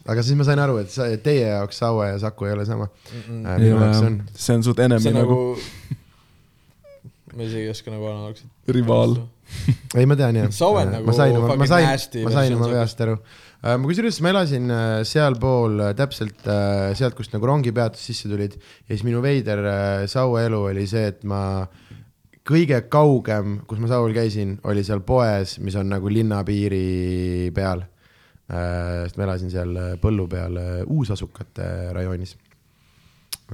aga siis ma sain aru, et sa, teie jaoks Saue ja Saku ei ole sama. ei minu ole jaoks on, see on suht enemi nagu, nagu, ma isegi ei oska nagu analoogselt. rivaal. Ei ma tean jah. Saue on nagu ma sain oma, ma fucking sain nasty, ma sain oma veast aru. ma kusjuures ma elasin äh, sealpool äh, täpselt äh, sealt, kust nagu rongipeatus sisse tulid ja siis minu veider äh, Saue elu oli see, et ma kõige kaugem, kus ma Sauel käisin, oli seal poes, mis on nagu linnapiiri peal. sest ma elasin seal äh, põllu peal äh, uusasukate rajoonis.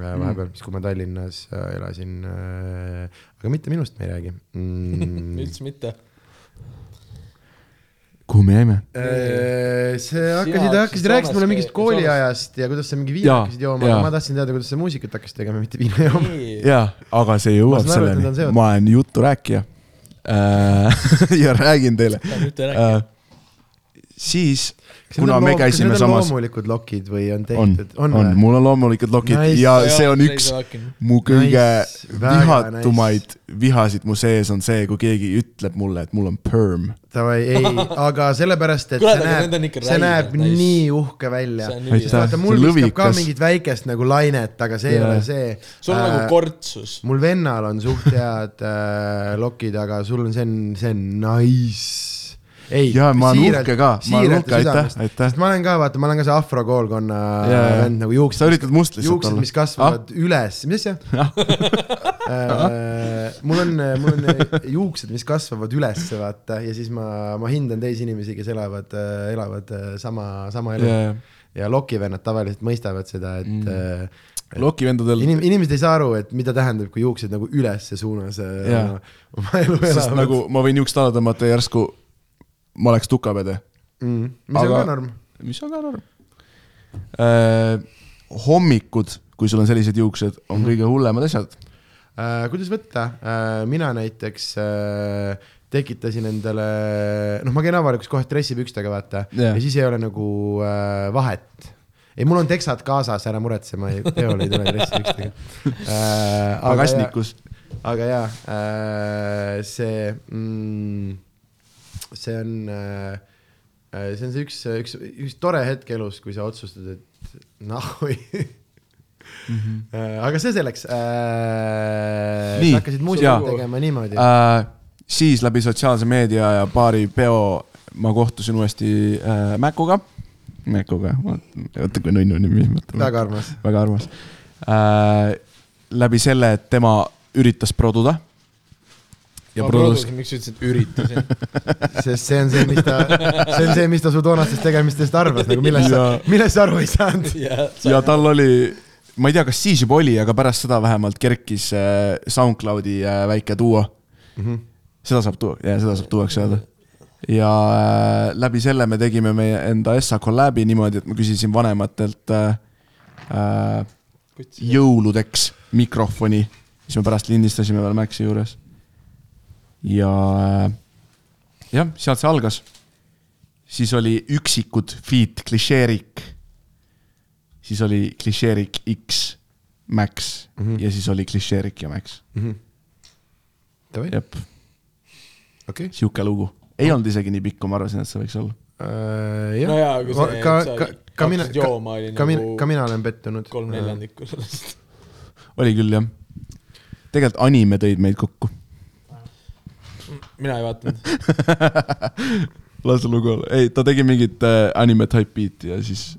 vahepeal, siis kui ma Tallinnas äh, elasin, aga mitte minust me ei räägi mm. üldse mitte. kuhu me jäime? Äh, see hakkasid, hakkasid rääkima mulle mingist kooliajast ja kuidas sa mingi viina hakkasid jooma, aga ma tahtsin teada, kuidas sa muusikat hakkasid tegema, mitte viina jooma. jaa, aga see jõuab selleni, ma olen juturääkija äh. ja räägin teile nüüd ei räägi. äh,. siis, kuna me käisime samas, loomulikud lokid või on on, tehtud, on, on on, mul on loomulikult lokid Nice. ja see on üks mu kõige Nice, vihatumaid vihasid mu sees on see, kui keegi ütleb mulle, et mul on perm. davai, ei, aga sellepärast, et Kuule, see näeb see näeb nice. nii uhke välja. vaata, mul viskab ka mingit väikest nagu lainet, aga see ei Jaa. ole see. sul on nagu kortsus. mul vennal on suht head äh, lokid, aga sul on, see on, see on nice. ei, Jaa, ma olen uhke ka, ma olen uhke, aitäh, aitäh. sest ma olen ka, vaata, ma olen ka see afrokoolkonna vend nagu juuksed. sa üritad must lihtsalt juuksed, olla mis kasvavad ah? üles, mis asja? mul on, mul on juuksed, mis kasvavad üles, vaata, ja siis ma, ma hindan teisi inimesi, kes elavad, elavad äh, sama, sama elu Yeah. ja lokivennad tavaliselt mõistavad seda, et mm. lokivendadel inim-, inimesed ei saa aru, et mida tähendab, kui juuksed nagu ülesse suunas äh, Jaa. oma, elu elavad nagu ma võin juukst alla tõmmata ja järsku ma oleks tukapede, mm.. mis aga... On ka norm. mis on ka norm äh,. hommikud, kui sul on sellised juuksed, on Mhm. kõige hullemad asjad. Äh, kuidas võtta äh,, mina näiteks äh, tekitasin endale, noh, ma käin avalikus kohas dressipükstega, vaata Jah. ja siis ei ole nagu äh, vahet. ei, mul on teksad kaasas, ära muretse, ma ei, peole ei tule dressipükstega äh,. pagasnikus. aga jaa äh,, see mm,, see on äh,, see on see üks, üks, üks tore hetk elus, kui sa otsustad, et nahhui mm. -hmm. aga see selleks äh,. Sa hakkasid muusikat tegema niimoodi äh,. äh,. siis läbi sotsiaalse meedia ja paari peo ma kohtusin uuesti äh, Mäkuga. Mäkuga, vaata kui nunnu nimi. väga armas. väga armas äh,. läbi selle, et tema üritas produda. Ja ma produs, produsin, miks sa ütlesid, üritasin? sest see on see, mis ta, see on see, mis ta su toonastest tegemistest arvas, nagu millest sa Ja-, millest sa aru ei saanud. ja tal oli, ma ei tea, kas siis juba oli, aga pärast seda vähemalt kerkis äh, SoundCloudi äh, väike duo Mhm. seda saab tuua, jaa, seda saab tuuaks öelda. ja äh, läbi selle me tegime meie enda Essa kolläbi niimoodi, et ma küsisin vanematelt äh, jõuludeks mikrofoni, siis me pärast lindistasime veel Maxi juures. Ja äh, jah, sealt see algas. siis oli üksikud feat klišeerik. siis oli klišeerik X, Max mm. -hmm. ja siis oli klišeerik ja Max, Davai, jep, okei. sihuke lugu. ei olnud isegi nii pikk, kui ma arvasin, et see võiks olla. no jaa, kui see, ka, et ka sa, ka mina, hakkasid jooma, oli ka mina, ka nagu mina olen pettunud. kolm neljandikku sellest. oli küll jah. tegelikult anime tõid meid kokku. Mina ei vaadanud. las lugu olla, ei, ta tegi mingit äh, anime type beat'i ja siis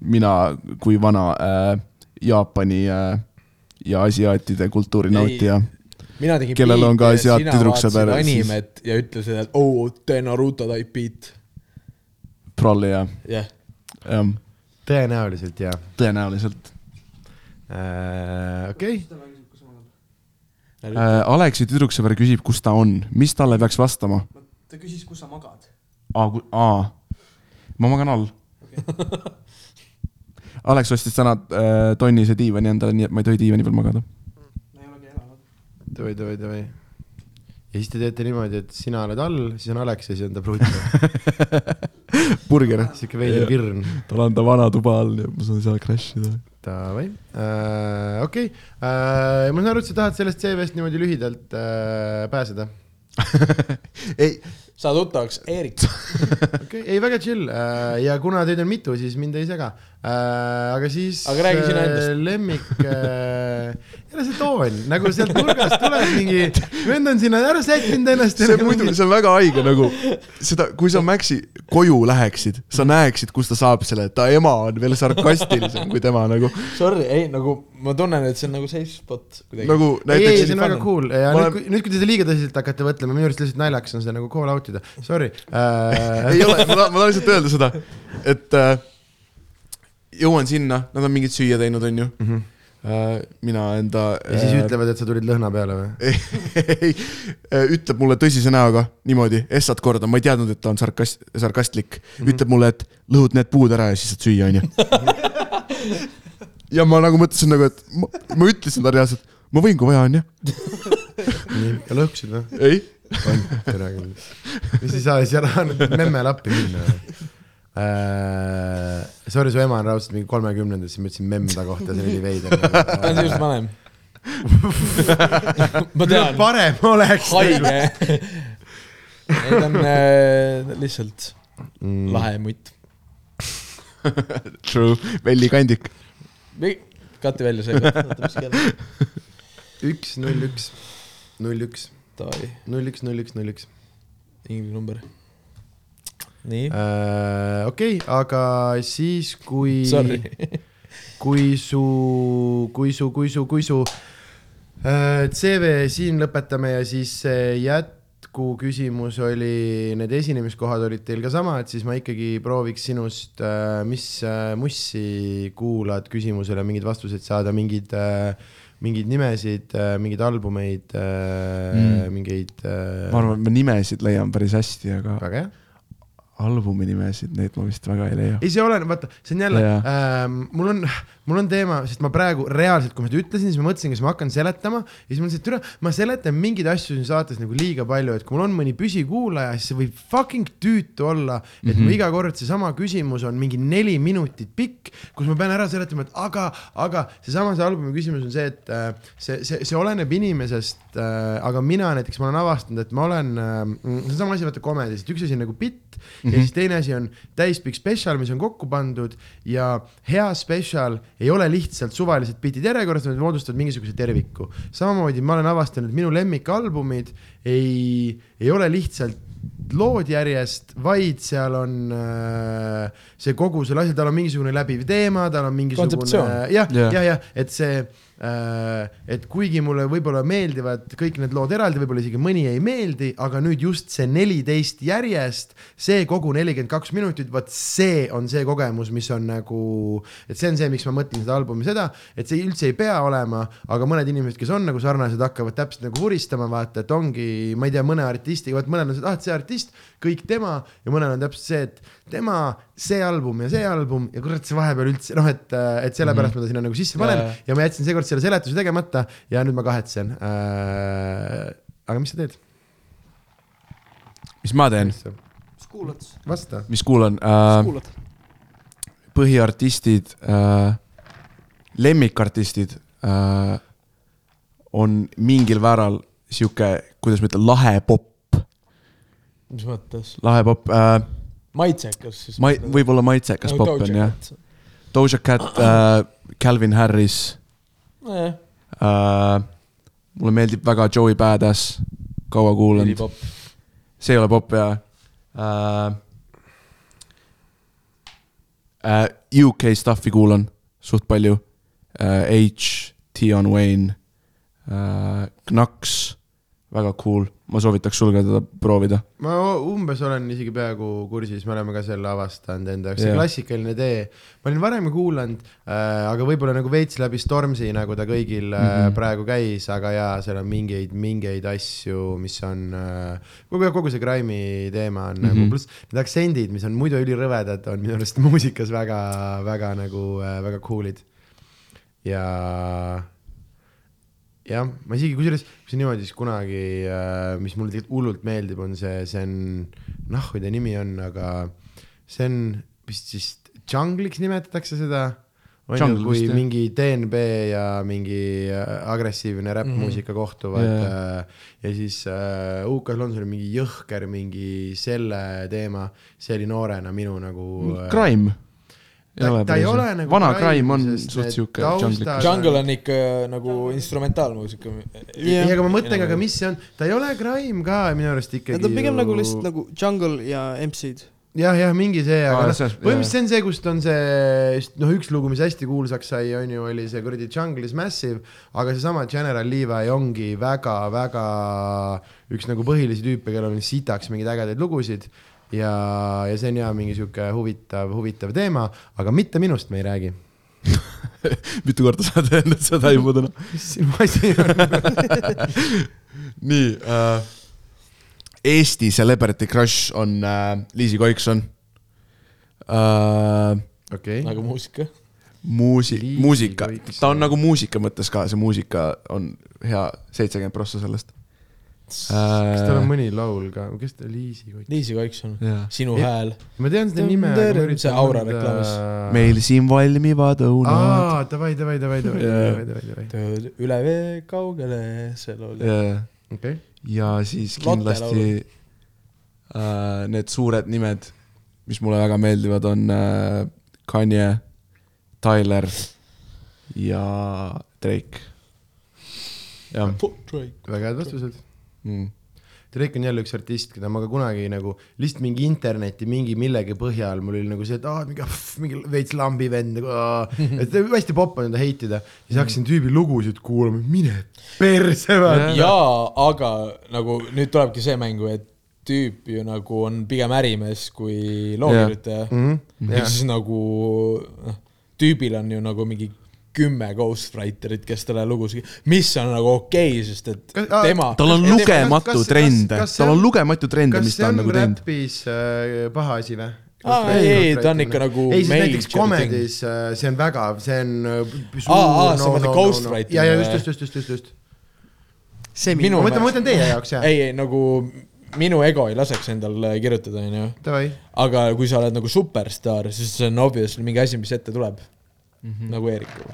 mina kui vana äh, Jaapani äh, ja asiaatide kultuuri Ei, nautija. mina tegin Kellel on ka beat'i ja asiaat vaatasid siis- animet ja ütlesid, et oo oh,, tee Naruto type beat. Prolli ja, jah, jah, tõenäoliselt jaa. tõenäoliselt okei, äh,. Aleksi tüdruksõber küsib, kus ta on, mis talle peaks vastama? ta küsis, kus sa magad. aa, aa, ma magan all. Alex ostis täna äh, tonnise diivani endale, nii et ma ei tohi diivani peal magada. davai, davai, davai. ja siis te teete niimoodi, et sina oled all, siis on Alex ja siis on ta pruut. burger. sihuke veider virn. tal on ta vana tuba all ja ma saan seal crash ida. Davai, okei, ma saan aru, et sa tahad sellest CV-st niimoodi lühidalt äh, pääseda. ei, saa tuttavaks, Eerik. okei okay,, ei väga chill äh, ja kuna teid on mitu, siis mind ei sega äh,. Aga siis. Aga räägi sina endast. lemmik äh, jälle see toon, nagu sealt nurgast tuleb mingi, vend on sinna ära sättinud ennast. see muidu, see on väga haige nagu seda, kui sa Maxi koju läheksid, sa näeksid, kus ta saab selle, ta ema on veel sarkastilisem kui tema nagu, Sorry, ei nagu ma tunnen, et see on nagu safe spot kuidagi. nagu ei, ei, näiteks see on väga cool ja Ma nüüd nüüd, kui te seda liiga tõsiselt hakkate võtlema, minu arust lihtsalt naljakas on seda nagu call out ida, sorry äh. ei ole, ma tahan, ma tahan lihtsalt öelda seda, et äh, jõuan sinna, nad on mingit süüa teinud, onju mm. -hmm. äh, mina enda. ja siis ütlevad, et sa tulid lõhna peale või? ei, ütleb mulle tõsise näoga niimoodi, essat korda, ma ei teadnud, et ta on sarkast-, sarkastlik mm, -hmm. ütleb mulle, et lõhud need puud ära ja siis saad süüa, onju. ja ma nagu mõtlesin nagu, et ma, ma ütlesin talle reaalselt, ma võin, kui vaja on, jah. nii, ja lõhkusid või? ei, on, tere küll. mis ei saa siis ära memmele appi minna äh,? Sorry, su ema on raudselt mingi kolmekümnendas, siis ma ütlesin memm ta kohta, see oli veider. ta on sinust vanem. ma tean, parem oleks. haige. ei, ta on äh, lihtsalt Mm. lahe mutt. true, vellikandik. kati välja see. üks, null, üks, null, üks, null, üks, null, üks, null, üks. inglise number. nii, Äh, okei, aga siis, kui, kui su, kui su, kui su, kui su äh, CV siin lõpetame ja siis see jätkuküsimus oli, need esinemiskohad olid teil ka sama, et siis ma ikkagi prooviks sinust, mis äh, mussi kuulad küsimusele mingeid vastuseid saada, mingeid äh, mingeid nimesid, mingeid albumeid mm. Mm., mingeid äh, ma arvan, et ma nimesid leian päris hästi, aga väga hea albumi nimesid, neid ma vist väga ei leia. ei, see oleneb, vaata, see on jälle ähm,, mul on, mul on teema, sest ma praegu reaalselt, kui ma seda ütlesin, siis ma mõtlesin, kas ma hakkan seletama ja siis ma mõtlesin, et türa, ma seletan mingeid asju siin saates nagu liiga palju, et kui mul on mõni püsikuulaja, siis see võib fucking tüütu olla, et mm -hmm. ma iga kord seesama küsimus on mingi neli minutit pikk, kus ma pean ära seletama, et aga, aga seesama see albumi küsimus on see, et äh, see, see, see oleneb inimesest äh,, aga mina näiteks, ma olen avastanud, et ma olen äh,, see on sama asi, vaata komedis, et üks asi on nagu bitt mm -hmm. ja siis teine asi on täispikk spetsial, mis on kokku pandud ja hea spetsial ei ole lihtsalt suvalised bitid järjekorras, nad moodustavad mingisuguse terviku. samamoodi ma olen avastanud, et minu lemmikalbumid ei, ei ole lihtsalt lood järjest, vaid seal on äh, see kogu selle asja, tal on mingisugune läbiv teema, tal on mingisugune jah, Jah. jah, et see et kuigi mulle võib-olla meeldivad kõik need lood eraldi, võib-olla isegi mõni ei meeldi, aga nüüd just see neliteist järjest, see kogu nelikümmend kaks minutit, vot see on see kogemus, mis on nagu, et see on see, miks ma mõtlen seda albumi seda, et see üldse ei pea olema, aga mõned inimesed, kes on nagu sarnased, hakkavad täpselt nagu vuristama, vaata, et ongi, ma ei tea, mõne artistiga, vot mõnel on see, ah, et see artist, kõik tema ja mõnel on täpselt see, et tema, see album ja see album ja kurat, see vahepeal üldse noh, et, et sellepärast mm -hmm. ma ta sinna nagu sisse panen Jaa. ja ma jätsin seekord selle seletuse tegemata ja nüüd ma kahetsen äh,. aga mis sa teed? mis ma teen, mis kuulad? vasta. mis kuulan äh,? põhiartistid äh,, lemmikartistid äh, on mingil määral sihuke, kuidas ma ütlen, lahe popp, mis mõttes? lahe popp äh,. maitsekas siis? ma võib-olla maitsekas popp on jah. Doja Cat äh,, Calvin Harris nojah, äh,. mulle meeldib väga Joey Badass, kaua kuulanud, see ei ole popp jaa äh,. Äh, UK stuff'i kuulan suht palju äh,. H, Tion Wayne äh,, Knux, väga cool, ma soovitaks sul ka teda proovida. ma umbes olen isegi peaaegu kursis, me oleme ka selle avastanud enda jaoks, see klassikaline tee. ma olin varem kuulanud äh,, aga võib-olla nagu veits läbi Stormzy, nagu ta kõigil mm Mhm. -hmm. praegu käis, aga jaa, seal on mingeid, mingeid asju, mis on äh,, kogu, kogu see Grime'i teema on mm -hmm. Mhm. nagu, pluss need aktsendid, mis on muidu ülirõvedad, on minu arust muusikas väga, väga nagu äh, väga cool'id. ja jah, ma isegi kusjuures, kui see niimoodi siis kunagi, mis mulle tegelikult hullult meeldib, on see, see on, noh, kui ta nimi on, aga see on vist siis Jungle'iks nimetatakse seda. on ju, kui jah. mingi DNB ja mingi äh, agressiivne räppmuusika kohtuvad Jaa. yeah. ja siis äh, UK-s Londonil oli mingi jõhker mingi selle teema, see oli noorena minu nagu äh, Crime. Ta, ta ei ole nagu vana Crime on suht siuke taustad- jungle. On ikka nagu instrumentaalmuusika. ei, aga ma mõtlen ka, aga mis see on, ta ei ole crime ka minu arust ikkagi. Need on pigem nagu lihtsalt nagu Jungle ja MC-d. jah, jah, mingi see, aga noh, põhimõtteliselt see on see, kust on see, noh, üks lugu, mis hästi kuulsaks sai, on ju, oli see kuradi Jungle is Massive, aga seesama General Levi ongi väga-väga üks nagu põhilisi tüüpe, kellel on sitaks mingeid ägedaid lugusid ja, ja see on ja mingi sihuke huvitav, huvitav teema, aga mitte minust me ei räägi. mitu korda sa oled öelnud seda juba täna? mis sinu asi on? nii äh,. Eesti celebrity crush on äh, Liisi Koikson äh,. okei, nagu muusika. muusi- muusika, ta on nagu muusika mõttes ka, see muusika on hea, seitsekümmend prossa sellest kas tal on äh,. mõni laul ka, kes ta, Liisi Koik? Liisi Koikson, jaa. sinu Ja- hääl. ma tean seda nime, See Aura reklaamis. meil siin valmivad õunad. aa, davai, davai, davai, davai, davai, davai, davai, üle vee kaugele, see laul. okei. ja siis kindlasti äh, need suured nimed, mis mulle väga meeldivad, on äh, Kanye, Tyler ja Drake. jah väga head vastused. mm., Drake on jälle üks artist, keda ma ka kunagi nagu lihtsalt mingi interneti mingi millegi põhjal, mul oli nagu see, et aa, mingi, mingi veits lambi vend nagu, et hästi popp on teda heitida. siis hakkasin tüübi lugusid kuulama, mine perse vaata. jaa, aga nagu nüüd tulebki see mängu, et tüüp ju nagu on pigem ärimees kui lookirjutaja yeah.. Mhm. ehk siis nagu noh, tüübil on ju nagu mingi kümme ghostwriterit, kes talle lugusid, mis on nagu okei okay,, sest et Kas- tema tal on Kas- lugematu kas- kas- trende, kas see tal on on- lugematu trende, kas mis see ta on on nagu teinud. räpis äh, paha asi või? Aa, ei, ei, ta on ikka nagu ei, siis näiteks komedis äh, see on väga, see on äh, suur Aa, aa, sa mõtled ghostwriting ja, ja või? just, just, just, just, just, just. see Minu- ma mõtlen, ma mõtlen teie jaoks jah. ei, ei nagu minu ego ei laseks endal kirjutada, onju. Davai, aga kui sa oled nagu superstaar, siis see on obviously mingi asi, mis ette tuleb mm. -hmm. nagu Eerikul.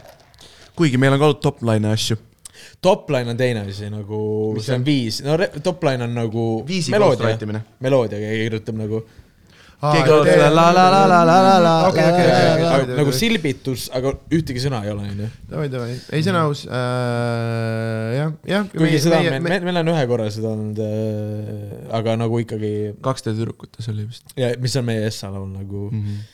kuigi meil on ka olnud top-line'e asju. Topline on teine asi nagu, see on on? viis, no re- topline on nagu Viisi meloodia imine., meloodiaga kirjutab nagu, keegi laulab selle la la la la la la la Okei, okei, okei, okei. nagu silbitus, aga ühtegi sõna ei ole, onju. davai, davai, ei see on aus äh,, jah, jah. kuigi seda on, meil, meil on ühe korra seda olnud äh,, aga nagu ikkagi, kaks teed tüdrukutes oli vist ja mis on meie Essa laul nagu mm., -hmm.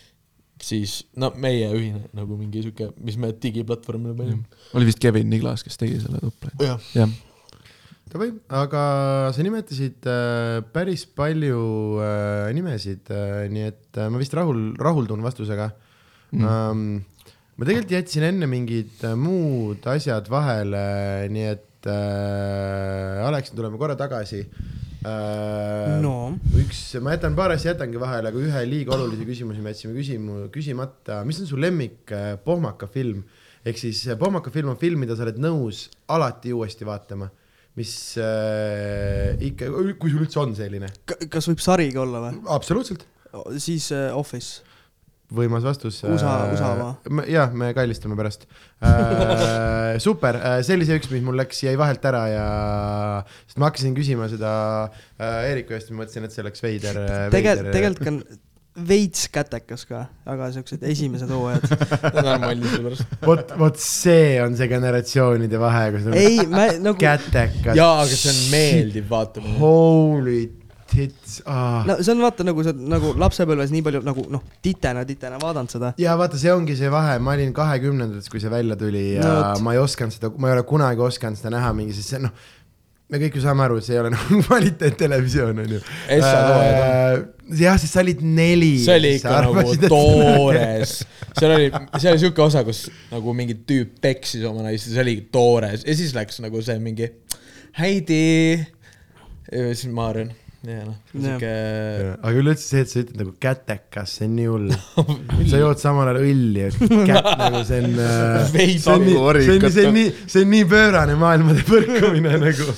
Siis no meie ühine nagu mingi sihuke, mis me digiplatvormile panime. oli vist Kevin Niglas, kes tegi selle top-line'i. jah, jah, davai, aga sa nimetasid äh, päris palju äh, nimesid äh,, nii et äh, ma vist rahul, rahuldun vastusega mm.. Um, ma tegelikult jätsin enne mingid äh, muud asjad vahele, nii et äh, Alex, tuleme korra tagasi äh,. No üks, ma jätan paar asja jätangi vahele, aga ühe liiga olulise küsimuse me jätsime küsimu-, küsimata, mis on su lemmik äh, pohmaka film? ehk siis äh, pohmaka film on film, mida sa oled nõus alati uuesti vaatama, mis äh, ikka, kui sul üldse on selline. K- kas võib sari ka olla või? absoluutselt, siis äh, Office. Võimas vastus. USA- USA oma. jah, me kallistame pärast äh. super, see oli see üks, mis mul läks, jäi vahelt ära ja, sest ma hakkasin küsima seda äh, Eeriku ma mõtlesin, et see oleks veider. tegelikult, tegelikult on veits kätekas ka, aga siuksed esimesed hooajad. ta on mallis selle pärast. vot, vot see on see generatsioonide vahe, kus on ei, ma nagu, kätekas. jaa, aga see on meeldiv vaatamine. Holy tits ah.. no see on vaata nagu sa nagu lapsepõlves nii palju nagu noh, titena, titena vaadanud seda. ja vaata, see ongi see vahe, ma olin kahekümnendates, kui see välja tuli ja No vot. ma ei osanud seda, ma ei ole kunagi osanud seda näha mingi, sest see noh, me kõik ju saame aru, see ei ole nagu kvaliteettelevisioon, onju. Toojad jah, sest sa olid neli. see oli ikka nagu. toores, seal oli, seal oli siuke osa, kus nagu mingi tüüp peksis oma naist ja see oli toores ja siis läks nagu see mingi Heidi, siis Maarjan ja noh, siuke aga üleüldse see, et sa ütled nagu kätekas, see on nii hull. sa jood samal ajal õlli, et kätt nagu see on. Veidi see on nii, see on, see on nii, see on nii pöörane maailmade põrkumine nagu.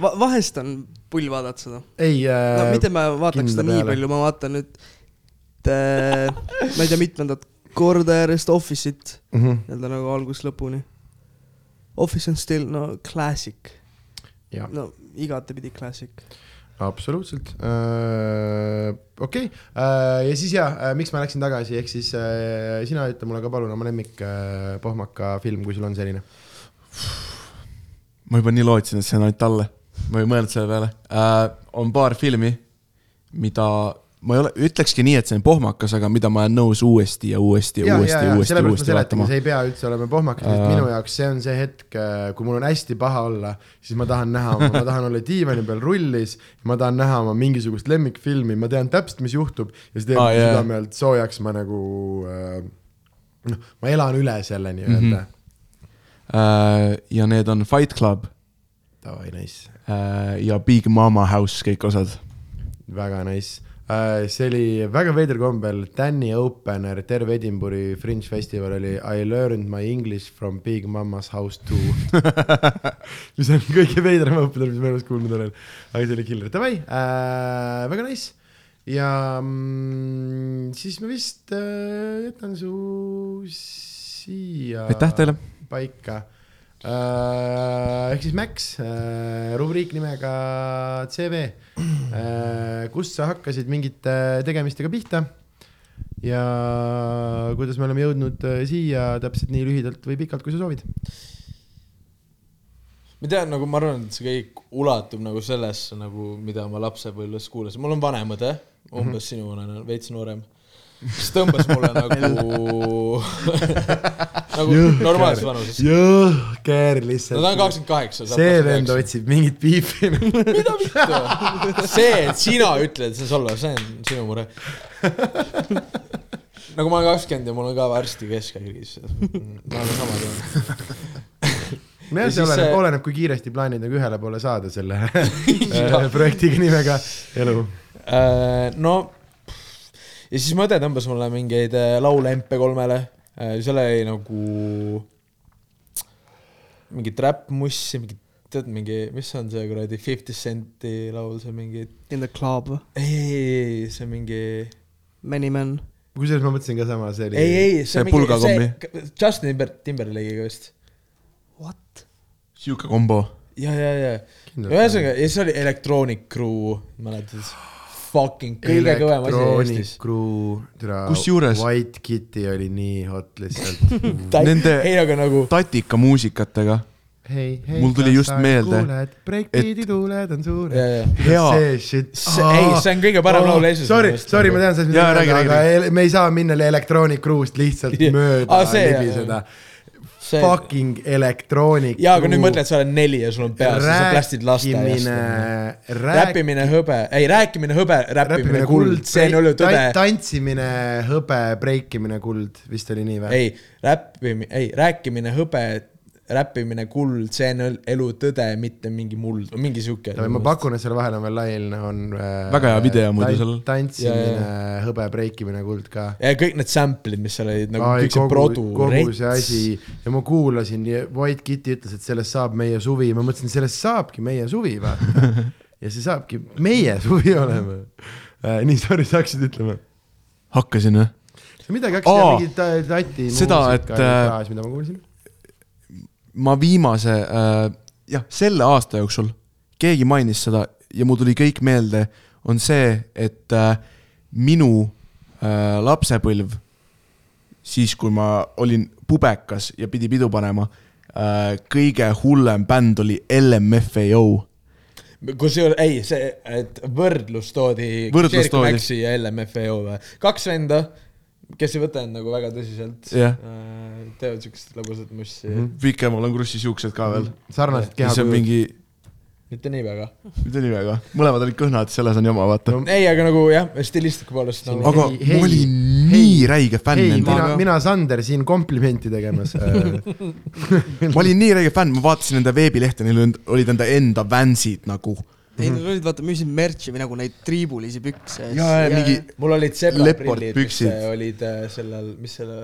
Va-, vahest on pull vaadata seda. ei äh, no mitte ma vaataks seda nii peale. palju, ma vaatan nüüd äh,, ma ei tea, mitmendat korda järjest Office'it mm. -hmm. nii-öelda nagu algusest lõpuni. Office on still no classic, no igatepidi classic. Absoluutselt äh,. okei okay. äh,, ja siis ja äh,, miks ma läksin tagasi, ehk siis äh, sina ütle mulle ka palun oma lemmik äh, pohmaka film, kui sul on selline. ma juba nii lootsin, et see on ainult talle, ma ei mõelnud selle peale äh,. on paar filmi, mida ma ei ole, ütlekski nii, et see on pohmakas, aga mida ma olen nõus uuesti ja uuesti ja, ja uuesti ja uuesti ja uuesti seletangi, vaatama. see ei pea üldse olema pohmakas, sest Äh. minu jaoks see on see hetk, kui mul on hästi paha olla, siis ma tahan näha, ma tahan olla diivani peal rullis, ma tahan näha oma mingisugust lemmikfilmi, ma tean täpselt, mis juhtub ja see teeb Aa, mu jaa. südame alt soojaks, ma nagu äh, noh, ma elan üle selle nii-öelda mm. Mhm. Äh, ja need on Fight Club Davai, nice, äh, ja Big Mama House, kõik osad. väga nice. See oli väga veider kombel, Danny opener, terve Edinburgh'i Fringe festival oli I learned my english from Big Mama's house too. mis on kõige veidram opener, mis ma elus kuulnud olen. aga see oli killer, davai äh,, väga nice. ja mm, siis ma vist äh, jätan su siia aitäh teile. paika äh,. Ehk siis Max äh,, rubriik nimega CV äh,, kust sa hakkasid mingite tegemistega pihta? Ja kuidas me oleme jõudnud äh, siia täpselt nii lühidalt või pikalt, kui sa soovid. ma tean, nagu ma arvan, et see kõik ulatub nagu sellesse nagu, mida ma lapsepõlves kuulasin, mul on vanem õde, umbes sinune, veits noorem, kes tõmbas mulle nagu nagu normaalses vanuses. jõhker no lihtsalt ta on. kakskümmend kaheksa. see vend otsib mingit piipi. mida vittu, see, et sina ütled, see on solvav, see on sinu mure. nagu ma olen kakskümmend ja mul on ka varsti keskhaigis, ma olen sama Ja see siis oleneb see-, oleneb, kui kiiresti plaanid nagu ühele poole saada selle projektiga nimega elu. Äh, no ja siis mu õde tõmbas mulle mingeid äh, laule MP3-le, seal oli nagu mingit räppmussi, mingit, tead mingi, mis on see kuradi Fifty Centi laul, see mingi, In the club, ei, ei, ei, see mingi, Many men. kusjuures ma mõtlesin ka sama, see oli. ei, ei, see see on mingi, pulgakombi. see Justin Timber, Timberlake'iga vist. What? sihuke kombo. ja, ja, ja, ühesõnaga, ja siis oli Electronic Crew, mäletad? Fucking kõige kõvem asi Eestis. Kusjuures- White Kitty oli nii hot lihtsalt. Nende- ei, aga nagu tatika muusikatega. hei, hei. Mul tuli just meelde, breikbeat'i tuuled on suured. Hea- see ei, see on kõige parem laul Eestis Sorry, sorry, ma tean, räägi, aga me ei saa minna Electronic Crew'st lihtsalt mööda jah, libiseda. see, Fucking Electronic jaa, aga nüüd mõtle, et sa oled neli ja sul on peas, sa plastid lasteaiast. rääkimine, räppimine hõbe, ei rääkimine hõbe, räppimine kuld, see on õlu tõde. tantsimine hõbe, breikimine kuld, vist oli nii või? ei, räppimine, ei, rääkimine hõbe, räppimine kuld, see on elu tõde, mitte mingi muld, mingi sihuke. ma pakun, et seal vahel on veel lail, on äh, Väga hea video muidu seal. tantsimine, hõbe, breikimine kuld ka. ja kõik need sample'id, mis seal olid nagu Ai, kõik see produ, kogu see asi ja ma kuulasin ja White Kitty ütles, et sellest saab meie suvi, ma mõtlesin, sellest saabki meie suvi, vaata. ja see saabki meie suvi olema äh,. nii, sorry, sa hakkasid ütlema? hakkasin või? sa midagi hakkasid oh, mingit ta- tati seda, et, äh, mida ma kuulsin. Ma viimase äh,, jah, selle aasta jooksul keegi mainis seda ja mul tuli kõik meelde, on see, et äh, minu äh, lapsepõlv, siis kui ma olin pubekas ja pidi pidu panema äh,, kõige hullem bänd oli LMFAO. kusjuures ei, see, et võrdlus toodi. Toodi. Maxi ja LMFAO või, kaks venda, kes ei võta end nagu väga tõsiselt Jah. äh, teevad siukest lõbusat mussi mm. Vikemal on krussisiuksed ka veel. sarnased ja see on kehakujud. mingi, mitte nii väga. mitte nii väga, mõlemad olid kõhnad, selles on jama, vaata. ei, aga nagu jah, stilistika poolest nagu. aga Hei, hei, ma olin hei, nii räige fänn nende, mina mina, Sander siin komplimenti tegemas äh. ma olin nii räige fänn, ma vaatasin nende veebilehte, neil olid- olid enda enda Vansid nagu. ei, nad olid, vaata, müüsid merch'i või nagu neid triibulisi pükse. ja, ja mingi, mul olid sebraprillid, mis äh, olid äh, sellel, mis selle,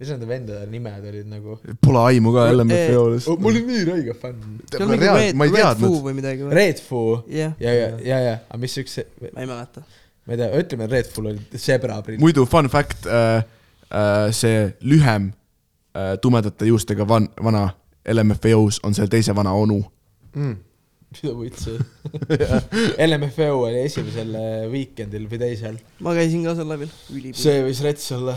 mis nende vendade nimed olid nagu. pole aimu ka Eh, LMFO-st. ma olin nii räige fänn. ma ei Red Foo teadnud. või midagi või? Red Foo jah, ja, ja, ja, ja, aga mis üks, ma ei mäleta. ma ei tea, ütleme, Red Fool olid sebraprillid. muidu fun fact äh,, äh, see lühem äh, tumedate juustega van, vana LMFAO-s on selle teise vana onu. Mm. Mida võitsi? LMFO oli esimesel äh, weekendil või teisel. ma käisin ka seal läbi, see võis rets olla.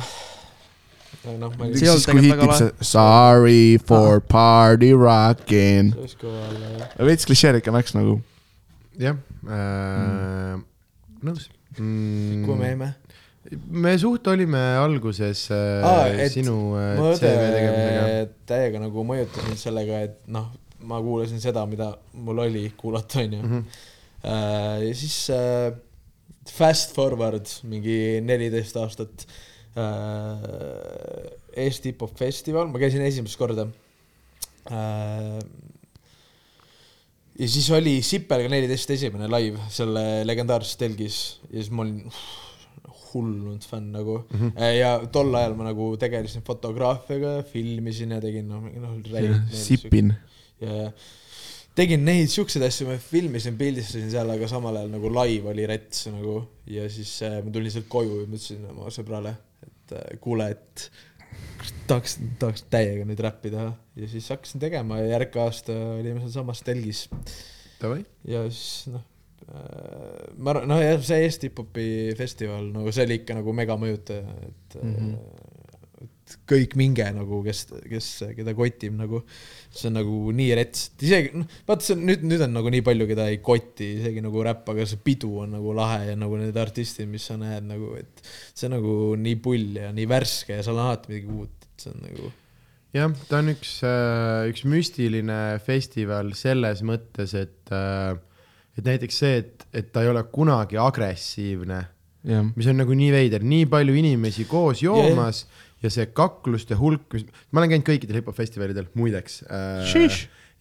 noh, ma ei siis kui see Sorry for party rockin. see võis kõva olla jah. veits klišeerike märks nagu. jah äh,, nõus mm,. kuhu me jäime? me suht olime alguses äh, ah, sinu äh, CV tegemisega. täiega nagu mõjutasin sellega, et noh, ma kuulasin seda, mida mul oli kuulata, onju. Mhm. ja siis äh, fast forward mingi neliteist aastat äh,. Eesti hip-hop festival, ma käisin esimest korda äh,. ja siis oli Sipelga neliteist esimene live selle legendaarses telgis ja siis ma olin hullunud fänn nagu mm. -hmm. ja tol ajal ma nagu tegelesin fotograafiaga, filmisin ja tegin noh, noh, Sipin. ja, tegin neid siukseid asju, ma filmisin, pildistasin seal, aga samal ajal nagu live oli rets nagu ja siis äh, ma tulin sealt koju ja ma ütlesin oma sõbrale, et äh, kuule, et tahaks, tahaks täiega nüüd räppi teha ja siis hakkasin tegema ja järgmine aasta olime sealsamas telgis ja siis noh, ma arvan, noh jah, see Eesti hip-hopi festival nagu see oli ikka nagu mega mõjutaja, et mm. -hmm. et kõik minge nagu, kes, kes, keda kotib nagu, see on nagu nii rets, et isegi noh, vaata see on nüüd, nüüd on nagu nii palju, keda ei koti isegi nagu räpp, aga see pidu on nagu lahe ja nagu need artistid, mis sa näed nagu, et see on nagu nii pull ja nii värske ja seal on alati midagi uut, et see on nagu jah, ta on üks, üks müstiline festival selles mõttes, et, et näiteks see, et, et ta ei ole kunagi agressiivne, mis on nagu nii veider, nii palju inimesi koos joomas yeah. Ja see kaklust ja hulk, mis, ma olen käinud kõikidel hip-hop festivalidel, muideks äh,.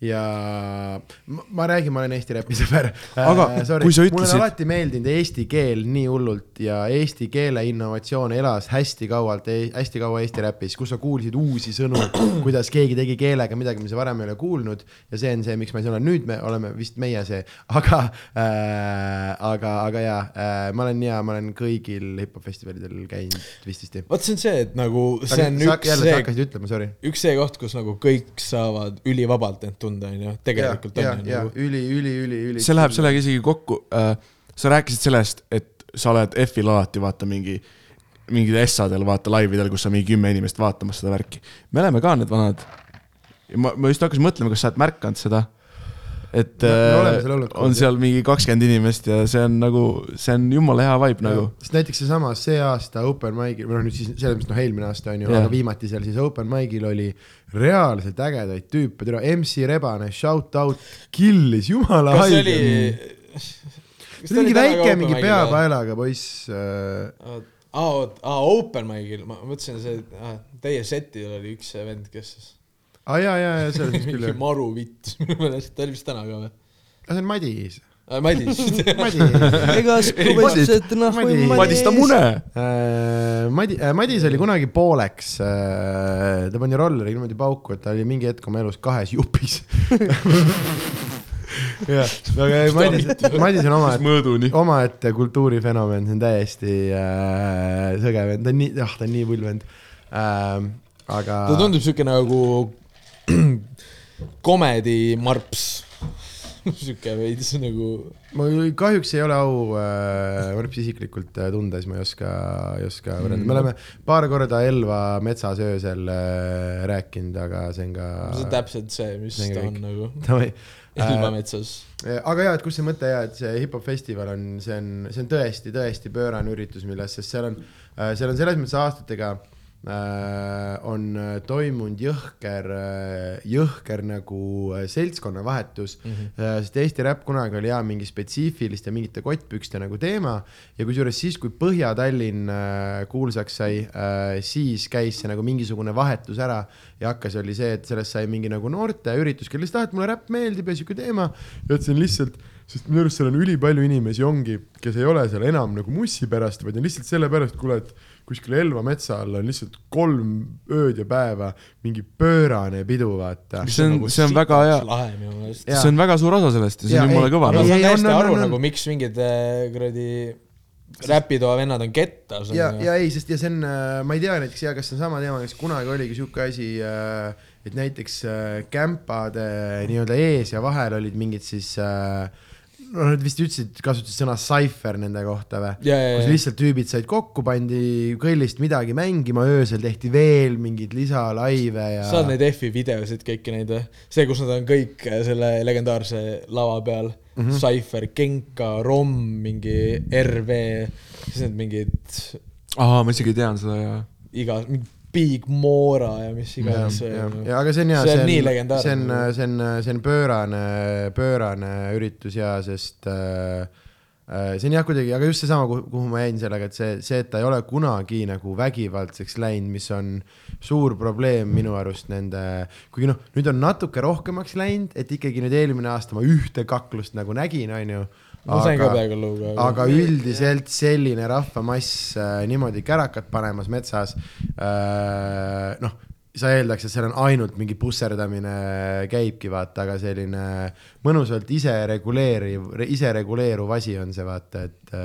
Ja ma, ma räägin, ma olen Eesti räpi sõber. Aga kui sa mulle ütlesid- on alati meeldinud eesti keel nii hullult ja eesti keele innovatsioon elas hästi kaualt, hästi kaua Eesti räpis, kus sa kuulsid uusi sõnu, kuidas keegi tegi keelega midagi, mida sa varem ei ole kuulnud ja see on see, miks ma siin olen, nüüd me oleme vist meie see, aga äh,, aga, aga jaa äh,, ma olen ja ma olen kõigil hip-hop festivalidel käinud vististi. vot see on see, et nagu see on sa, üks jälle sa see hakkasid ütlema, sorry. üks see koht, kus nagu kõik saavad ülivabalt end tunda, onju, tegelikult ja, on ju ja nagu. üli, üli, üli, üli. see läheb sellega isegi kokku äh,. sa rääkisid sellest, et sa oled F-il alati vaata mingi, mingil essadel vaata laividel, kus on mingi kümme inimest vaatamas seda värki. me oleme ka need vanad. ma, ma just hakkasin mõtlema, kas sa oled märganud seda, et äh, olnud on seal mingi kakskümmend inimest ja see on nagu, see on jumala hea vibe nagu. sest näiteks seesama see aasta open mic'il, või noh, nüüd siis selles mõttes noh, eelmine aasta on ju aga viimati seal siis open mic'il oli reaalselt ägedaid tüüpe, tere, MC Rebane, shout out, killis, jumala haige oli. see oli mingi väike, mingi peapaelaga poiss äh,. aa, oot, aa, open mic'il, ma mõtlesin, see, teie setil oli üks vend, kes aa ah, jaa, jaa, jaa, selles mõttes küll mingi jah. maru vitt minu meelest, ta oli vist täna ka või? see on Madis. Madis. Madis. ega skubetsed nahku Madi- Madis ta mune. Äh, Madi-, Madis oli kunagi pooleks, ta pani rolleri niimoodi pauku, et ta oli mingi hetk oma elus kahes jupis. jah, aga ei, Madis, Madis on omaette, omaette kultuurifenomen, see on täiesti äh, sõge vend, ta on nii, ah, ta on nii pull vend ähm,. aga. ta tundub siuke nagu komedimarps. siuke veits nagu. ma ei- kahjuks ei ole au äh, Võrps isiklikult äh, tunda, siis ma ei oska, ei oska võrrelda, me oleme paar korda Elva metsas öösel äh, rääkinud, aga see on ka. see on täpselt see, mis see on ta kõik. on nagu. Davai. Elva metsas. aga jaa, et kus see mõte ja et see hip-hop festival on, see on, see on tõesti, tõesti pöörane üritus, milles, sest seal on, seal on selles mõttes aastatega äh, on äh, toimunud jõhker äh,, jõhker nagu äh, seltskonnavahetus mm. -hmm. Äh, sest Eesti räpp kunagi oli jaa mingi spetsiifiliste mingite kottpükste nagu teema ja kusjuures siis, kui Põhja-Tallinn äh, kuulsaks sai äh,, siis käis see nagu mingisugune vahetus ära ja hakkas, oli see, et sellest sai mingi nagu noorteüritus, kellel lihtsalt, ah, et mulle räpp meeldib ja sihuke teema ja on lihtsalt sest minu arust seal on ülipalju inimesi ongi, kes ei ole seal enam nagu mussi pärast, vaid on lihtsalt sellepärast, kuule, et kuskil Elva metsa all on lihtsalt kolm ööd ja päeva mingi pöörane pidu, vaata. see on, see on väga hea, see on väga suur osa sellest ja see on jumala kõva. ma saan täiesti aru nagu, miks mingid äh, kuradi räpitoa vennad on kettas. ja, ja ei, sest ja see on, äh, ma ei tea näiteks ja kas see on sama teema, kas kunagi oligi sihuke asi, äh, et näiteks kämpade nii-öelda ees ja vahel olid mingid siis äh, no nad vist ütlesid, kasutasid sõna cipher nende kohta või? kus lihtsalt tüübid said kokku, pandi kõllist midagi mängima, öösel tehti veel mingeid lisalaive ja. sa oled neid F-i videosid kõiki neid või? see, kus nad on kõik äh, selle legendaarse lava peal mm, -hmm. Cipher, Genka, Rom, mingi RV, siis need mingid. aa, ma isegi tean seda ja. iga, mingi Big Mora ja mis iganes. ja, aga see on hea, see on, see on, see on, see on, see on pöörane, pöörane üritus ja, sest äh, äh, see on jah, kuidagi, aga just seesama, kuhu ma jäin sellega, et see, see, et ta ei ole kunagi nagu vägivaldseks läinud, mis on suur probleem minu arust nende, kuigi noh, nüüd on natuke rohkemaks läinud, et ikkagi nüüd eelmine aasta ma ühte kaklust nagu nägin, onju ma sain ka peaaegu lugu. aga üldiselt selline rahvamass äh, niimoodi kärakat panemas metsas äh,, noh, sa eeldaks, et seal on ainult mingi pusserdamine käibki, vaata, aga selline mõnusalt isereguleeriv, isereguleeruv asi on see, vaata, et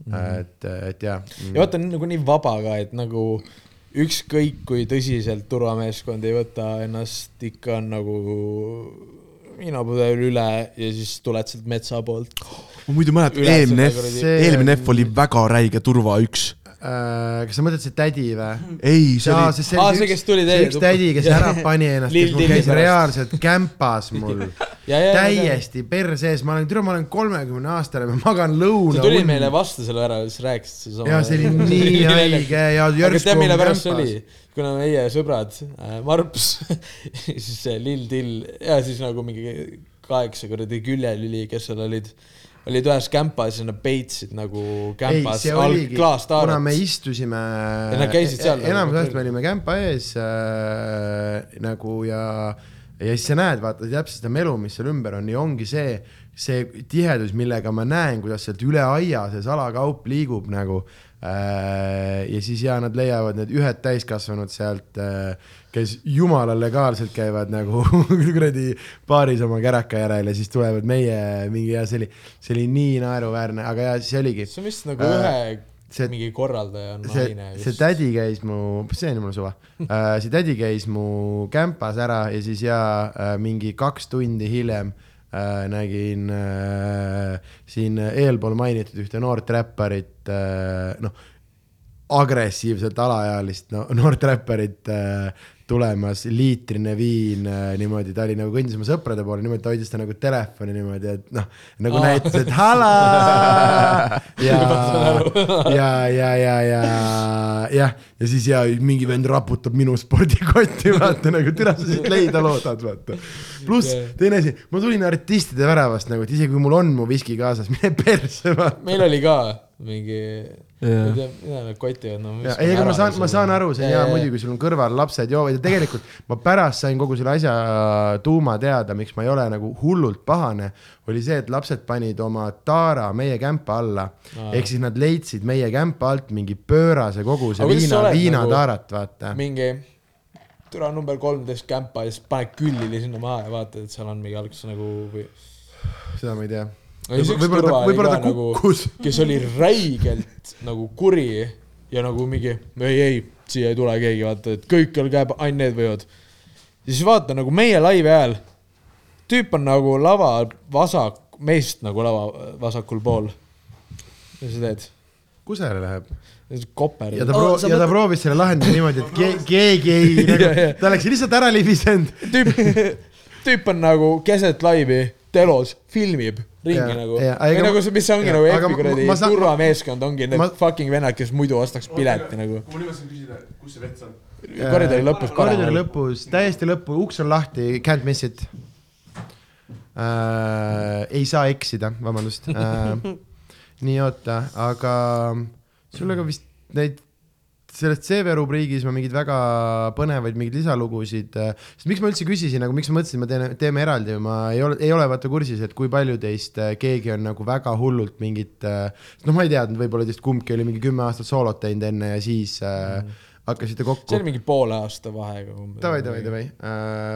Mm -hmm. et, et jah. ja vaata, nagu nii vaba ka, et nagu ükskõik kui tõsiselt turvameeskond ei võta ennast, ikka on nagu viinapudel üle ja siis tuled sealt metsa poolt. ma muidu mäletan, eelmine eelmine F oli väga räige turva üks äh,. Kas sa mõtled see tädi või? ei, see Aa, oli. aa, see, kes tuli teie. üks tädi, kes ära pani ennast, kes mul käis reaalselt kämpas mul täiesti perse ees, ma olen, tule, ma olen kolmekümne aastane, ma magan lõuna. sa tulid meile vastu selle ära, siis rääkisid sedasama. ja see oli nii haige ja järsku. tead, mille pärast see oli? kuna meie sõbrad äh,, Marps siis see Lill Till ja siis nagu mingi kaheksa kuradi küljelüli, kes seal olid, olid ühes kämpas ja nad peitsid nagu kämpas klaastaarut. kuna me istusime. ja nad käisid seal. enamus ajast me olime kämpa ees äh, nagu ja, ja siis sa näed, vaata täpselt seda melu, mis seal ümber on ja ongi see, see tihedus, millega ma näen, kuidas sealt üle aia see salakaup liigub nagu Äh, ja siis ja nad leiavad need ühed täiskasvanud sealt, äh, kes jumala legaalselt käivad nagu kuradi baaris oma käraka järel ja siis tulevad meie mingi ja see oli, see oli nii naeruväärne, aga ja see oligi. see on vist nagu äh, ühe see, mingi korraldaja on naine. see tädi käis mu, see on mul suva uh,, see tädi käis mu kämpas ära ja siis ja uh, mingi kaks tundi hiljem uh, äh, nägin äh, siin eelpool mainitud ühte noort räpparit äh,, noh, agressiivselt alaealist no, noort räpparit äh, tulemas, liitrine viin äh, niimoodi, ta oli nagu kõndis oma sõprade poole niimoodi, ta hoidis ta nagu telefoni niimoodi, et noh, nagu oh. näitas, et hala ja, ja, ja, ja, ja, jah, ja siis ja mingi vend raputab minu spordikotti, vaata nagu, tere sa siit leida loodad, vaata. pluss teine asi, ma tulin artistide väravast nagu, et isegi kui mul on mu viski kaasas, mine perse, vaata. meil oli ka mingi tea, mida nad kotivad, no. ei, aga ma saan, ma saan aru, see on hea muidugi, sul on kõrval lapsed joovad ja tegelikult ma pärast sain kogu selle asja tuuma teada, miks ma ei ole nagu hullult pahane, oli see, et lapsed panid oma taara meie kämpa alla ah.. ehk siis nad leidsid meie kämpa alt mingi pöörase koguse viina, viinataarat nagu, vaata. mingi türa number kolmteist kämpa ja siis paned küllili sinna maha ja vaatad, et seal on mingi alguses nagu või. seda ma ei tea võib-olla ta, võib-olla ta nagu kukkus nagu,. kes oli räigelt nagu kuri ja nagu mingi ei, ei, siia ei tule keegi, vaata, et kõik on käib, ainult need võivad. ja siis vaata nagu meie laivi ajal, tüüp on nagu lava vasak, meist nagu lava vasakul pool. mis sa teed? kusele läheb? koper. ja ta proo- oh,, ja ta proovis selle lahendada niimoodi, et ke, keegi ei nagu, ta oleks lihtsalt ära libisenud. tüüp, tüüp on nagu keset laivi telos filmib ringi Jaa, nagu. või nagu see, mis ongi jaa, nagu aga ma- kuradi turvameeskond ongi need ma- fucking vennad, kes muidu ostaks pileti nagu. kui ma nimetasin küsida, kus see vets on? koridori lõpus koridori lõpus, täiesti lõppu, uks on lahti, can't miss it äh,. ei saa eksida, vabandust äh. nii, oota, aga sul ega vist neid sellest CV rubriigis ma mingeid väga põnevaid mingeid lisalugusid, sest miks ma üldse küsisin, nagu miks ma mõtlesin, et me teeme, teeme eraldi, ma ei ole, ei ole vaata kursis, et kui palju teist äh, keegi on nagu väga hullult mingit, noh, ma ei teadnud, võib-olla teist kumbki oli mingi kümme aastat soolot teinud enne ja siis äh, hakkasite kokku. See oli mingi poole aasta vahega umbes. davai, davai, davai,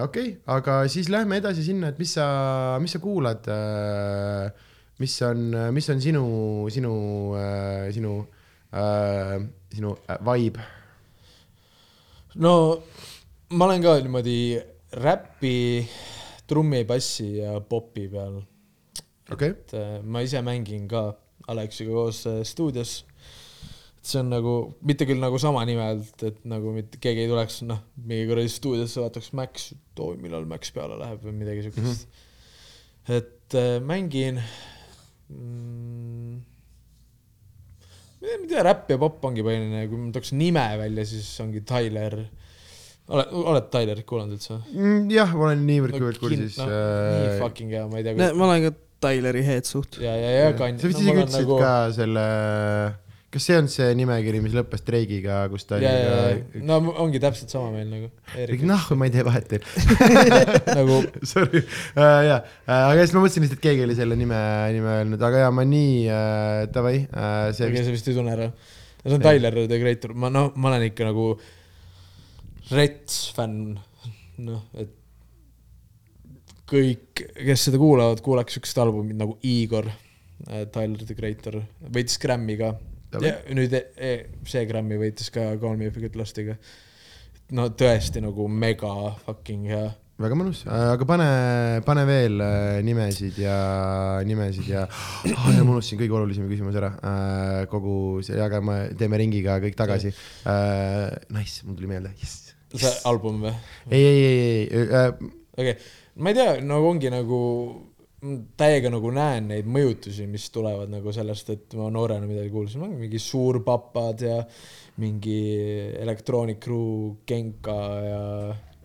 okei, aga siis lähme edasi sinna, et mis sa, mis sa kuulad, mis on, mis on sinu, sinu, sinu, sinu äh, vibe? no ma olen ka niimoodi räpi, trummi, bassi ja popi peal. okei, et äh, ma ise mängin ka Aleksiga koos äh, stuudios. see on nagu, mitte küll nagu sama nime alt, et nagu mitte keegi ei tuleks, noh, mingi kuradi stuudiosse vaataks Max, et oi, millal Max peale läheb või midagi siukest mm. -hmm. et äh, mängin mm,. Ma ei tea, räpp ja popp ongi põhiline, kui ma tooks nime välja, siis ongi Tyler. oled, oled Tylerit kuulanud üldse? Mm, jah, ma olen niivõrd-kuivõrd kursis no,. nii äh, fucking hea, ma ei tea. ma olen ka Tyleri head suht. ja, ja, ja kann-. sa vist isegi ütlesid nagu... ka selle, kas see on see nimekiri, mis lõppes streigiga, kus ta ja, ja, oli ja, no ongi täpselt sama meil nagu. ka nahku, ma ei tee vahet teil nagu Sorry uh,, jaa uh,, aga siis ma mõtlesin lihtsalt, et keegi oli selle nime, nime öelnud, aga jaa, ma nii uh,, davai uh,, see keegi vist, sa vist ei tunne ära. see on. Tyler the Creator, ma noh, ma olen ikka nagu rets fänn, noh, et kõik, kes seda kuulavad, kuulaks siukest albumit nagu Igor, Tyler the Creator, võitis Grammy ka. Ja nüüd e, e, see Grammy võitis ka Call Me If You Get Lost'iga. no tõesti nagu mega fucking hea väga mõnus uh,, aga pane, pane veel uh, nimesid ja nimesid ja oh, ja ma unustasin kõige olulisema küsimuse ära uh,, kogu see, aga me teeme ringiga kõik tagasi. Nice, mul tuli meelde, jess. see album või? ei, ei, ei, ei okei okay., ma ei tea, nagu ongi nagu täiega nagu näen neid mõjutusi, mis tulevad nagu sellest, et ma noorena midagi kuulsin, mingi Suurpapad ja mingi Electronic Crew, Genka ja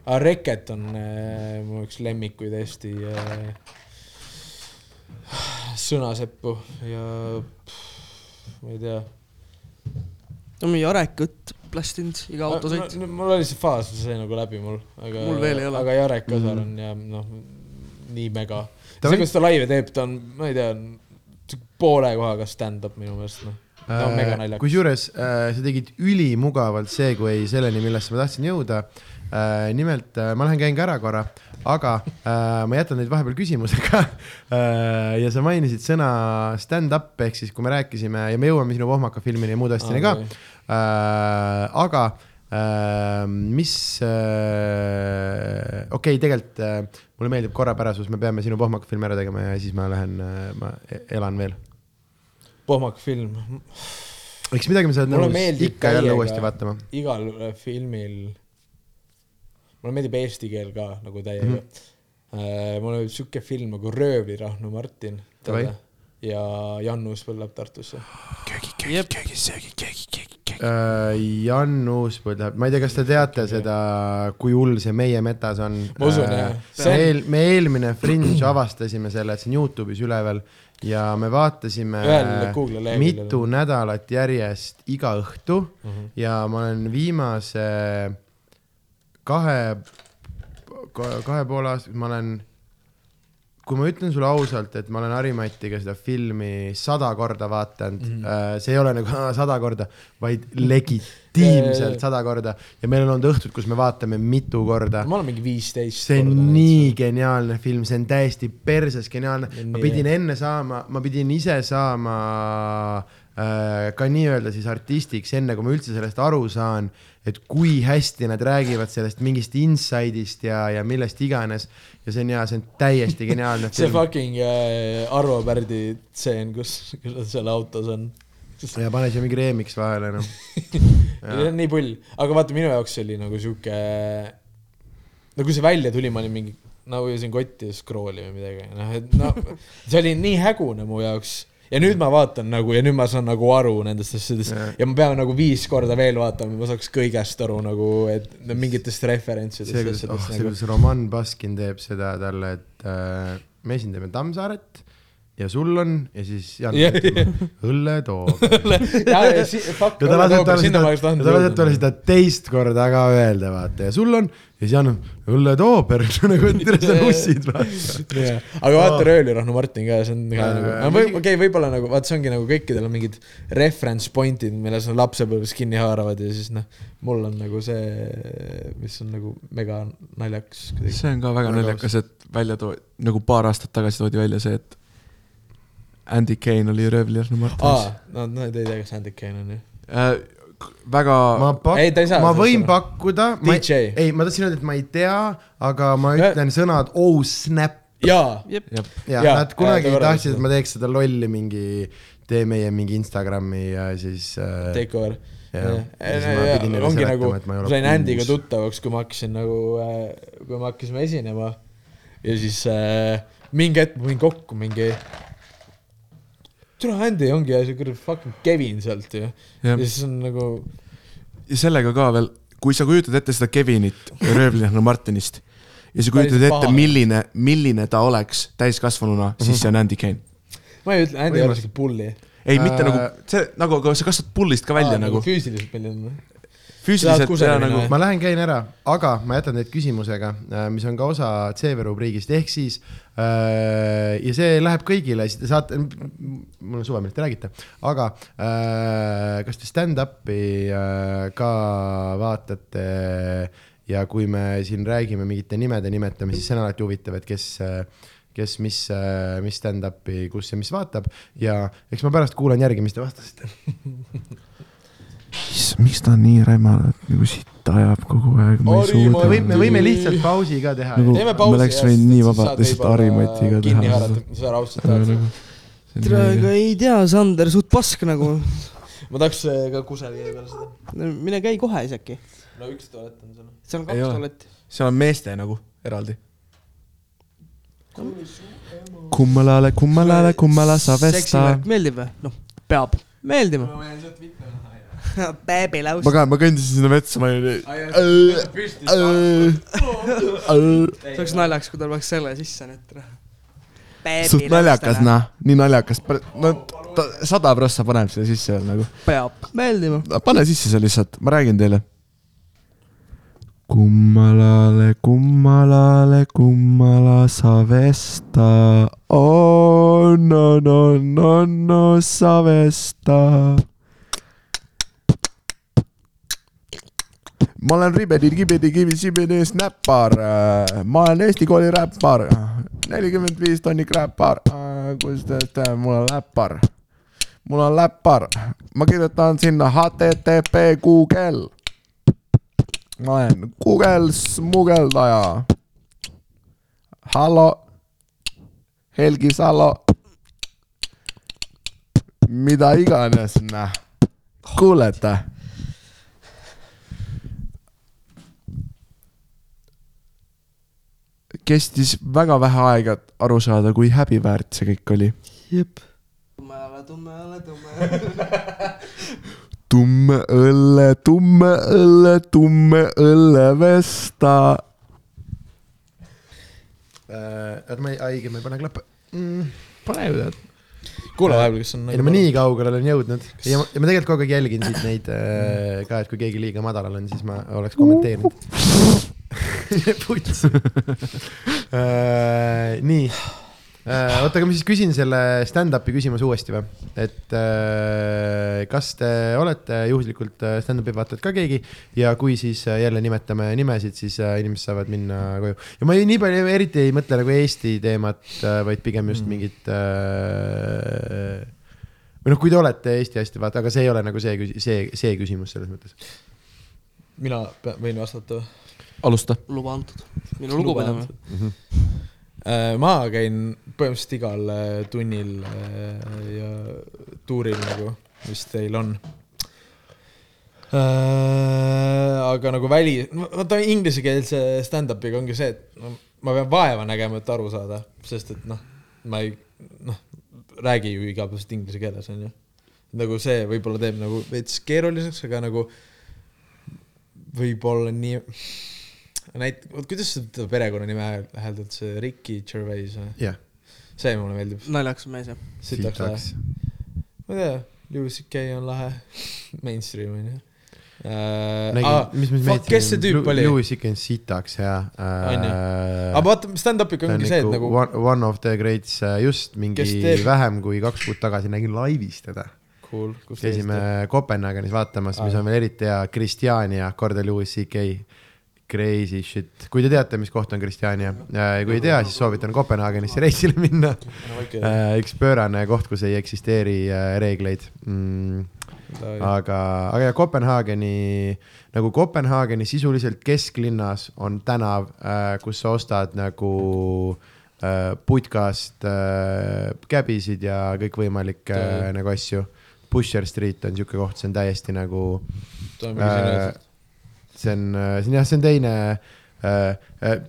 ah, Reket on äh, mu üks lemmikuid Eesti äh, sõnaseppu ja pff, ma ei tea. no mingi Arekut plastinud iga autosõit. mul oli see faas, see sai nagu läbi mul, aga Mul veel ei ole. aga Jarek Kasar Mhm. on ja noh, nii mega. Ta see, kuidas ta laive teeb, ta on, ma ei tea, poole kohaga stand-up minu meelest, noh. ta on mega naljakas. kusjuures äh, sa tegid ülimugavalt segway selleni, millesse ma tahtsin jõuda äh,. nimelt äh, ma lähen käin ka ära korra, aga äh, ma jätan teid vahepeal küsimusega äh,. ja sa mainisid sõna stand-up ehk siis, kui me rääkisime ja me jõuame sinu Vohmaka filmini ja muude asjadeni ka äh,, aga äh, mis äh,, okei okay,, tegelikult äh, mulle meeldib korrapärasus, me peame sinu Vohmaka filmi ära tegema ja siis ma lähen äh,, ma e- elan veel. Pohmak film, eks midagi me saad Mulle nõus ikka jälle uuesti vaatama. igal filmil, mulle meeldib eesti keel ka nagu täiega mm. -hmm. mul oli siuke film nagu Röövlirahnu Martin ja Jannus põleb Tartusse. köögi, köögi, köögi, söögi, köögi, köögi. Äh, Jan Uuspõld läheb, ma ei tea, kas te teate seda, kui hull see meie metas on. Ma usun, jah. see See on- eel, me eelmine Fringe avastasime selle, et see on Youtube'is üleval ja me vaatasime Ühel mitu nädalat järjest iga õhtu Mm -hmm. ja ma olen viimase kahe, kahe poole aastat, ma olen, kui ma ütlen sulle ausalt, et ma olen Harimatiga seda filmi sada korda vaadanud mm. -hmm. see ei ole nagu "Aa, sada korda, vaid legitiimselt sada korda ja meil on olnud õhtud, kus me vaatame mitu korda. ma olen mingi viisteist. see on nii geniaalne film, see on täiesti perses geniaalne, ma pidin enne saama, ma pidin ise saama äh, ka nii-öelda siis artistiks, enne kui ma üldse sellest aru saan, et kui hästi nad räägivad sellest mingist inside'ist ja, ja millest iganes ja see on hea, see on täiesti geniaalne see fucking äh, Arvo Pärdi tseen, kus, kus ta seal autos on. ja pane siia mingi remix vahele noh. see on nii pull, aga vaata, minu jaoks see oli nagu sihuke, no kui see välja tuli, ma olin mingi, no ujusin kotti ja scroll'i või midagi, noh et no see oli nii hägune mu jaoks ja nüüd ma vaatan nagu ja nüüd ma saan nagu aru nendest asjadest Jah. ja ma pean nagu viis korda veel vaatama, ma saaks kõigest aru nagu, et mingitest referentsidest see, kuidas, oh, asjadest see, nagu. kuidas Roman Baskin teeb seda talle, et äh, me esindame Tammsaaret ja sul on ja siis Jan Jah, ütleb õlletoob. ja, ja si-, fuck, ja ta laseb talle sinna seda, ta laseb talle seda teist korda ka öelda, vaata, ja sul on ja siis Jan on õlletoober, nagu et tere sa nussid, vaata. Jah. aga vaata Röölirahnu Martin ka, see on ka Äh, nagu, või okei okay,, võib-olla nagu vaat see ongi nagu kõikidel on mingid reference point'id, milles nad lapsepõlves kinni haaravad ja siis noh, mul on nagu see, mis on nagu mega naljakas see on ka väga Väga naljakas, et välja too-, nagu paar aastat tagasi toodi välja see, et Andy Kane oli röövlirahnu Martinis aa, no, no te ei tea, kas Andy Kane on ju. äh,. väga, ma pak- Ei, ta ei, saa ma võin aru. pakkuda, DJ. ei, ma tahtsin öelda, et ma ei tea, aga ma Ja- ütlen sõnad oh snap jaa, ja nad kunagi tahtsid, et ma teeks seda lolli mingi, tee meie mingi Instagrami ja siis äh, take over. Ja siis ma pidin neile ongi nagu, et ma ei ma sain Andy'ga tuttavaks, kui ma hakkasin nagu, kui me hakkasime esinema ja siis äh, mingi hetk ma võin kokku mingi tule Andy ongi ja see kuradi fucking Kevin sealt ju. ja siis on nagu, ja sellega ka veel, kui sa kujutad ette seda Kevinit röövlirahnu Martinist ja sa kujutad ette milline, milline ta oleks täiskasvanuna, siis see on Andy Kane. ma ei ütle, Andy ei ole siuke pulli. ei, mitte Äh, nagu see nagu, aga sa kasvad pullist ka välja nagu füüsiliselt milline. füüsiliselt Tahad kusagile ja nagu ma lähen käin ära, aga ma jätan teid küsimusega, mis on ka osa CV rubriigist, ehk siis äh, ja see läheb kõigile, siis te saate, mul on suva, millest te räägite, aga äh, kas te stand-up'i äh, ka vaatate ja kui me siin räägime mingite nimede nimetamisest, siis see on alati huvitav, et kes kes mis, mis stand-up'i, kus ja mis vaatab. Ja eks ma pärast kuulan järgi, mis te vastasite. miks ta nii rämane, et nagu sitta ajab kogu aeg, ma ei suuda ma me võime, me võime lihtsalt pausi ka teha Nagu- teeme me pausi oleks võinud nii vabalt lihtsalt Harimatiga kinni teha haarata seda., sa raudselt tahad. nagu tere, aga ei tea, Sander, suht pask nagu. ma tahaks äh, ka kusagil peale seda. mine käi kohe siis äkki. no üks tualett on seal. seal on kaks tualetti. seal on meeste nagu eraldi. kummalale, kummalale, kummala sa vesta. meeldib või? noh, peab meeldima. beebilaus ma. ka, ma kõndisin sinna metsa, ma olin. see oleks naljakas, kui tal oleks selle sisse nüüd. suht naljakas, noh, nii naljakas, no ta sada prossa paneb selle sisse veel nagu. peab meeldima. pane sisse see lihtsalt, ma räägin teile. kummalale, kummalale, kummala sa vesta, oh no no no no sa vesta. Ma olen Ribedi, Kibedi, Kivi-Sibedi snäppar, ma olen Eesti kooli räppar, nelikümmend viis tonni kräppar, kus te teete, mul on läppar mul on läppar, ma kirjutan sinna HTTP Google. ma olen Google smugeldaja. hallo, Helgi Salo. mida iganes, noh, kuulete? Kestis väga vähe aega, et aru saada, kui häbiväärt see kõik oli jep. tummele, tummele, tummele. tumme õlle, tumme õlle, tumme õllevesta. oota, ma ei, õige, ma ei pane klappe mm.. pane ju tead. kuule vahepeal, kas on nagu ei no ma nii kaugele olen jõudnud ja ma, ja ma tegelikult kogu aeg jälgin siit neid äh, ka, et kui keegi liiga madalal on, siis ma oleks kommenteerinud. puts äh,. nii äh,, oota, aga ma siis küsin selle stand-up'i küsimuse uuesti või? et äh, kas te olete juhuslikult stand-up'i vaatajad ka keegi ja kui siis jälle nimetame nimesid, siis inimesed saavad minna koju. ja ma ei, nii palju eriti ei mõtle nagu Eesti teemat vaid pigem just Mm. mingit või noh, kui te olete Eesti hästi vaata, aga see ei ole nagu see, see, see küsimus selles mõttes. mina pea- võin vastata või? alusta. luba antud. minu lugupidamine. Äh, ma käin põhimõtteliselt igal äh, tunnil äh, ja tuuril nagu, mis teil on. aga nagu väli, vaata inglisekeelse stand-up'iga ongi see, et no, ma pean vaeva nägema, et aru saada, sest et noh, ma ei, noh, räägi ju igapäevaselt inglise keeles, onju. nagu see võib-olla teeb nagu veits keeruliseks, aga nagu võib-olla nii, näit-, kuidas seda perekonnanime hääl- hääldad, see Ricky Gervais või? jah, see mulle meeldib. naljakas mees jah. sitaks lahe ma ei tea, Louis CK on lahe, mainstream onju. mis fuck, kes see tüüp oli? Louis CK on sitaks ja äh, aga vaata, stand-up'iga ta on ongi see, et ikka nagu one, of the greats, just mingi vähem kui kaks kuud tagasi nägin laivis teda. cool, käisime Kopenhaagenis vaatamas, mis on veel eriti hea, Kristjania, korda Louis CK. Crazy shit, kui te teate, mis koht on Kristjania, kui ei tea, siis soovitan Kopenhaagenisse reisile minna. täiesti. üks pöörane koht, kus ei eksisteeri äh, reegleid mm,. aga, aga ja Kopenhaageni, nagu Kopenhaageni sisuliselt kesklinnas on tänav, kus sa ostad nagu äh, putkast äh, käbisid ja kõikvõimalikke äh, nagu asju. Pusher Street on siuke koht, see on täiesti nagu äh,, see on, see on jah, see on teine äh,,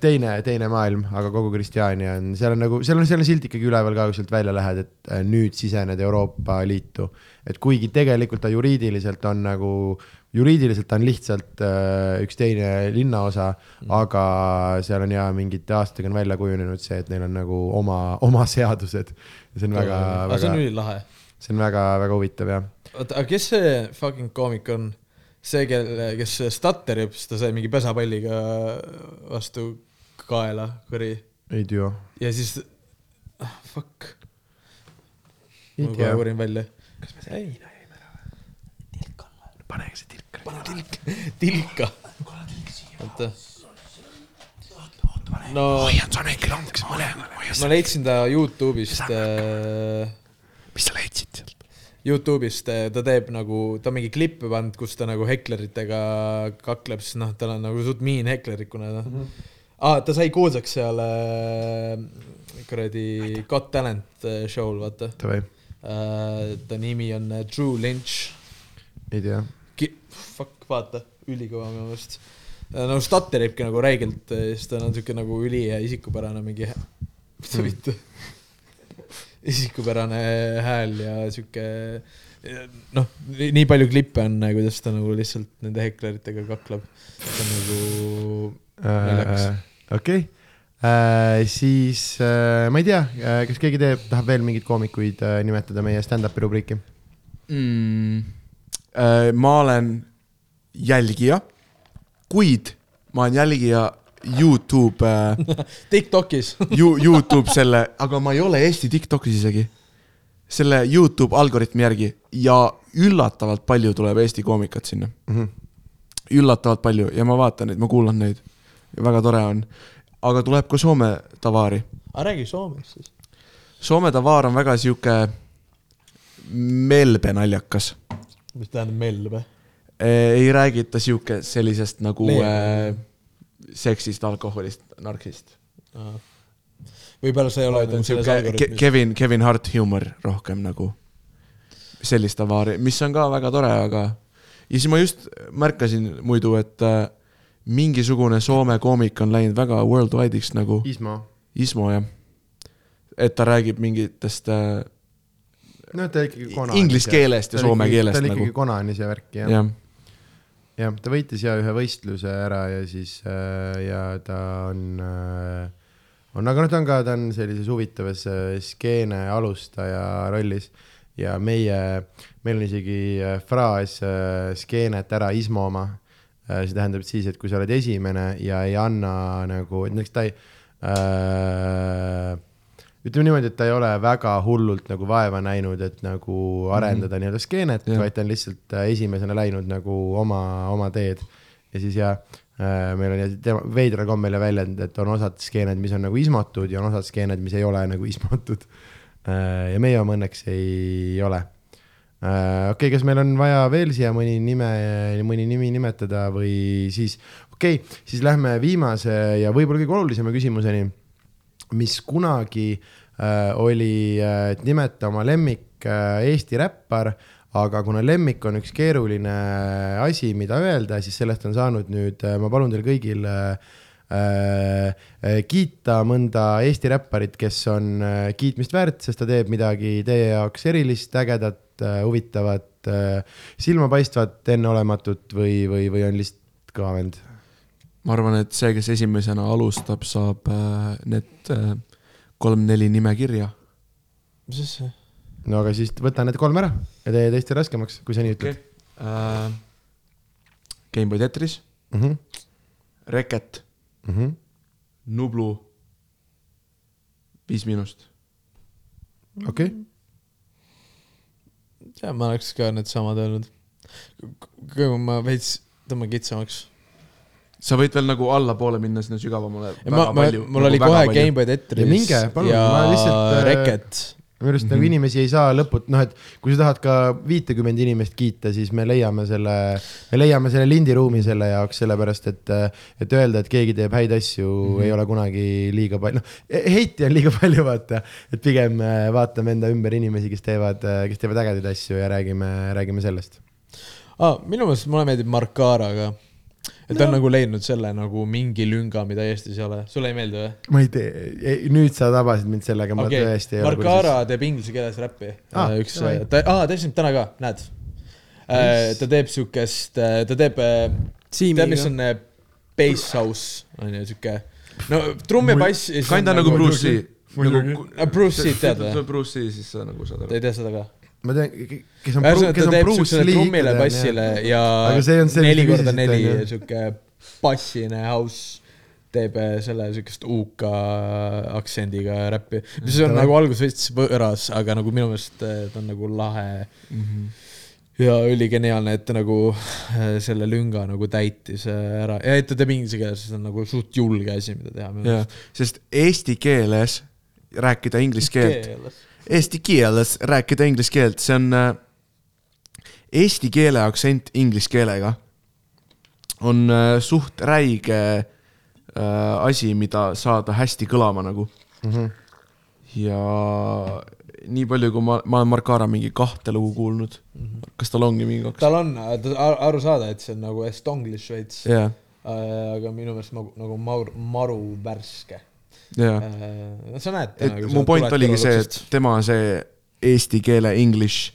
teine, teine maailm, aga kogu Kristjania on, seal on nagu, seal on, seal on silt ikkagi üleval ka, kui sealt välja lähed, et äh, nüüd sisened Euroopa Liitu. et kuigi tegelikult ta juriidiliselt on nagu, juriidiliselt ta on lihtsalt äh, üks teine linnaosa mm., aga seal on ja mingite aastatega on välja kujunenud see, et neil on nagu oma, oma seadused. see on väga, aga see on väga, ülilahe. see on väga-väga huvitav jah. oota, aga kes see fucking koomik on? see, kelle, kes stutterib, siis ta sai mingi pesapalliga vastu kaela, kuri. ei tea, ja siis ah,, fuck, ma kohe uurin välja. kas me selle viina jäime ära või? panege see tilk. pane tilk, tilka. oota. no hoian su äkki langes mõlemale. ma leidsin ta Youtube'ist äh,, mis sa leidsid sealt? Youtube'ist äh, ta teeb nagu, ta on mingi klippe pannud, kus ta nagu hekleritega kakleb, siis noh, tal on nagu suht miin heklerikuna noh mm -hmm. ah,. ta sai kuulsaks seal äh, kuradi Got Talent äh, show'l, vaata äh,. ta nimi on Drew Lynch ei tea. Fuck, vaata, ülikõva minu meelest. no stutteribki nagu räigelt, siis tal on siuke nagu ülihea isikupärane mingi, mis sa vittu, isikupärane hääl ja siuke noh, nii palju klippe on, kuidas ta nagu lihtsalt nende hekleritega kakleb. see on nagu Naljakas. okei, siis äh, ma ei tea, kas keegi teeb, tahab veel mingeid koomikuid äh, nimetada meie stand-up'i rubriiki? mm,. ma olen jälgija, kuid ma olen jälgija Youtube äh, Tiktokis. Ju-, Youtube selle, aga ma ei ole Eesti Tiktokis isegi. selle Youtube algoritmi järgi ja üllatavalt palju tuleb Eesti koomikat sinna. Mhm. üllatavalt palju ja ma vaatan neid, ma kuulan neid. väga tore on. aga tuleb ka Soome tavaari. aga räägi Soomest siis. Soome tavaar on väga sihuke melbenaljakas. mis tähendab melbe? ei räägita sihuke sellisest nagu Leebe. äh, seksist, alkoholist, narksist. võib-olla see ei ole on nagu selles sihuke Ke- algoritmis. Kevin, Kevin Hart huumor rohkem nagu, sellist tavaari, mis on ka väga tore, aga ja siis ma just märkasin muidu, et äh, mingisugune Soome koomik on läinud väga worldwide'iks nagu Ismo. Ismo jah. et ta räägib mingitest äh, no ta ikkagi konanis. Inglise keelest ja soome keelest ta oli nagu. ikkagi konanis ja värki jah. jah, jah, ta võitis ja ühe võistluse ära ja siis äh, ja ta on äh,, on, aga noh, ta on ka, ta on sellises huvitavas äh, skeene alustaja rollis ja meie, meil on isegi fraas skeenet ära ismoma äh,. see tähendab siis, et kui sa oled esimene ja ei anna nagu, näiteks ta ei äh, ütleme niimoodi, et ta ei ole väga hullult nagu vaeva näinud, et nagu arendada mm -hmm. nii-öelda skeenet vaid ta on lihtsalt äh, esimesena läinud nagu oma, oma teed. ja siis ja äh, meil on ja tema veidral kombel ja väljend, et on osad skeened, mis on nagu ismotud ja on osad skeened, mis ei ole nagu ismotud äh,. ja meie oma õnneks ei ole okei okay,, kas meil on vaja veel siia mõni nime, mõni nimi nimetada või siis, okei okay,, siis lähme viimase ja võib-olla kõige olulisema küsimuseni mis kunagi äh, oli äh,, et nimeta oma lemmik äh, Eesti räppar, aga kuna lemmik on üks keeruline asi, mida öelda, siis sellest on saanud nüüd, ma palun teil kõigil äh, äh, kiita mõnda Eesti räpparit, kes on äh, kiitmist väärt, sest ta teeb midagi teie jaoks erilist, ägedat äh,, huvitavat äh,, silmapaistvat, enneolematut või, või, või on lihtsalt kõva vend ma arvan, et see, kes esimesena alustab, saab äh, need äh, kolm-neli nime kirja. mis asja? no aga siis võta need kolm ära ja tee teiste raskemaks, kui sa nii ütled okay. uh,. Gameboy Tetris mm. -hmm. Reket Mm -hmm. Nublu. Viis Miinust. okei okay.. ja ma oleks ka needsamad öelnud. kui ma veits tõmban kitsamaks sa võid veel nagu allapoole minna sinna sügavamale. ma, ma, mul nagu oli kohe Gameboy Tetris ja, minge, palun, ja lihtsalt, Reket minu arust mm -hmm. nagu inimesi ei saa lõput-, noh, et kui sa tahad ka viitekümmend inimest kiita, siis me leiame selle, me leiame selle lindiruumi selle jaoks, sellepärast et, et öelda, et keegi teeb häid asju mm, -hmm. ei ole kunagi liiga palju, noh, heiti on liiga palju, vaata. et pigem äh, vaatame enda ümber inimesi, kes teevad, äh, kes teevad ägedaid asju ja räägime, räägime sellest ah,. minu meelest mulle meeldib Mark Kaara ka et ta no. on nagu leidnud selle nagu mingi lünga, mida Eestis ei ole. sulle ei meeldi või? ma ei tee, nüüd sa tabasid mind sellega, ma okay. tõesti ei ole kursis. Mark Aara teeb inglise keeles räppi ah,. üks, ta, aa, ta esineb täna ka, näed. Äh, ta teeb siukest, äh, ta teeb, äh, tead, mis on bass house, on ju, siuke. no trumm ja bass. kinda nagu Bruce Lee. nagu. Bruce Lee tead või? Bruce Lee, siis sa nagu saad aru. ei tea seda ka ma tean, kes on, kes on Bruce Lee. trummile, bassile ja neli korda neli sihuke bassine house teeb äh, selle siukest UK aktsendiga räppi, mis on nagu alguses veits võõras, aga nagu minu meelest äh, ta on nagu lahe mm. -hmm. ja üligeniaalne, et ta nagu äh, selle lünga nagu täitis ära ja et ta teeb inglise keeles, see on nagu suht julge asi, mida teha. sest eesti keeles rääkida inglise keelt eesti keeles rääkida inglise keelt, see on äh, eesti keele aktsent inglise keelega on äh, suht räige äh, asi, mida saada hästi kõlama nagu mm. -hmm. ja nii palju, kui ma, ma olen Mark Aara mingi kahte lugu kuulnud mm. -hmm. kas tal ongi mingi kaks? tal on, aru saada, et see on nagu estonglish veits yeah.. aga minu meelest nagu, nagu maru, maru värske jaa. Äh, sa näed. et mu point oligi see, et tema see eesti keele english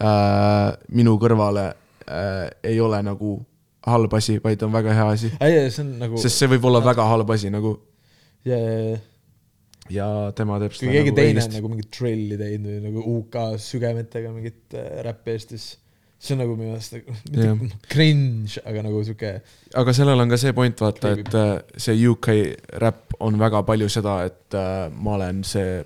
äh, minu kõrvale äh, ei ole nagu halb asi, vaid on väga hea asi. nagu. sest see võib olla ja. väga halb asi nagu. ja ja tema teeb seda kui keegi nagu teine on nagu mingit trilli teinud või nagu UK sügemetega mingit äh, räppi Eestis, see on nagu minu meelest nagu cringe, aga nagu sihuke. aga sellel on ka see point, vaata, et äh, see UK räpp on väga palju seda, et äh, ma olen see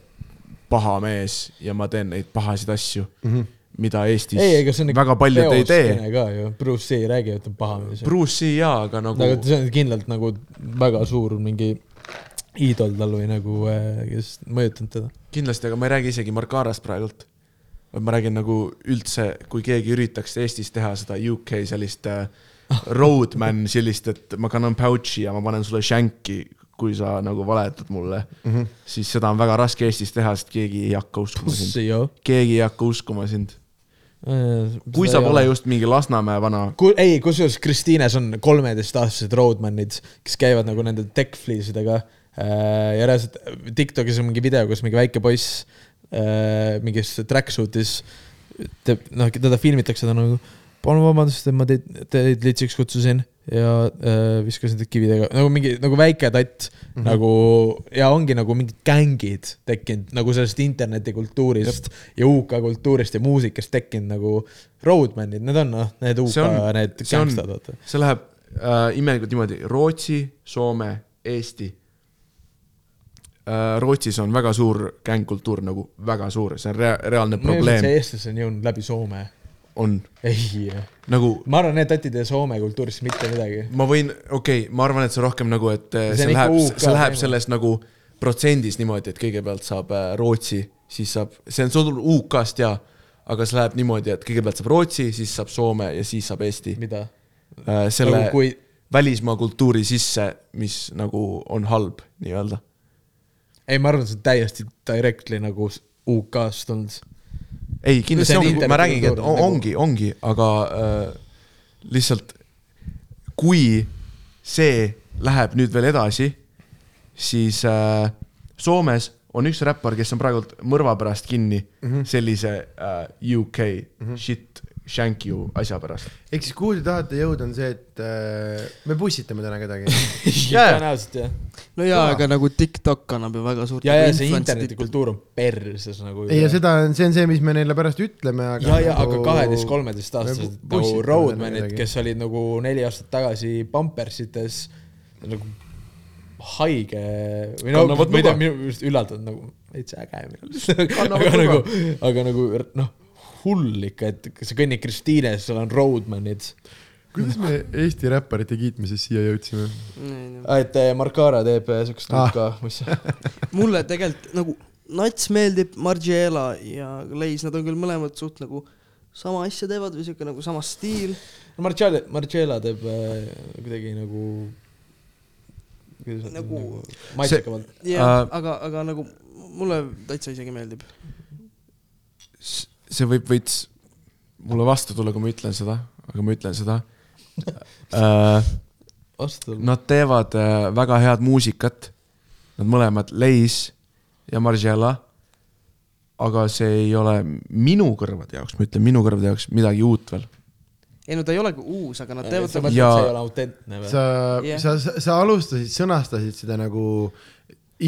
paha mees ja ma teen neid pahasid asju mm. -hmm mida Eestis ei, ega see on väga paljud ei tee. ka ju, Bruce Lee räägib, et on paha mees. Bruce Lee jaa, aga nagu. aga see on kindlalt nagu väga suur mingi iidol tal või nagu, äh, kes mõjutanud teda. kindlasti, aga ma ei räägi isegi Markarast praegult ma räägin nagu üldse, kui keegi üritaks Eestis teha seda UK sellist äh, roadman sellist, et ma kannan pouch'i ja ma panen sulle shanki, kui sa nagu valetad mulle mm, -hmm. siis seda on väga raske Eestis teha, sest keegi ei hakka uskuma sind. keegi ei hakka uskuma sind äh, kui sa pole just mingi Lasnamäe vana. ei, kusjuures Kristiines on kolmeteistaastased roadman'id, kes käivad nagu nende tech fleesidega äh, ja reaalselt Tiktokis on mingi video, kus mingi väike poiss Äh, mingis tracksuit'is. Teeb, noh, teda filmitakse, ta nagu palun vabandust, et ma teid, teid litsiks kutsusin ja äh, viskasin teid kividega, nagu mingi, nagu väike tatt mm, -hmm. nagu ja ongi nagu mingid gängid tekkinud nagu sellest internetikultuurist ja UK kultuurist ja muusikast tekkinud nagu roadman'id, need on noh, need UK, need gängstad, vaata. see läheb äh, imelikult niimoodi. Rootsi, Soome, Eesti. Äh, Rootsis on väga suur gängkultuur nagu väga suur, see on rea reaalne probleem. see eestlased on jõudnud läbi Soome. on. ei nagu. ma arvan, need tatid ei Soome kultuurist mitte midagi. ma võin, okei okay,, ma arvan, et see rohkem nagu, et see, see läheb, see läheb selles nagu protsendis niimoodi, et kõigepealt saab äh, Rootsi, siis saab, see on sul UK-st ja, aga see läheb niimoodi, et kõigepealt saab Rootsi, siis saab Soome ja siis saab Eesti. mida? Äh, selle nagu kui... välismaa kultuuri sisse, mis nagu on halb nii-öelda ei, ma arvan, see on täiesti directly nagu UK-st tulnud. ei, kindlasti on ongi, ma räägingi, et interkultuur, on- ongi, ongi, aga äh, lihtsalt kui see läheb nüüd veel edasi, siis äh, Soomes on üks räppar, kes on praegult mõrva pärast kinni mm -hmm. sellise äh, UK mm -hmm. shit shank you asja pärast. ehk siis kuhu te tahate jõuda, on see, et äh, me pussitame täna kedagi. tõenäoliselt jah. no jaa, Kõva. aga nagu TikTok annab ju väga suurt ja, ja nagu see internetikultuur on perses nagu. ei, ja seda on, see on see, mis me neile pärast ütleme, aga. ja, ja aga kaheteist-kolmeteistaastased me nagu roadman'id, kes olid nagu neli aastat tagasi pampersites nagu haige või no ma ei tea, minu meelest üllatav nagu veits äge minu meelest. Kannavad aga nagu, aga nagu noh, hull ikka, et sa kõnnid Kristiines, seal on roadman'id. kuidas me Eesti räpparite kiitmisest siia jõudsime? Nii, et eh, Markara teeb eh, siukest Ah. ah. ka, mis mulle tegelikult nagu Nats meeldib, Margiela ja Leis, nad on küll mõlemad suht nagu sama asja teevad või siuke nagu sama stiil. Marcella, Marcella teeb äh, kuidagi nagu kuidas Nagu- nagu maitsekamalt. jah Äh,, aga, aga nagu mulle täitsa isegi meeldib. See võib veits mulle vastu tulla, kui ma ütlen seda, aga ma ütlen seda äh,. Nad teevad äh, väga head muusikat, nad mõlemad, Leis ja Margiela. aga see ei ole minu kõrvade jaoks, ma ütlen minu kõrvade jaoks midagi uut veel. ei no ta ei olegi uus, aga nad sa teevad mõtled, nagu et Ja- see ei ole autentne või? sa yeah., sa, sa, sa alustasid, sõnastasid seda nagu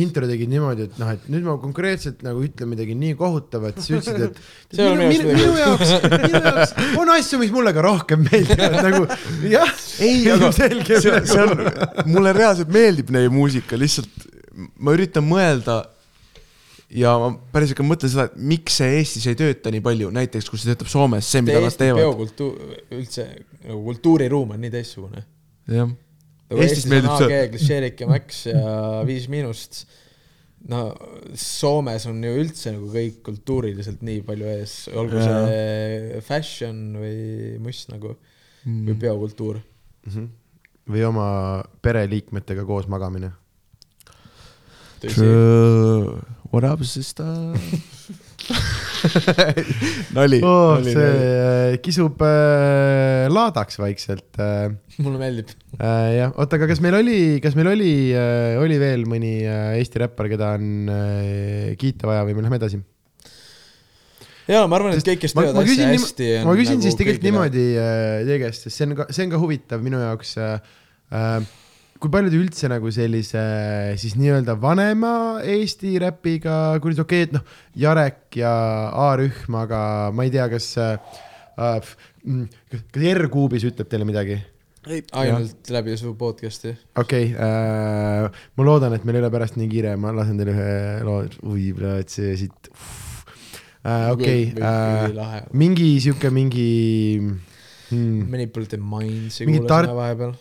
intro tegid niimoodi, et noh, et nüüd ma konkreetselt nagu ütlen midagi nii kohutavat, siis ütlesid, et ole minu, minu minu, jaoks, minu jaoks on asju, mis mulle ka rohkem meeldivad, nagu jah, ei, aga selge see, see on, mulle reaalselt meeldib neie muusika, lihtsalt ma üritan mõelda ja ma päris ikka mõtlen seda, et miks see Eestis ei tööta nii palju, näiteks kui see töötab Soomes, see, mida nad Eesti teevad. peokultuur, üldse nagu kultuuriruum on nii teistsugune. jah, nagu Eestis Eestis on meeldib see-, Klišeerik ja Max ja Viis Miinust. no Soomes on ju üldse nagu kõik kultuuriliselt nii palju ees, olgu Jaa. see fashion või muss nagu või peokultuur. või oma pereliikmetega koos magamine. True, what up sister? nali oh,, see nali. äh, kisub äh, laadaks vaikselt äh,. mulle meeldib. Äh, jah, oota, aga kas meil oli, kas meil oli äh,, oli veel mõni äh, Eesti räppar, keda on äh, kiita vaja või me lähme edasi? jaa, ma arvan, et kõik, kes ma- teevad asja hästi. ma küsin siis tegelikult niimoodi äh, teie käest, sest see on ka, see on ka huvitav minu jaoks äh,. Äh, kui palju te üldse nagu sellise siis nii-öelda vanema Eesti räpiga, kuidas okei okay,, et noh, Jarek ja A-rühm, aga ma ei tea, kas äh, mm, kas R-kuubis ütleb teile midagi? ei, ainult läbi su podcast'i. okei okay, äh,, ma loodan, et meil ei ole pärast nii kiire, ma lasen teile ühe loo, oi, et see siit äh,, okei äh, mingi sihuke mingi hmm, Manipulative Minds'i Mingi kuulasin Tart- vahepeal.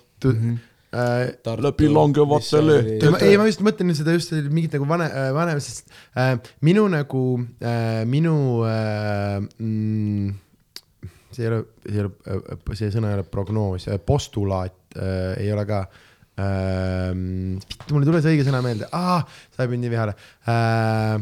Äh, Läbi langevate lehtede. ei, ei, ma just mõtlen seda just mingit nagu vane, vanem, sest äh, minu nagu äh,, minu äh, mm, see ei ole, see ei ole, see sõna ei ole prognoos, postulaat äh, ei ole ka äh,. mul ei tule see õige sõna meelde, sai mind nii vihale äh,.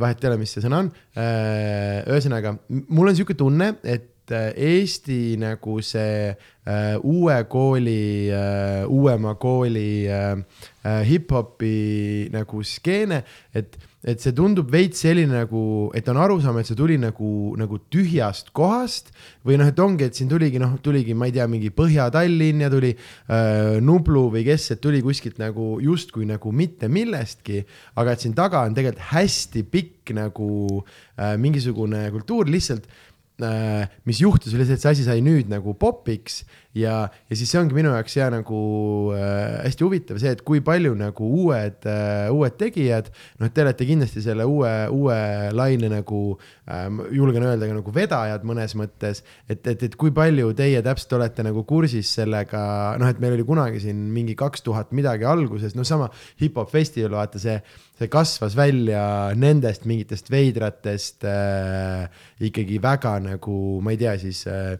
vahet ei ole, mis see sõna on äh,. ühesõnaga, mul on sihuke tunne, et äh, Eesti nagu see äh, uue kooli äh,, uuema kooli äh, äh, hip-hopi nagu skeene, et, et see tundub veits selline nagu, et on arusaam, et see tuli nagu, nagu tühjast kohast või noh, et ongi, et siin tuligi noh, tuligi, ma ei tea, mingi Põhja-Tallinn ja tuli äh, Nublu või kes, et tuli kuskilt nagu justkui nagu mitte millestki, aga et siin taga on tegelikult hästi pikk nagu äh, mingisugune kultuur lihtsalt mis juhtus, oli see, et see asi sai nüüd nagu popiks ja, ja siis see ongi minu jaoks ja nagu äh, hästi huvitav see, et kui palju nagu uued äh,, uued tegijad, noh, te olete kindlasti selle uue, uue laine nagu äh,, julgen öelda ka nagu vedajad mõnes mõttes, et, et, et kui palju teie täpselt olete nagu kursis sellega, noh, et meil oli kunagi siin mingi kaks tuhat midagi alguses, no sama hip-hop festival, vaata see, see kasvas välja nendest mingitest veidratest äh, ikkagi väga nagu, ma ei tea, siis äh,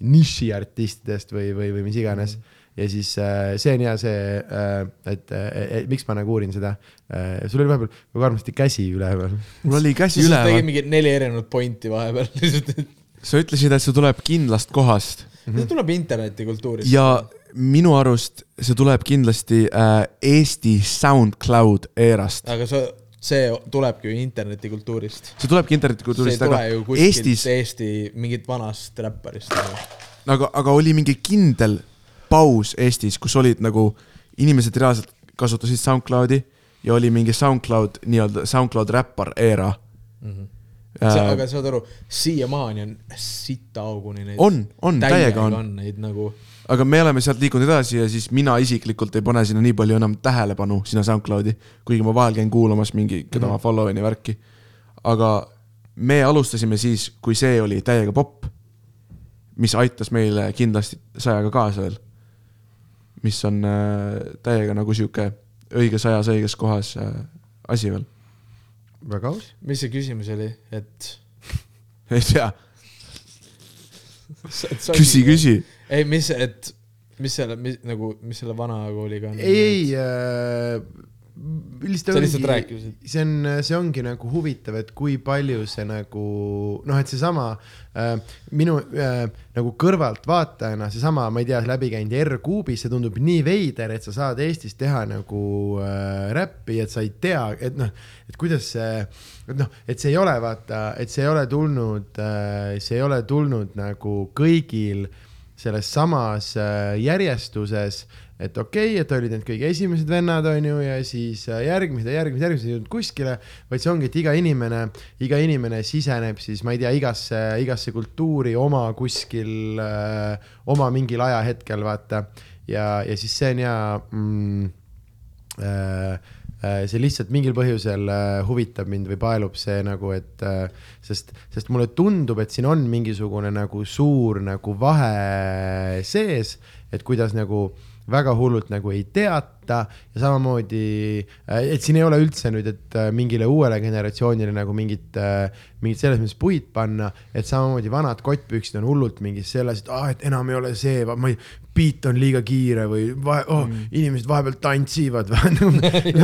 nišiartistidest või, või, või mis iganes. ja siis äh, see on hea see äh,, et, et miks ma nagu uurin seda äh,. sul oli vahepeal väga armsasti käsi üleval. mul oli käsi sa üleval tegid. mingi neli erinevat pointi vahepeal sa ütlesid, et see tuleb kindlast kohast see tuleb internetikultuurist. ja minu arust see tuleb kindlasti äh, Eesti SoundCloud eerast. aga see, see tulebki ju internetikultuurist. see tulebki see internetikultuurist, aga Eestis Eesti, mingit vanast räpparist. aga, aga oli mingi kindel paus Eestis, kus olid nagu inimesed reaalselt kasutasid SoundCloudi ja oli mingi SoundCloud nii-öelda SoundCloud räppar era Mhm. äh,. aga saad aru, siiamaani on sita auguni neid. on, on, täiega on, on neid nagu, aga me oleme sealt liikunud edasi ja siis mina isiklikult ei pane sinna nii palju enam tähelepanu sinna SoundCloudi, kuigi ma vahel käin kuulamas mingi, keda Mhm. ma follow in ja värki. aga me alustasime siis, kui see oli täiega popp, mis aitas meile kindlasti sajaga kaasa veel. mis on äh, täiega nagu sihuke õiges ajas, õiges kohas äh, asi veel. väga aus. mis see küsimus oli, et. ei tea, küsi, küsi. ei, mis, et mis selle, mis nagu, mis selle vana kooliga on? ei, äh,, lihtsalt sa lihtsalt rääkisid. see on, see ongi nagu huvitav, et kui palju see nagu noh, et seesama äh, minu äh, nagu kõrvaltvaatajana seesama, ma ei tea, läbi käinud R-kuubis, see tundub nii veider, et sa saad Eestis teha nagu äh, räppi, et sa ei tea, et noh, et kuidas see, et noh, et see ei ole vaata, et see ei ole tulnud äh,, see ei ole tulnud nagu kõigil selles samas äh, järjestuses, et okei okay,, et olid need kõige esimesed vennad, on ju, ja siis äh, järgmised ja järgmised, järgmised ei jõudnud kuskile, vaid see ongi, et iga inimene, iga inimene siseneb siis, ma ei tea, igasse, igasse kultuuri oma kuskil äh,, oma mingil ajahetkel, vaata. ja, ja siis see on hea mm, äh, see lihtsalt mingil põhjusel äh, huvitab mind või paelub see nagu, et äh, sest, sest mulle tundub, et siin on mingisugune nagu suur nagu vahe sees, et kuidas nagu väga hullult nagu ei teata ja samamoodi, et siin ei ole üldse nüüd, et äh, mingile uuele generatsioonile nagu mingit, mingit selles mõttes puid panna, et samamoodi vanad kottpüksid on hullult mingis selles, et aa, et enam ei ole see, ma ei, beat on liiga kiire või vahe, oh, mm. inimesed vahepeal tantsivad noh,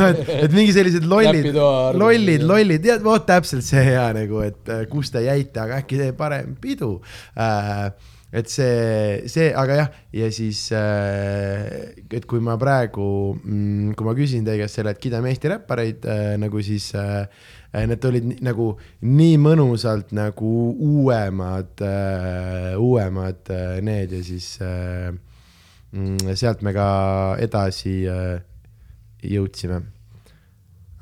et, et mingi sellised lollid lollid, lollid, tead, vot täpselt see hea nagu, et äh, kus te jäite, aga äkki teeb parem pidu äh, et see, see, aga jah, ja siis äh,, et kui ma praegu mm,, kui ma küsin teie käest selle, et kiidame Eesti räppareid äh, nagu siis äh, need olid nagu nii mõnusalt nagu uuemad uuemad need ja siis mm, sealt me ka edasi jõudsime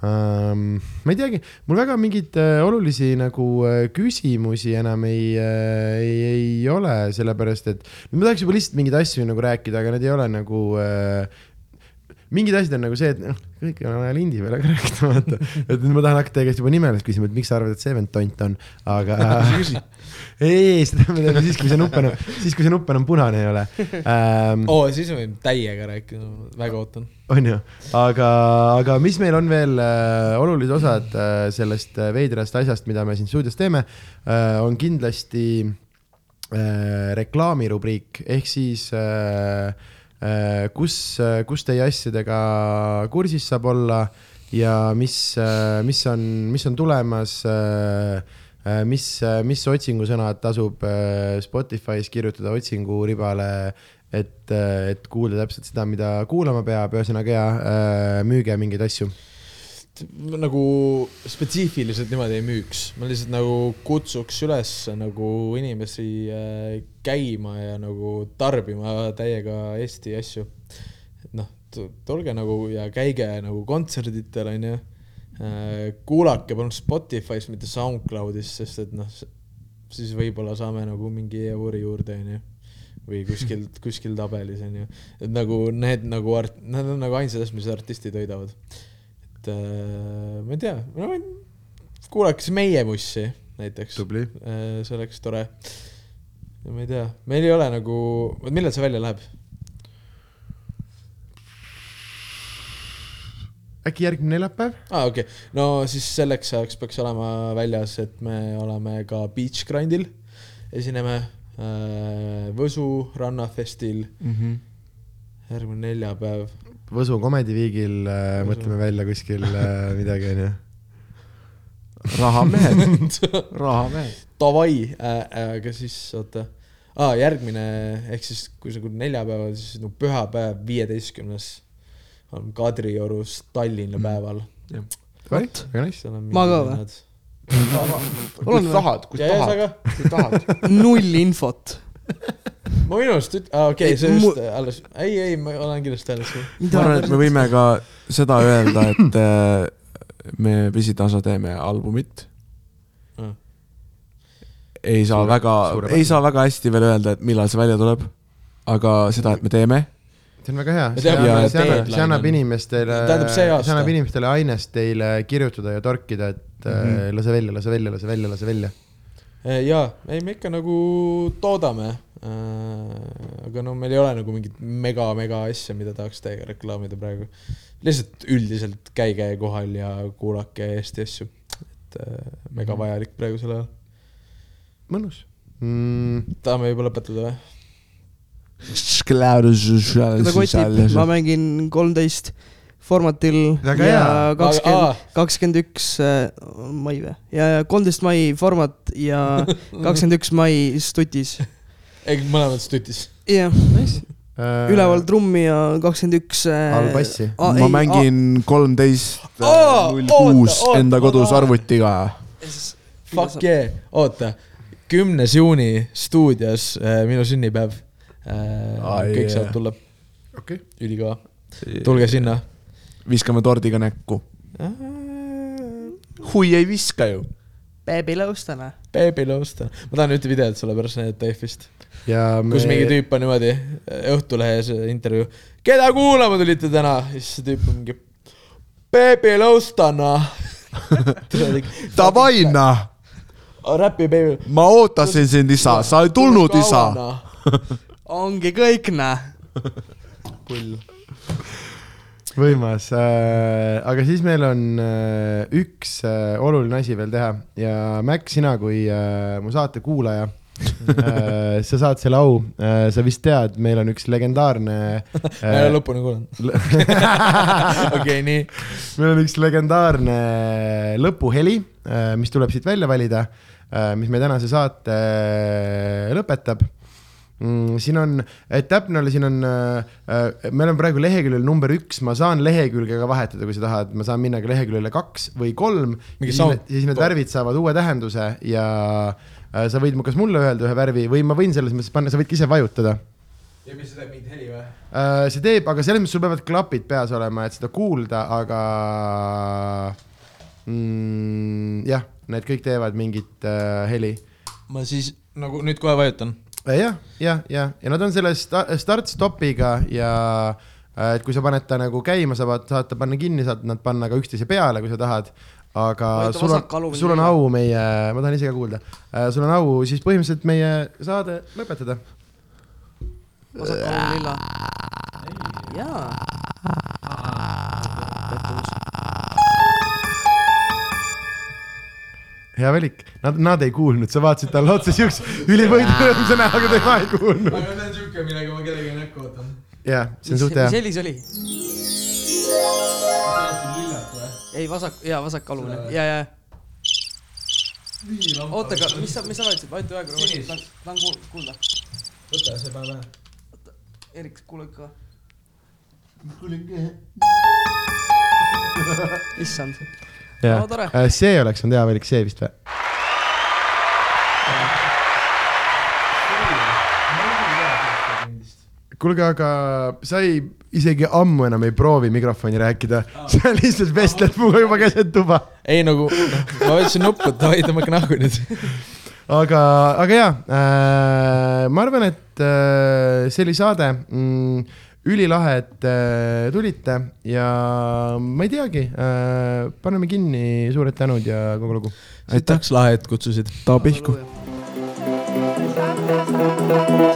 um,. ma ei teagi, mul väga mingeid äh, olulisi nagu äh, küsimusi enam ei äh,, ei, ei ole, sellepärast et ma tahaks juba lihtsalt mingeid asju nagu rääkida, aga need ei ole nagu äh, mingid asjad on nagu see, et noh, kõike on vaja lindi peale ka rääkida, vaata. et ma tahan hakata teie käest juba nimelist küsima, et miks sa arvad, et see vend tont on, aga ei, ei, seda me teeme siis, kui see nupp enam, siis kui see nupp enam punane ei ole ähm,. oo, siis me võime täiega rääkida, väga ootan. on ju, aga, aga mis meil on veel äh, olulised osad äh, sellest äh, veidrast asjast, mida me siin stuudios teeme äh,, on kindlasti äh, reklaamirubriik ehk siis äh, äh, kus äh,, kus teie asjadega kursis saab olla ja mis mis on, mis on tulemas äh, mis, mis otsingusõnad tasub äh, Spotify's kirjutada otsinguribale, et, et kuulda täpselt seda, mida kuulama peab, ühesõnaga ja äh, müüge mingeid asju. nagu spetsiifiliselt niimoodi ei müüks, ma lihtsalt nagu kutsuks üles nagu inimesi äh, käima ja nagu tarbima täiega Eesti asju. noh, tulge nagu ja käige nagu kontserditel onju. Kuulake palun Spotify's, mitte SoundCloudis, sest et noh, siis võib-olla saame nagu mingi euri juurde onju või kuskilt, kuskil tabelis onju, et nagu need nagu art-, need on nagu ainsad asjad, mis artistid hoidavad et äh, ma ei tea, no kuulake siis meie mussi näiteks, tubli. see oleks tore. ma ei tea, meil ei ole nagu, millal see välja läheb? Äkki järgmine neljapäev? aa ah,, okei okay., no siis selleks ajaks peaks olema väljas, et me oleme ka Beach Grindil, esineme äh, Võsu rannafestil mm. -hmm. järgmine neljapäev. Võsu komediviigil äh, mõtleme välja kuskil äh, midagi, onju. rahamehed, rahamehed. Davai äh,, äh, aga siis oota ah,, järgmine ehk siis kui see on neljapäeval, siis no pühapäev, viieteistkümnes on Kadriorus Tallinna päeval. väga nice. Ma ka või?? kui tahad, sa tahad, kui tahad. null infot. ma minu arust üt-, aa okei Ei, okay,, see mu- just alles, ei, ei, ma olen kindlasti alles. ma arvan, et me võime ka seda öelda, et äh, me pisitasa teeme albumit. Mm. ei saa Suure- väga, ei saa väga hästi veel öelda, et millal see välja tuleb. aga seda, et me teeme, see on väga hea, see annab, see annab, see annab inimestele, see annab inimestele ainest teile kirjutada ja torkida, et mm Mhm. -hmm. lase välja, lase välja, lase välja, lase välja. jaa, ei me ikka nagu toodame. aga no meil ei ole nagu mingit mega-mega asja, mida tahaks täiega reklaamida praegu. lihtsalt üldiselt käige kohal ja kuulake Eesti asju. et äh, mega vajalik praegusel ajal. mõnus mm,. tahame juba lõpetada või? kotib, ma mängin kolmteist formatil Väga ja kakskümmend, kakskümmend üks mai või? ja, ja kolmteist mai format ja kakskümmend üks mai Stutis. ei, mõlemad stutis. jah, Äh, üleval trummi ja kakskümmend üks. all bassi. ma mängin kolmteist null kuus enda kodus arvutiga. Fuck yeah, oota, kümnes juuni stuudios äh, minu sünnipäev äh,. Kõik yeah. saavad tulla, okei, ülikõva, tulge sinna. viskame tordiga näkku. hui ei viska ju. Baby Lõustana. Baby Losta, ma tahan ühte videot sulle pärast näidata EF-ist, ja me kus mingi tüüp on niimoodi Õhtulehes intervjuu. keda kuulama tulite täna? siis see tüüp on mingi Baby Lostana. Davai noh, räpi Baby. ma ootasin sind isa, sa ei tulnud isa. ongi kõik, näe. võimas äh,, aga siis meil on äh, üks äh, oluline asi veel teha ja Mac, sina kui äh, mu saate kuulaja äh,, sa saad selle au äh,, sa vist tead, meil on üks legendaarne ma ei ole lõpuni kuulanud. okei, nii. meil on üks legendaarne lõpuheli, mis tuleb siit välja valida, mis meie tänase saate lõpetab. Siin on, et täpne olla, siin on, meil on praegu leheküljel number üks, ma saan lehekülge ka vahetada, kui sa tahad, ma saan minna ka leheküljele kaks või kolm. Mingi siis need värvid saavad uue tähenduse ja äh, sa võid kas mulle öelda ühe värvi või ma võin selles mõttes panna, sa võid ka ise vajutada ja mis see teeb mingit heli või? Äh, see teeb, aga selles mõttes sul peavad klapid peas olema, et seda kuulda, aga mm, jah, need kõik teevad mingit äh, heli. ma siis nagu nüüd kohe vajutan. jah, jah, jah, ja nad on selle sta- start-stopiga ja äh, et kui sa paned ta nagu käima, sa vaat- saad ta panna kinni, saad nad panna ka üksteise peale, kui sa tahad. aga sul on, sul on au meie, ma tahan ise ka kuulda, sul on au siis põhimõtteliselt meie saade lõpetada. vasak alumine lilla. jaa. Hea valik, nad, nad ei kuulnud, sa vaatasid talle otsa siukse ülivõidurõõmsa näoga, tema ei kuulnud. aga see on siuke, millega ma kellegi näkku ootan. jah, see on suht hea mis. heli see oli? ei, vasak, jaa, vasak alumine, ja, ja. oota, aga mis sa, mis sa vajutasid, vajuta ühe korra, tahan, tahan kuul- kuulda. võta see pähe pähe. Erik, kuule ka. issand, jah No tore., see oleks olnud hea valik, see vist või? kuulge, aga sa ei, isegi ammu enam ei proovi mikrofoni rääkida, sa lihtsalt vestled minuga juba keset tuba. ei nagu, ma vajutasin nuppu, et davai, tõmmake nahku nüüd. aga, aga jaa äh,, ma arvan, et äh, see oli saade mm,. ülilahe, et äh, tulite ja ma ei teagi äh,, paneme kinni, suured tänud ja kogu lugu. aitäh, lahe, et kutsusid. Tao Pihku. Halleluuja.